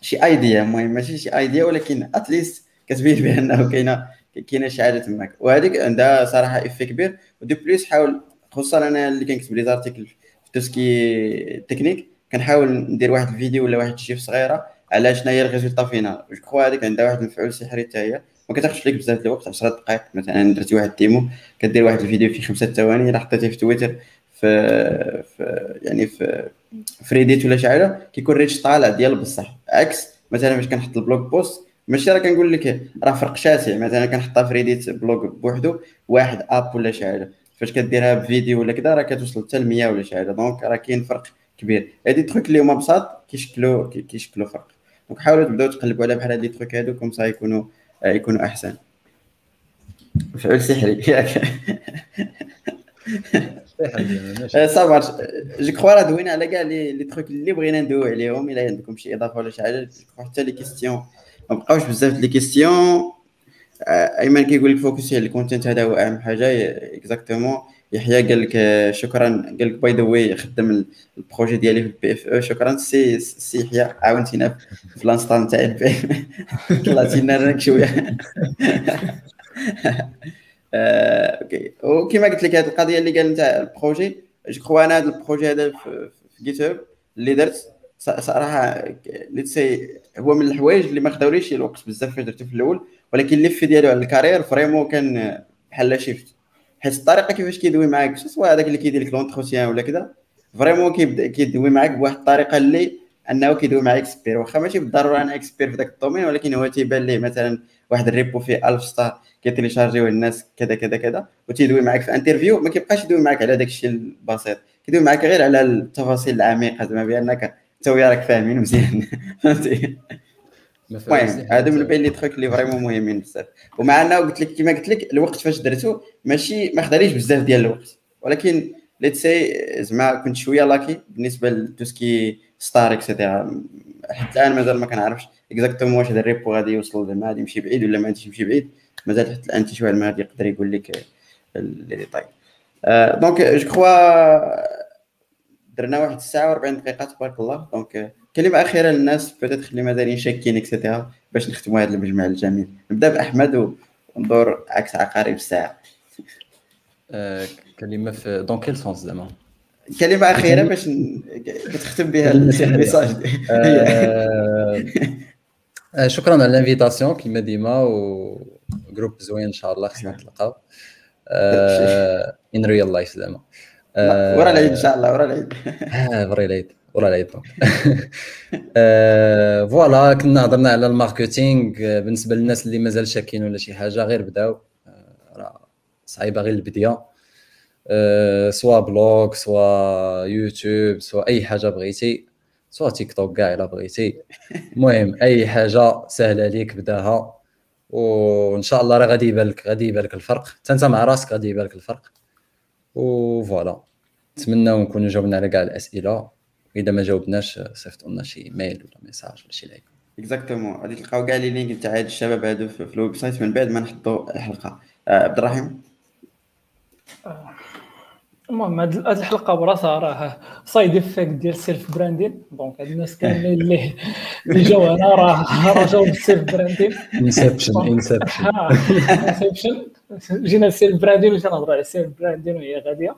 S1: شي idea المهم ماشي شي idea ولكن at least كتبين بأنه كاينة كاينة شي حاجة تماك. وهذيك عندها صراحة effet كبير. و de plus حاول خصوصا أنا اللي كنكتب les articles في tout ce qui technique كنحاول ندير واحد الفيديو ولا واحد ال gif صغيرة. على شنو هي ال résultat final je crois هذيك عندها واحد المفعول سحري حتى هي. ما كتاخذش لك بزاف الوقت 10 دقائق مثلا درتي واحد ال demo كدير واحد الفيديو في خمسة ثواني إلا حطيتيه في تويتر في, في يعني في ريديت ولا شي حاجة كيكون reach طالع ديال بصح. عكس مثلا فاش كنحط ال blog post ماشي راه كنقول لك راه فرق شاسع. مثلا كنحطها في ريديت blog بوحدو واحد up ولا شي حاجة. فاش كديرها بفيديو ولا كذا راه كتوصل حتى ل 100 ولا شي حاجة. donc راه كاين فرق كبير. هادي trucs اللي هما بساط كيشكلوا كيشكلوا فرق. donc حاولوا تبداو تقلبوا على بحال هاد les trucs هادو comme ça يكونوا يكونوا أحسن. مفعول سحري. ياك. صافي je crois راه دوينا على كاع les trucs اللي بغينا ندويو عليهم الا عندكم شي اضافه ولا شي حاجة حتى les questions ما بقاوش بزاف les questions ايمن كيقول لك فوكسي على ال content هذا هو اهم حاجة exactement يحيى قال لك شكرا. قال لك by the way خدم ال projet ديالي في ال PFE شكرا. سي سي يحيى عاونتينا في l'instant تاع البي طلعتينا راك شوية. okay. وكما قلت لك هذه القضية اللي قال نتاع ال projet je crois أنا هذا ال projet هذا في GitHub اللي درت صراحة let's say هو من الحوايج اللي ما خداوليش الوقت بزاف فاش درته في الأول ولكن ال effet ديالو على ال carrière vraiment كان بحال shift. حيت الطريقة كيفاش كيدوي معاك سواء هذاك اللي كيدير لك l'entretien ولا كذا vraiment كيبدا كيدوي معاك بواحد الطريقة اللي أنه كيدوي مع expert واخا ماشي بالضرورة أنا expert في ذاك ال domaine ولكن هو تيبان ليه مثلا واحد ال repo فيه 1000 star كيتيليشارجيو الناس كذا كذا كذا وتيدوي معاك في interview ما كيبقاش يدوي معاك على داك الشيء البسيط. كيدوي معاك غير على التفاصيل العميقة زعما بأنك انت وياه راك فاهمين مزيان. فهمتي؟ المهم هادو من بين les trucs اللي vraiment مهمين بزاف. ومع انه قلت لك كما قلت لك الوقت فاش درتو ماشي ما خداليش بزاف ديال الوقت. ولكن let's say زعما كنت شوية lucky بالنسبة لتوسكي ستار اكسيتيرا حتى الآن مازال ما كنعرفش exactement واش هذا ال repo غادي يوصل زعما غادي يمشي بعيد ولا ما غاديش يمشي بعيد. مازال حتى الآن شي واحد ما غادي يقدر يقول لك les détails donc je crois درنا واحد الساعة و40 دقيقة تبارك الله. donc كلمة أخيرة للناس peut-être اللي مازالين شاكين et cetera باش نختموا هذا المجمع الجميل. نبدأ بأحمد وندور عكس عقارب الساعة
S2: آه، كلمة في dans quel sens زعما
S1: كلمة أخيرة باش كتختم بها ال message
S2: آه، آه، شكرا على ال invitation كيما ديما و groupe زوين إن شاء الله خصنا نتلاقاو in real life زعما
S1: ورا العيد إن شاء الله ورا العيد.
S2: ورا العيد. donc آه، voilà كنا هضرنا على ال marketing. آه، بالنسبة للناس اللي مازال شاكين ولا شي حاجة غير بداو. آه، راه صعيبة غير البديه soit blog soit يوتيوب soit أي حاجة بغيتي soit تيك توك كاع إلا بغيتي. المهم أي حاجة سهلة ليك بداها. وإن شاء الله راه غادي يبان لك غادي يبان لك الفرق. حتى أنت مع راسك غادي يبان لك الفرق. و voilà نتمنى نكونوا جاوبنا على كاع الأسئلة. إذا ما جاوبناش صيفطوا لنا شي mail ولا message ولا شي like.
S1: exactement. غادي تلقاو كاع les links تاع هاد الشباب هادو في ال website من بعد ما نحطوا الحلقة. آه، عبد الرحيم.
S6: المهم هاد هاد الحلقة براسها راه side effect ديال ال self branding donc هاد الناس كاملين اللي اللي جاو هنا راه راه جاو بال self
S2: branding inception
S6: inception inception جينا ال self branding وجينا نهضروا على ال self branding وهي غادية.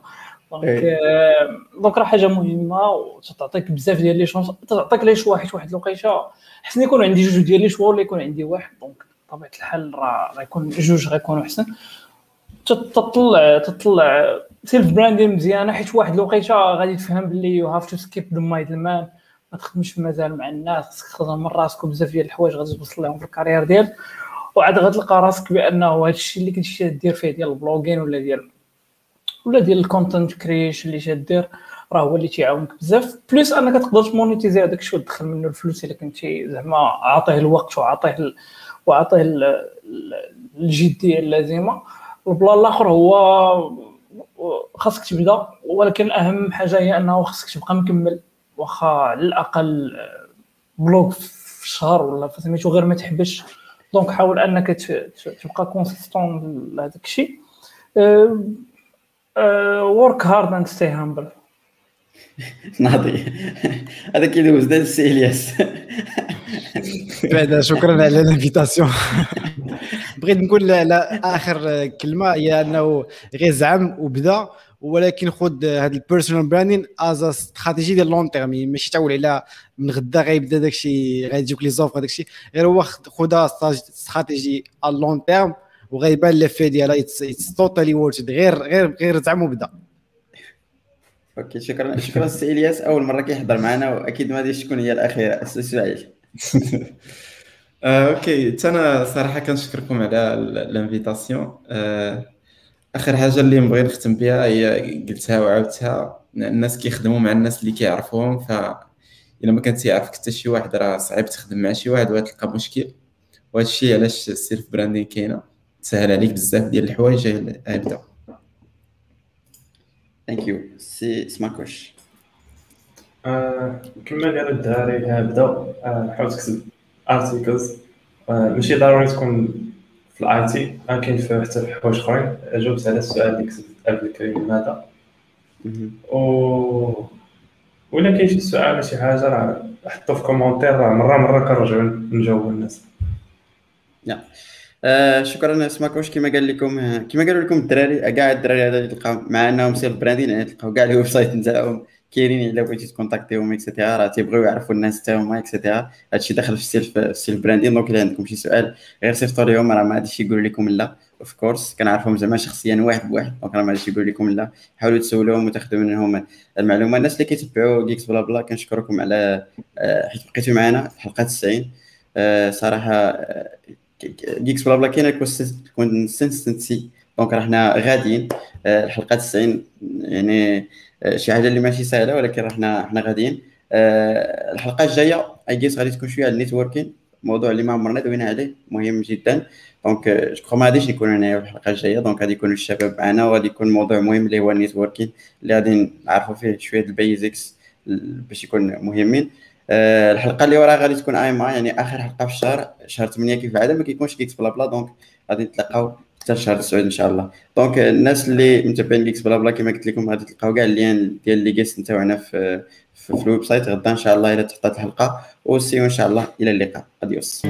S6: donc
S1: إيه.
S6: آه، donc راه حاجة مهمه وتعطيك بزاف ديال les chances تعطيك les choix حيت واحد الوقيته حسن يكون عندي جوج ديال les choix ولا يكون عندي واحد donc بطبيعه الحال راه غيكون جوج غيكونوا احسن تطلع تطلع self branding مزيانه حيت واحد الوقيته غادي تفهم باللي you have to skip the middle man ما تخدمش في مزال مع الناس خصك تخدم من راسك وبزاف ديال الحوايج غادي توصل لهم في ال carrière ديالك وعاد غتلقى راسك بانه هذا الشيء اللي كنتي دير فيه ديال ال blogging ولا ديال ولا ديال ال content creation اللي تدير راه هو اللي تيعاونك بزاف. plus أنك تقدر ت monétiser هذاك الشيء وتدخل منه الفلوس إلا كنتي زعما عاطيه الوقت وعاطيه ال... وعاطيه ال... ال- الجدية اللازمة. ال plan الآخر هو خاصك تبدا ولكن أهم حاجة هي أنه خاصك تبقى مكمل. واخا على الأقل blog في الشهر ولا في سميتو غير ما تحبسش. donc حاول أنك تبقى consistant لهذاك الشيء. work hard and stay humble
S1: ناضي. هذا كيدوز دا السي إلياس.
S5: بعد شكرا على ال invitation. بغيت نقول على آخر كلمة هي أنه غير زعم وبدا ولكن خذ هذا ال personal branding as stratégie ديال long terme ماشي تعول على من غدا غيبدا داك الشيء غادي يجيوك les offres هذاك الشيء غير هو خد- خذها stratégie à long terme وغيبان l'effet ديالها it's totally worth غير غير غير زعم وبدا
S1: okay شكرا. شكرا السي إلياس. أول مرة كيحضر معنا وأكيد ما غاديش تكون هي الأخيرة. السي اسماعيل
S4: آه، okay. حتى أنا صراحة كنشكركم على ال- ال invitation. آه، آخر حاجة اللي نبغي نختم بها هي قلتها وعاودتها. الناس كيخدموا مع الناس اللي كيعرفوهم ف إلا ما كنت يعرفك حتى شي واحد راه صعيب تخدم مع شي واحد وغتلقى مشكل. وهذا الشيء علاش ال self branding كاينة. تسهل عليك بزاف ديال الحوايج ابدا
S1: thank you سي سماكوش
S3: آه، كما قالوا الدراري ها بدا آه، حاول تكتب articles ماشي ضروري تكون في ال IT كاين في حتى في حوايج أخرين. جاوبت على السؤال اللي كتبت قبل كريم لماذا؟ و ولا كاين شي سؤال ولا شي حاجة راه حطوا في commentaire راه مرة مرة كنرجعوا نجاوبوا الناس.
S1: آه شكرا سماكوش كما قال لكم كما قالوا لكم الدراري كاع الدراري هذا اللي تلقاو معنا self branding يعني تلقاو كاع ال website نتاعهم كاينين إلا بغيتي ت contacter هم et cetera راه تيبغيو يعرفوا الناس تاعهم et cetera هادشي داخل في ال self ال self branding donc إلا عندكم شي سؤال غير صيفطوا ليهم راه ما غاديش يقولوا لكم لا. of course كنعرفهم زعما شخصيا واحد بواحد donc راه ما غاديش يقولوا لكم لا. حاولوا تسولوهم وتاخذوا منهم المعلومة. الناس اللي كيتبعوا Geeks Blabla كنشكركم على آه، حيت بقيتوا معنا الحلقة 90 آه، صراحة آه، Geeks Blabla كاينة consistency donc راه حنا غاديين. آه، الحلقة 90 يعني آه، شي حاجة اللي ماشي سهلة ولكن راه حنا حنا غاديين. آه، الحلقة الجاية I guess غادي تكون شوية على ال networking موضوع اللي ما عمرنا دوينا عليه مهم جدا. donc je ما غاديش نكون هنايا في الحلقة الجاية. donc غادي يكونوا الشباب معنا وغادي يكون موضوع مهم اللي هو ال networking اللي غادي نعرفوا فيه شوية ال basics باش يكون مهمين. آه، الحلقة اللي وراها غادي تكون آي ما يعني آخر حلقة في الشهر شهر 8 كيف العاده ما كيكونش Geeks Blabla donc غادي نتلاقاو حتى شهر 9 إن شاء الله. donc الناس اللي متابعين Geeks Blabla كما قلت لكم غادي تلقاو كاع ال liens ديال les guests نتاعنا في, في ال website. غدا إن شاء الله إلى تحطات الحلقة و see you إن شاء الله إلى اللقاء. adiós